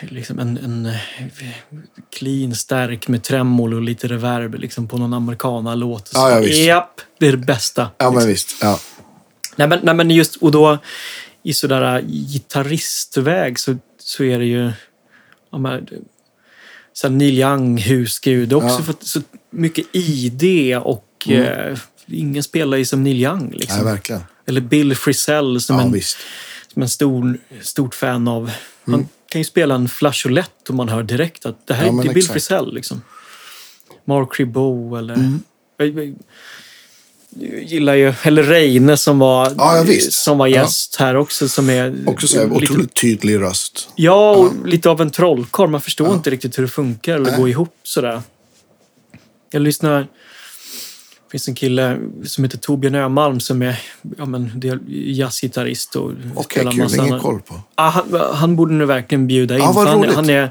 [SPEAKER 1] liksom en, en clean, stark med tremolo och lite reverb liksom, på någon americana-låt. Så,
[SPEAKER 2] Ja, ja, visst.
[SPEAKER 1] Japp, det är det bästa.
[SPEAKER 2] Ja, men visst. Ja.
[SPEAKER 1] Nej, men, nej, men just, och då i sådär gitarristväg så, så är det ju... Ja, men, så här Neil Young, husgud. Också
[SPEAKER 2] Ja.
[SPEAKER 1] fått så mycket ID och eh, ingen spelar ju som Neil Young. Liksom.
[SPEAKER 2] Nej.
[SPEAKER 1] Eller Bill Frisell som
[SPEAKER 2] Ja,
[SPEAKER 1] en,
[SPEAKER 2] visst.
[SPEAKER 1] som en stor, stort fan av.
[SPEAKER 2] Mm.
[SPEAKER 1] Man kan ju spela en flageolett och man hör direkt att det här
[SPEAKER 2] Ja,
[SPEAKER 1] är Bill
[SPEAKER 2] exakt.
[SPEAKER 1] Frisell. Liksom. Mark Ribot eller...
[SPEAKER 2] Mm.
[SPEAKER 1] Jag, jag gillar ju... Eller Reine som var,
[SPEAKER 2] Ja, ja,
[SPEAKER 1] som var gäst här också. Som är
[SPEAKER 2] Också så här,
[SPEAKER 1] lite,
[SPEAKER 2] otroligt tydlig röst.
[SPEAKER 1] Ja, och lite av en trollkarl. Man förstår
[SPEAKER 2] Ja.
[SPEAKER 1] inte riktigt hur det funkar eller
[SPEAKER 2] Nej.
[SPEAKER 1] går ihop sådär. Jag lyssnar... Det finns en kille som heter Torbjörn Ömalm som är ja, men, det är jazzgitarrist
[SPEAKER 2] Okej,
[SPEAKER 1] spelar
[SPEAKER 2] kul.
[SPEAKER 1] massa
[SPEAKER 2] Ingen koll på.
[SPEAKER 1] Ah, han, han borde nu verkligen bjuda in.
[SPEAKER 2] Ja,
[SPEAKER 1] för han, han är,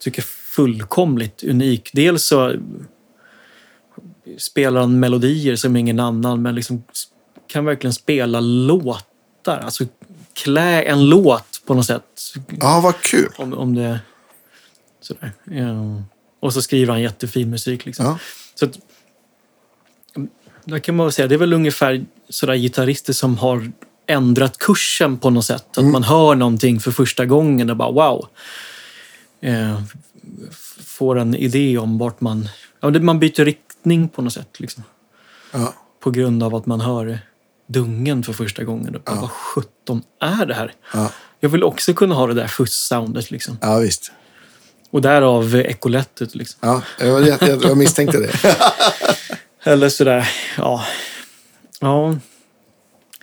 [SPEAKER 1] tycker fullkomligt unik. Dels så spelar han melodier som ingen annan, men liksom kan verkligen spela låtar. Alltså klä en låt på något sätt.
[SPEAKER 2] Ja, vad kul.
[SPEAKER 1] Om, om det... Sådär. Ja. Och så skriver han jättefin musik. Liksom.
[SPEAKER 2] Ja.
[SPEAKER 1] Så att, där kan man väl säga, det är väl ungefär sådär gitarrister som har ändrat kursen på något sätt. Att man hör någonting för första gången och bara wow. Eh, får en idé om vart man... Ja, man byter riktning på något sätt. Liksom,
[SPEAKER 2] Ja.
[SPEAKER 1] på grund av att man hör dungen för första gången. Bara, Vad sjutton är det här?
[SPEAKER 2] Ja.
[SPEAKER 1] Jag vill också kunna ha det där fuss-soundet. Liksom.
[SPEAKER 2] ja, visst.
[SPEAKER 1] Och därav ekolettet. Liksom.
[SPEAKER 2] Ja, jag, jag, jag misstänkte det.
[SPEAKER 1] Eller sådär, ja. Ja.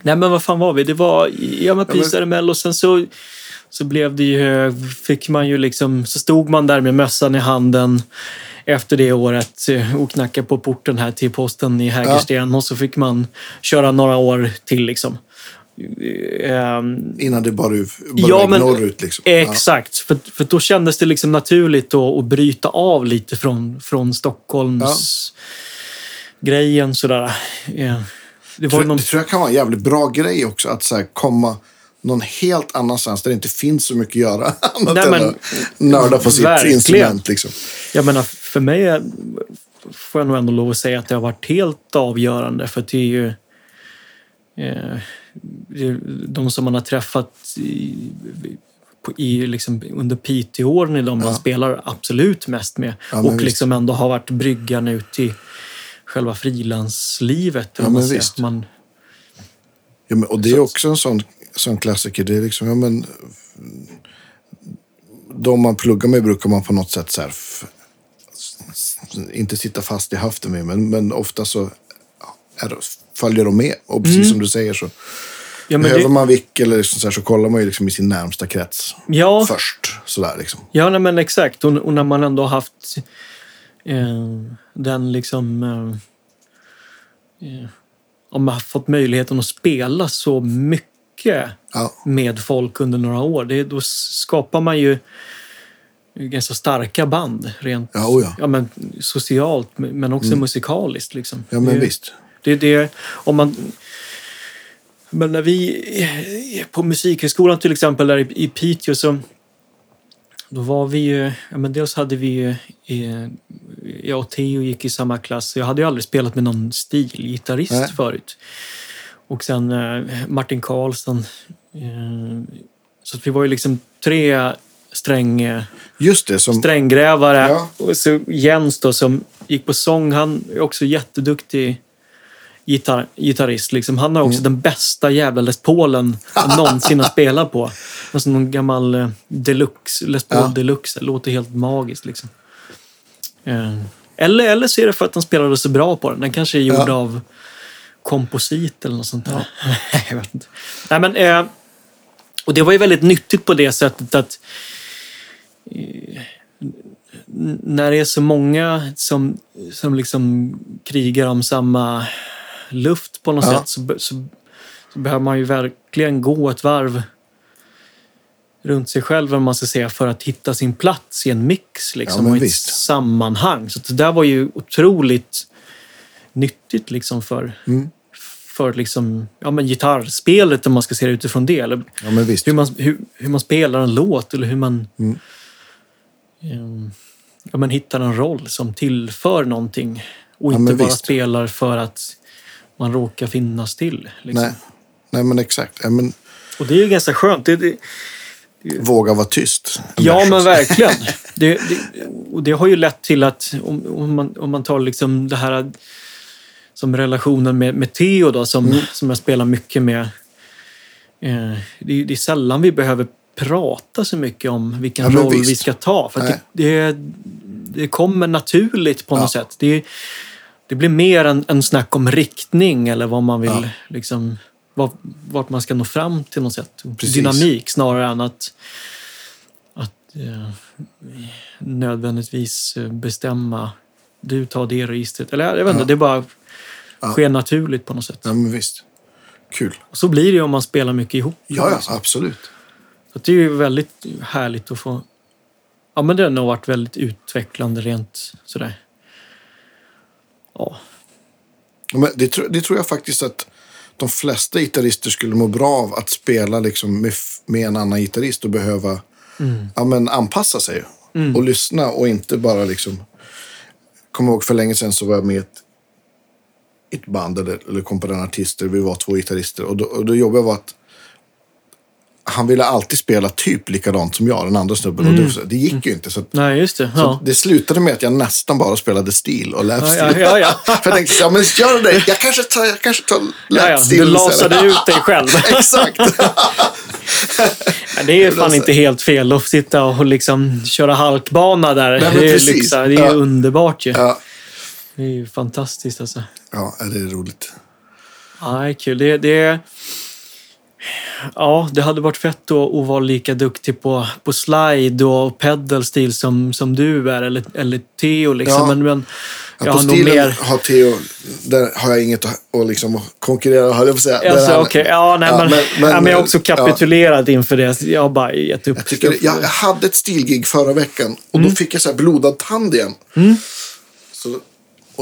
[SPEAKER 1] Nej men vad fan var vi? Det var, ja men Peace RML och sen så, så blev det ju, fick man ju liksom, så stod man där med mössan i handen efter det året och knackade på porten här till posten i Hägersten och så fick man köra några år till liksom. Ehm,
[SPEAKER 2] Innan det bara, bara
[SPEAKER 1] Ja, men-
[SPEAKER 2] norrut. Liksom.
[SPEAKER 1] Exakt, för, för då kändes det liksom naturligt att, att bryta av lite från, från Stockholms grejen sådär. Ja. Det
[SPEAKER 2] Ja.
[SPEAKER 1] var
[SPEAKER 2] Tror,
[SPEAKER 1] någon...
[SPEAKER 2] Det tror jag kan vara en jävligt bra grej också. Att så komma någon helt annanstans där det inte finns så mycket att göra. Annat
[SPEAKER 1] Nej,
[SPEAKER 2] än
[SPEAKER 1] men-
[SPEAKER 2] att nörda på sitt
[SPEAKER 1] verkligen.
[SPEAKER 2] instrument. Liksom.
[SPEAKER 1] Jag menar, för mig är, får jag nog ändå lov att säga att det har varit helt avgörande. För det är ju eh, de som man har träffat i, på- i, liksom, under PT-åren är de man
[SPEAKER 2] Ja.
[SPEAKER 1] spelar absolut mest med.
[SPEAKER 2] Ja,
[SPEAKER 1] och
[SPEAKER 2] visst.
[SPEAKER 1] liksom ändå har varit bryggan ut i själva frilanslivet.
[SPEAKER 2] Ja,
[SPEAKER 1] man. Man,
[SPEAKER 2] Ja, men, och det är också en sån, sån klassiker. Det är liksom, ja, men, de man pluggar med brukar man på något sätt så här, inte sitta fast i höften med, men, men ofta så är, följer de med. Och precis som du säger så
[SPEAKER 1] Mm. ja,
[SPEAKER 2] behöver
[SPEAKER 1] det,
[SPEAKER 2] man vick eller så, så, här, så kollar man ju liksom i sin närmsta krets
[SPEAKER 1] ja,
[SPEAKER 2] först. Sådär liksom.
[SPEAKER 1] Ja, nej, men exakt. Och, och när man ändå har haft eh, den liksom... Eh, eh, om man har fått möjligheten att spela så mycket
[SPEAKER 2] Ja,
[SPEAKER 1] med folk under några år. Det, då skapar man ju ganska starka band. Rent
[SPEAKER 2] Ja, oh ja.
[SPEAKER 1] men, socialt, men också musikaliskt. Liksom.
[SPEAKER 2] ja men
[SPEAKER 1] det,
[SPEAKER 2] visst.
[SPEAKER 1] det, det, om man, men när vi på Musikhögskolan till exempel där i, i Piteå så då var vi ju, ja men dels hade vi ju, jag och Theo gick i samma klass. Jag hade ju aldrig spelat med någon stilgitarrist förut. Och sen eh, Martin Karlsson. Eh, så vi var ju liksom tre sträng, eh,
[SPEAKER 2] Just det, som...
[SPEAKER 1] stränggrävare.
[SPEAKER 2] Ja.
[SPEAKER 1] Och så Jens då som gick på sång. Han är också jätteduktig gitarr, gitarrist. Liksom. Han har också
[SPEAKER 2] Mm.
[SPEAKER 1] den bästa jävla Les Paulen någonsin har spelat på. Alltså någon gammal eh, deluxe, Les Paul
[SPEAKER 2] Ja.
[SPEAKER 1] deluxe. Det låter helt magiskt liksom. Eller, eller så är det för att han spelade så bra på den. Den kanske är gjord
[SPEAKER 2] Ja.
[SPEAKER 1] av komposit eller något sånt där. jag vet inte. Nej, men, eh, och det var ju väldigt nyttigt på det sättet att eh, när det är så många som, som liksom krigar om samma luft på något
[SPEAKER 2] Ja.
[SPEAKER 1] sätt så, så, så behöver man ju verkligen gå ett varv runt sig själv, vad man ska säga, för att hitta sin plats i en mix liksom,
[SPEAKER 2] Ja,
[SPEAKER 1] och ett
[SPEAKER 2] visst.
[SPEAKER 1] sammanhang. Så det där var ju otroligt nyttigt liksom för,
[SPEAKER 2] Mm.
[SPEAKER 1] för liksom, ja, men gitarrspelet, om man ska se det utifrån det. Eller
[SPEAKER 2] Ja,
[SPEAKER 1] hur, man, hur, hur man spelar en låt eller hur man
[SPEAKER 2] Mm.
[SPEAKER 1] ehm, ja, men hittar en roll som tillför någonting. Och
[SPEAKER 2] Ja,
[SPEAKER 1] inte bara
[SPEAKER 2] visst.
[SPEAKER 1] spelar för att man råkar finnas till. Liksom.
[SPEAKER 2] Nej. Nej, men exakt. Ja, men,
[SPEAKER 1] Och det är ju ganska skönt. Det, det,
[SPEAKER 2] våga vara tyst.
[SPEAKER 1] Ja, men verkligen. Det, det, och det har ju lett till att om, om, man, om man tar liksom det här som relationen med, med Theo då, som,
[SPEAKER 2] Mm.
[SPEAKER 1] som jag spelar mycket med. Eh, det, är- det är sällan vi behöver prata så mycket om vilken
[SPEAKER 2] Ja,
[SPEAKER 1] roll
[SPEAKER 2] visst.
[SPEAKER 1] vi ska ta. För det, det, det kommer naturligt på
[SPEAKER 2] Ja.
[SPEAKER 1] något sätt. Det, det blir mer en, en snack om riktning eller vad man vill,
[SPEAKER 2] Ja.
[SPEAKER 1] liksom, vad, vart man ska nå fram till något sätt.
[SPEAKER 2] Precis.
[SPEAKER 1] Dynamik snarare än att, att eh, nödvändigtvis bestämma du tar det registret. Eller jag vet inte, det bara
[SPEAKER 2] Ja.
[SPEAKER 1] sker naturligt på något sätt.
[SPEAKER 2] Ja, men visst. Kul.
[SPEAKER 1] Och så blir det om man spelar mycket ihop.
[SPEAKER 2] Ja, ja, absolut.
[SPEAKER 1] Så det är ju väldigt härligt att få... Ja, men det har varit väldigt utvecklande rent sådär. Ja,
[SPEAKER 2] Ja, Men det, det tror jag faktiskt att de flesta gitarrister skulle må bra av att spela liksom med, med en annan gitarrist och behöva ja, men anpassa sig och lyssna och inte bara liksom... Kommer ihåg för länge sedan så var jag med i ett, ett band eller, eller kom på den artister. Vi var två gitarrister och då, och då jobbade var att han ville alltid spela typ likadant som jag, den andra snubben. Och det, det gick ju inte. Så, att,
[SPEAKER 1] nej just det. Ja.
[SPEAKER 2] det slutade med att jag nästan bara spelade stil och läpstil.
[SPEAKER 1] ja, ja, ja.
[SPEAKER 2] För jag tänkte, ja, men gör det. Jag kanske tar, jag kanske tar
[SPEAKER 1] ja, ja. Du lasade ut dig själv.
[SPEAKER 2] Exakt.
[SPEAKER 1] Men det är fan inte helt fel att sitta och liksom köra halkbana där.
[SPEAKER 2] men
[SPEAKER 1] det är, liksom, det är underbart ju.
[SPEAKER 2] Ja.
[SPEAKER 1] Det är ju fantastiskt alltså.
[SPEAKER 2] ja, det är roligt.
[SPEAKER 1] Ja, det är kul. Det, det, ja, det hade varit fett att, att vara lika duktig på, på slide och pedalstil som, som du är, eller, eller Theo. Liksom.
[SPEAKER 2] Ja.
[SPEAKER 1] Men, men jag
[SPEAKER 2] Ja, på stilen
[SPEAKER 1] mer...
[SPEAKER 2] har Theo, där har jag inget att, att liksom konkurrera, höll jag på att säga.
[SPEAKER 1] Alltså,
[SPEAKER 2] han-
[SPEAKER 1] okej. Ja, nej,
[SPEAKER 2] Ja,
[SPEAKER 1] men,
[SPEAKER 2] men- men-
[SPEAKER 1] ja, men jag har också
[SPEAKER 2] ja.
[SPEAKER 1] kapitulerat inför det. Jag har bara gett upp.
[SPEAKER 2] Jag, tycker, jag, jag hade ett stilgig förra veckan och
[SPEAKER 1] Mm.
[SPEAKER 2] då fick jag så här blodad tand igen. Så,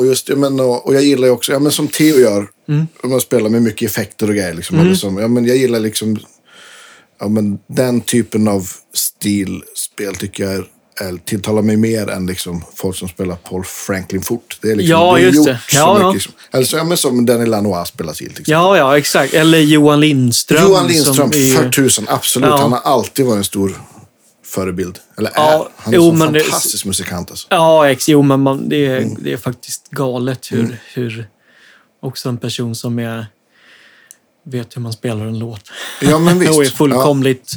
[SPEAKER 2] och, just, det, men, och, jag gillar ju också, ja, men som Theo gör,
[SPEAKER 1] Mm.
[SPEAKER 2] om jag spelar med mycket effekter och grejer. Liksom, eller som, ja, men jag gillar liksom ja, men den typen av stilspel tycker jag är, är, tilltalar mig mer än liksom, folk som spelar Paul Franklin fort. Det är liksom,
[SPEAKER 1] Ja,
[SPEAKER 2] det är
[SPEAKER 1] just
[SPEAKER 2] gjort
[SPEAKER 1] det.
[SPEAKER 2] så
[SPEAKER 1] Ja, ja.
[SPEAKER 2] mycket. Som, eller så, ja, men som Danny Lanois spelar. Till exempel.
[SPEAKER 1] Ja, ja, exakt. Eller Johan Lindström.
[SPEAKER 2] Johan Lindström,
[SPEAKER 1] är
[SPEAKER 2] för tusen, absolut.
[SPEAKER 1] Ja.
[SPEAKER 2] Han har alltid varit en stor förebild. Eller
[SPEAKER 1] Ja,
[SPEAKER 2] är. Han är
[SPEAKER 1] jo,
[SPEAKER 2] en
[SPEAKER 1] men det-
[SPEAKER 2] fantastisk musikant. Alltså.
[SPEAKER 1] Ja, ex, jo, men man, det, är,
[SPEAKER 2] Mm.
[SPEAKER 1] det är faktiskt galet hur, hur också en person som är, vet hur man spelar en låt
[SPEAKER 2] Ja, men visst.
[SPEAKER 1] och är fullkomligt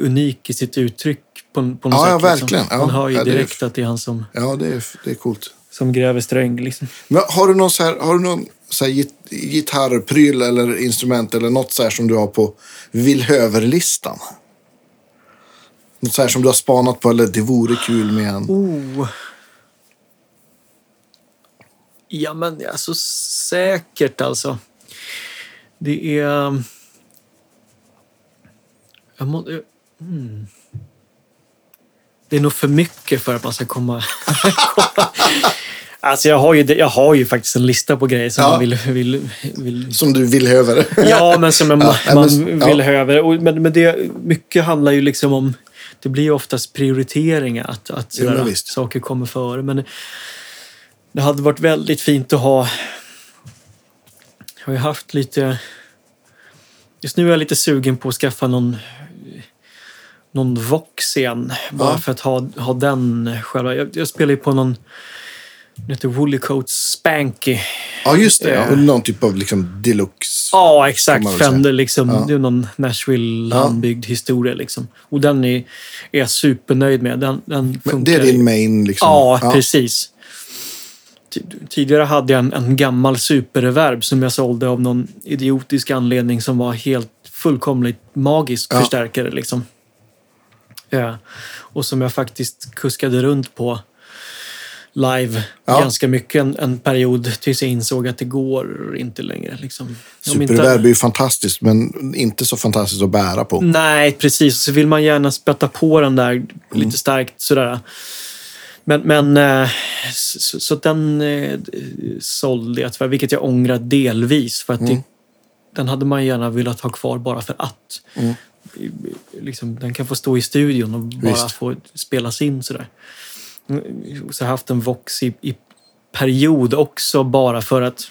[SPEAKER 1] unik i sitt uttryck på, på något
[SPEAKER 2] Ja,
[SPEAKER 1] sätt.
[SPEAKER 2] ja,
[SPEAKER 1] liksom.
[SPEAKER 2] verkligen. Ja,
[SPEAKER 1] Man hör ju
[SPEAKER 2] ja, det är-
[SPEAKER 1] direkt att det är han som,
[SPEAKER 2] Ja, ja det, är, det är coolt.
[SPEAKER 1] som gräver sträng. Liksom.
[SPEAKER 2] Men har du någon, så här, har du någon så här, git- gitarrpryl eller instrument eller något så här som du har på Villhöver-listan? Något så här som du har spanat på eller det vore kul med en...
[SPEAKER 1] Oh. Ja, men alltså säkert alltså. Det är... Jag må, mm. Det är nog för mycket för att man ska komma... Alltså jag har, ju, jag har ju faktiskt en lista på grejer som
[SPEAKER 2] Ja.
[SPEAKER 1] man vill, vill, vill
[SPEAKER 2] Som du vill över.
[SPEAKER 1] Ja, men som man,
[SPEAKER 2] Ja,
[SPEAKER 1] man
[SPEAKER 2] ja.
[SPEAKER 1] vill över. Och, men, men det, mycket handlar ju liksom om... Det blir oftast prioriteringar, att, att
[SPEAKER 2] Jo, visst.
[SPEAKER 1] saker kommer före. Men det hade varit väldigt fint att ha... Jag har ju haft lite... Just nu är jag lite sugen på att skaffa någon, någon Vox igen. Bara
[SPEAKER 2] Ja.
[SPEAKER 1] för att ha, ha den själva. Jag, jag spelar ju på någon... Den heter Woolly Coats Spanky.
[SPEAKER 2] Ja, just det. Ja.
[SPEAKER 1] Ja.
[SPEAKER 2] Och någon typ av liksom deluxe.
[SPEAKER 1] Ja, exakt. Fender liksom.
[SPEAKER 2] Ja.
[SPEAKER 1] Det är någon Nashville
[SPEAKER 2] Ja.
[SPEAKER 1] historia liksom. Och den är, är jag supernöjd med. Den, den
[SPEAKER 2] det är din main liksom.
[SPEAKER 1] Ja, precis. Ti- Tidigare hade jag en, en gammal superreverb som jag sålde av någon idiotisk anledning som var helt fullkomligt magisk
[SPEAKER 2] Ja.
[SPEAKER 1] förstärkare. Liksom. Ja. Och som jag faktiskt kuskade runt på live
[SPEAKER 2] Ja.
[SPEAKER 1] ganska mycket en, en period tills jag insåg att det går inte längre. Liksom.
[SPEAKER 2] Superreverb är ju fantastiskt, men inte så fantastiskt att bära på.
[SPEAKER 1] Nej, precis. Så vill man gärna spötta på den där lite starkt sådär. Men, men eh, så, så den eh, sålde jag tyvärr, vilket jag ångrar delvis. För att det, den hade man gärna velat ha kvar bara för att. I- Liksom, den kan få stå i studion och bara
[SPEAKER 2] Visst.
[SPEAKER 1] få spelas in sådär. Så haft en Vox i, i period också bara för att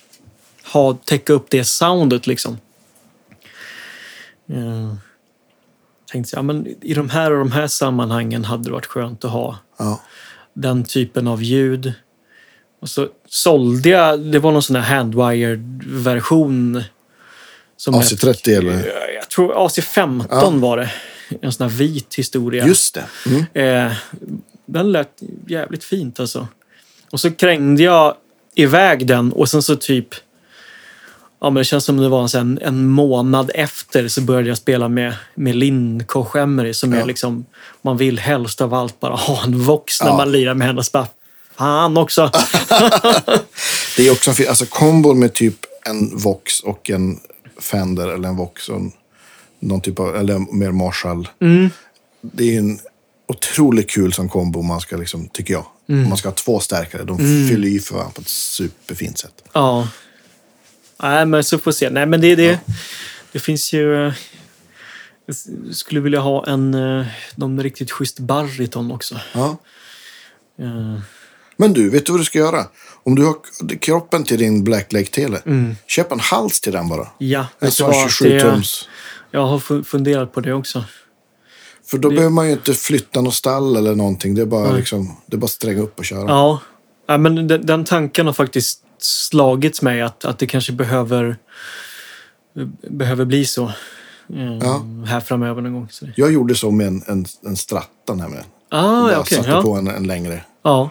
[SPEAKER 1] ha, täcka upp det soundet liksom. Eh, tänkte ja, men i de här och de här sammanhangen hade det varit skönt att ha
[SPEAKER 2] Ja.
[SPEAKER 1] den typen av ljud. Och så sålde jag, det var någon sån här handwired-version. som jag-
[SPEAKER 2] AC30 eller?
[SPEAKER 1] Jag tror AC15 var det. En sån här vit historia.
[SPEAKER 2] Just det. Mm.
[SPEAKER 1] Eh, den lät jävligt fint alltså. Och så krängde jag iväg den och sen så typ... Ja, men det känns som det var en, en månad efter så började jag spela med, med Linn Koch Emery som
[SPEAKER 2] Ja.
[SPEAKER 1] är liksom... Man vill helst av allt bara ha en Vox när
[SPEAKER 2] Ja.
[SPEAKER 1] man lirar med henne. Så bara, fan också!
[SPEAKER 2] Det är också en fin, alltså kombon med typ en Vox och en Fender eller en Vox och en, någon typ av, eller mer Marshall.
[SPEAKER 1] Mm.
[SPEAKER 2] Det är en otroligt kul som kombo man ska liksom, tycker jag.
[SPEAKER 1] Mm.
[SPEAKER 2] Om man ska ha två stärkare. De fyller i för varandra på ett superfint sätt.
[SPEAKER 1] Ja. Nej, men så får vi se. Nej, men det, det, det finns ju... eh, Jag skulle vilja ha en eh, någon riktigt schysst bariton också.
[SPEAKER 2] Ja.
[SPEAKER 1] Eh,
[SPEAKER 2] Men du, vet du vad du ska göra? Om du har kroppen till din Black Lake Tele, köp en hals till den bara.
[SPEAKER 1] Ja,
[SPEAKER 2] En sån
[SPEAKER 1] vad?
[SPEAKER 2] 27
[SPEAKER 1] Det-
[SPEAKER 2] tums.
[SPEAKER 1] Jag har fu- funderat på det också.
[SPEAKER 2] För då behöver man ju inte flytta något stall eller någonting. Det är bara,
[SPEAKER 1] Nej.
[SPEAKER 2] liksom, det är bara att stränga upp och köra.
[SPEAKER 1] Ja, ja men den, den tanken har faktiskt slagits mig att, att det kanske behöver, behöver bli så. eh,
[SPEAKER 2] Ja.
[SPEAKER 1] Här framöver någon gång. Så det-
[SPEAKER 2] Jag gjorde så med en, en, en stratta nämligen.
[SPEAKER 1] Ah,
[SPEAKER 2] bara
[SPEAKER 1] ja, okej.
[SPEAKER 2] satte
[SPEAKER 1] ja.
[SPEAKER 2] på en, en längre.
[SPEAKER 1] ja.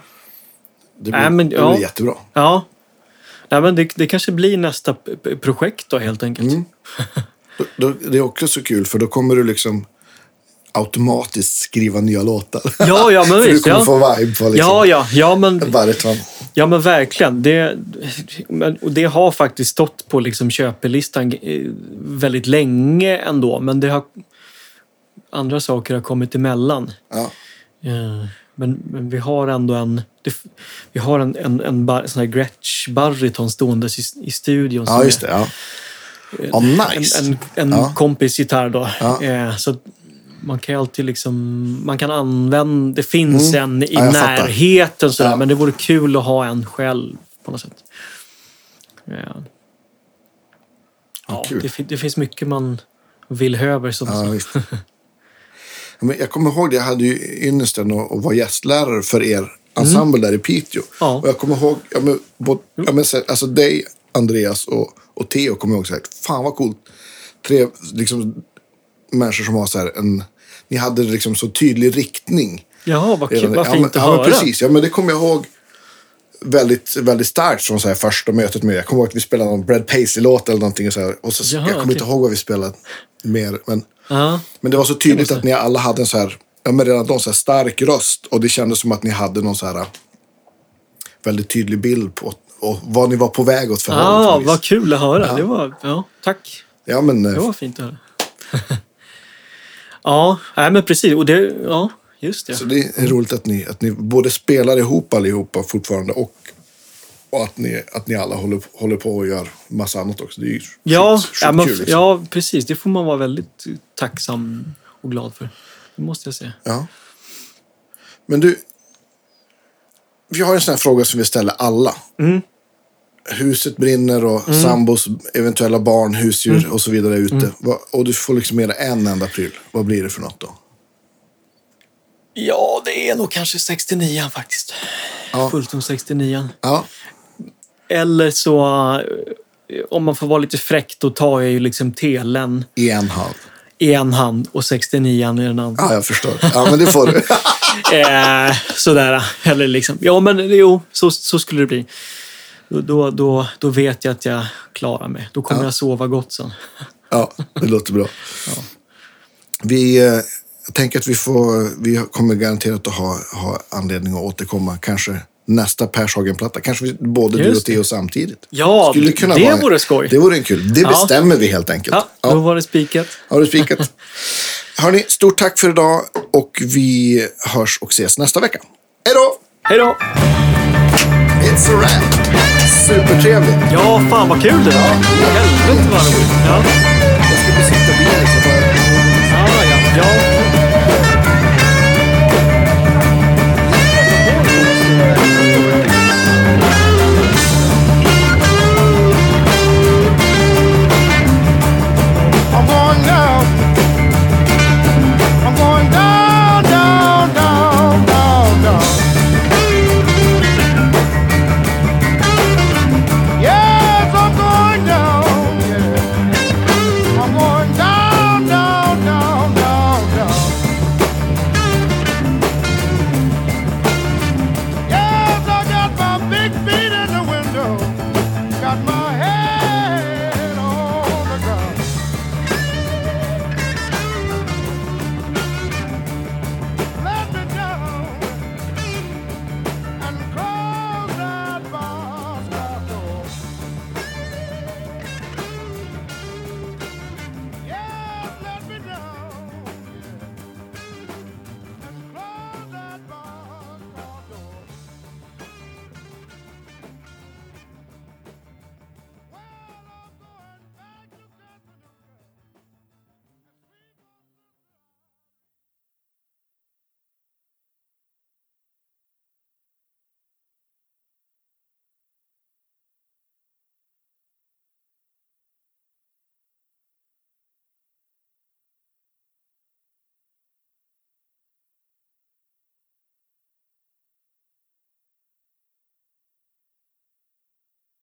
[SPEAKER 2] Det
[SPEAKER 1] Nej,
[SPEAKER 2] blev,
[SPEAKER 1] men,
[SPEAKER 2] det
[SPEAKER 1] ja.
[SPEAKER 2] blev jättebra.
[SPEAKER 1] Ja. Nej, men det, det kanske blir nästa projekt då helt enkelt.
[SPEAKER 2] Mm. Då, då, det är också så kul för då kommer du liksom automatiskt skriva nya låtar.
[SPEAKER 1] Ja, ja, men
[SPEAKER 2] för du
[SPEAKER 1] visst.
[SPEAKER 2] kommer
[SPEAKER 1] Ja.
[SPEAKER 2] få vibe på liksom
[SPEAKER 1] Ja, ja, ja, men, ja, men verkligen. Det, och det har faktiskt stått på liksom köpelistan eh, väldigt länge ändå. Men det har, andra saker har kommit emellan.
[SPEAKER 2] Ja.
[SPEAKER 1] Eh, Men, men vi har ändå en, det, vi har en, en, en bar, sån här Gretsch bariton stående i, i studion.
[SPEAKER 2] ja, just det. Ja. Ja, nice.
[SPEAKER 1] En, en, en
[SPEAKER 2] Ja.
[SPEAKER 1] kompis gitarr då.
[SPEAKER 2] Ja.
[SPEAKER 1] Så man kan ju alltid liksom, man kan använda, det finns en i
[SPEAKER 2] Mm. Ja, jag
[SPEAKER 1] närheten sådär,
[SPEAKER 2] Ja.
[SPEAKER 1] men det vore kul att ha en själv på något sätt. Ja. Ja, det, det finns mycket man vill höver som
[SPEAKER 2] Ja, Men jag kommer ihåg det, jag hade ju ynnesten att vara gästlärare för er ensemble där i Piteå.
[SPEAKER 1] Mm. Ja.
[SPEAKER 2] Och jag kommer ihåg, ja, men, både, ja, men, så- alltså dig, Andreas och, och Theo kommer jag ihåg så här, fan vad coolt. Tre liksom, människor som har så här en, ni hade liksom så tydlig riktning.
[SPEAKER 1] Jaha, vad, kul, vad
[SPEAKER 2] ja,
[SPEAKER 1] fint
[SPEAKER 2] men,
[SPEAKER 1] att
[SPEAKER 2] ja,
[SPEAKER 1] höra.
[SPEAKER 2] men precis, ja men det kommer jag ihåg väldigt, väldigt starkt från så här första mötet med. Jag kommer ihåg att vi spelade någon Brad Paisley-låt eller någonting. Och så här, och så,
[SPEAKER 1] Jaha,
[SPEAKER 2] jag kommer
[SPEAKER 1] okej.
[SPEAKER 2] inte ihåg vad vi spelade mer. Men,
[SPEAKER 1] Ja,
[SPEAKER 2] men det var så tydligt att ni alla hade en så här, ja men redan då, så här stark röst. Och det kändes som att ni hade någon så här väldigt tydlig bild på och vad ni var på väg åt för på
[SPEAKER 1] ah, vad kul att höra.
[SPEAKER 2] Ja.
[SPEAKER 1] Det var, ja, tack.
[SPEAKER 2] Ja men, eh,
[SPEAKER 1] Det var fint att höra. ja, nej, men precis. Och det, ja, just det.
[SPEAKER 2] så det är roligt att ni, att ni både spelar ihop allihopa fortfarande och, och att, ni, att ni alla håller, håller på och gör massa annat också. Det är ju
[SPEAKER 1] Ja,
[SPEAKER 2] sjukt- sjukt
[SPEAKER 1] ja, men,
[SPEAKER 2] kul, liksom.
[SPEAKER 1] ja, precis. Det får man vara väldigt tacksam och glad för. Det måste jag säga.
[SPEAKER 2] Ja. Men du, vi har en sån här fråga som vi ställer alla.
[SPEAKER 1] Mm.
[SPEAKER 2] Huset brinner och sambos eventuella barn, husdjur
[SPEAKER 1] Mm.
[SPEAKER 2] och så vidare är ute. Vad- Och du får liksom med dig en enda pryl. Vad blir det för något då?
[SPEAKER 1] Ja, det är nog kanske 69 faktiskt.
[SPEAKER 2] Ja.
[SPEAKER 1] Fulltom 69
[SPEAKER 2] Ja,
[SPEAKER 1] Eller så, eh, om man får vara lite fräck, då tar jag ju liksom telen
[SPEAKER 2] i en hand.
[SPEAKER 1] i en hand och 69 i den andra.
[SPEAKER 2] Ja, jag förstår. Ja, men det får du.
[SPEAKER 1] Eh, sådär. Eller liksom, ja men jo, så, så skulle det bli. Då, då, då, då vet jag att jag klarar mig. Då kommer
[SPEAKER 2] Ja.
[SPEAKER 1] jag sova gott sen.
[SPEAKER 2] Ja, det låter bra. Vi, eh, tänker att vi, får, vi kommer garanterat att ha, ha anledning att återkomma. Kanske nästa Pershagen-platta. Kanske vi- både du
[SPEAKER 1] Just
[SPEAKER 2] och Theo samtidigt.
[SPEAKER 1] Ja,
[SPEAKER 2] Skulle kunna
[SPEAKER 1] det
[SPEAKER 2] vara
[SPEAKER 1] vore skoj.
[SPEAKER 2] Det vore en kul. Det
[SPEAKER 1] Ja.
[SPEAKER 2] bestämmer vi helt enkelt.
[SPEAKER 1] Ja,
[SPEAKER 2] Ja.
[SPEAKER 1] då var det spikat.
[SPEAKER 2] Har du spikat? Hörni, stort tack för idag och vi hörs och ses nästa vecka. Hej då!
[SPEAKER 1] Hej då!
[SPEAKER 2] It's a wrap! Supertrevligt.
[SPEAKER 1] Ja, fan vad kul det var. Helvete vad roligt. Ja,
[SPEAKER 2] Jag ska besikta bilen. Så bara...
[SPEAKER 1] ja, ja. ja.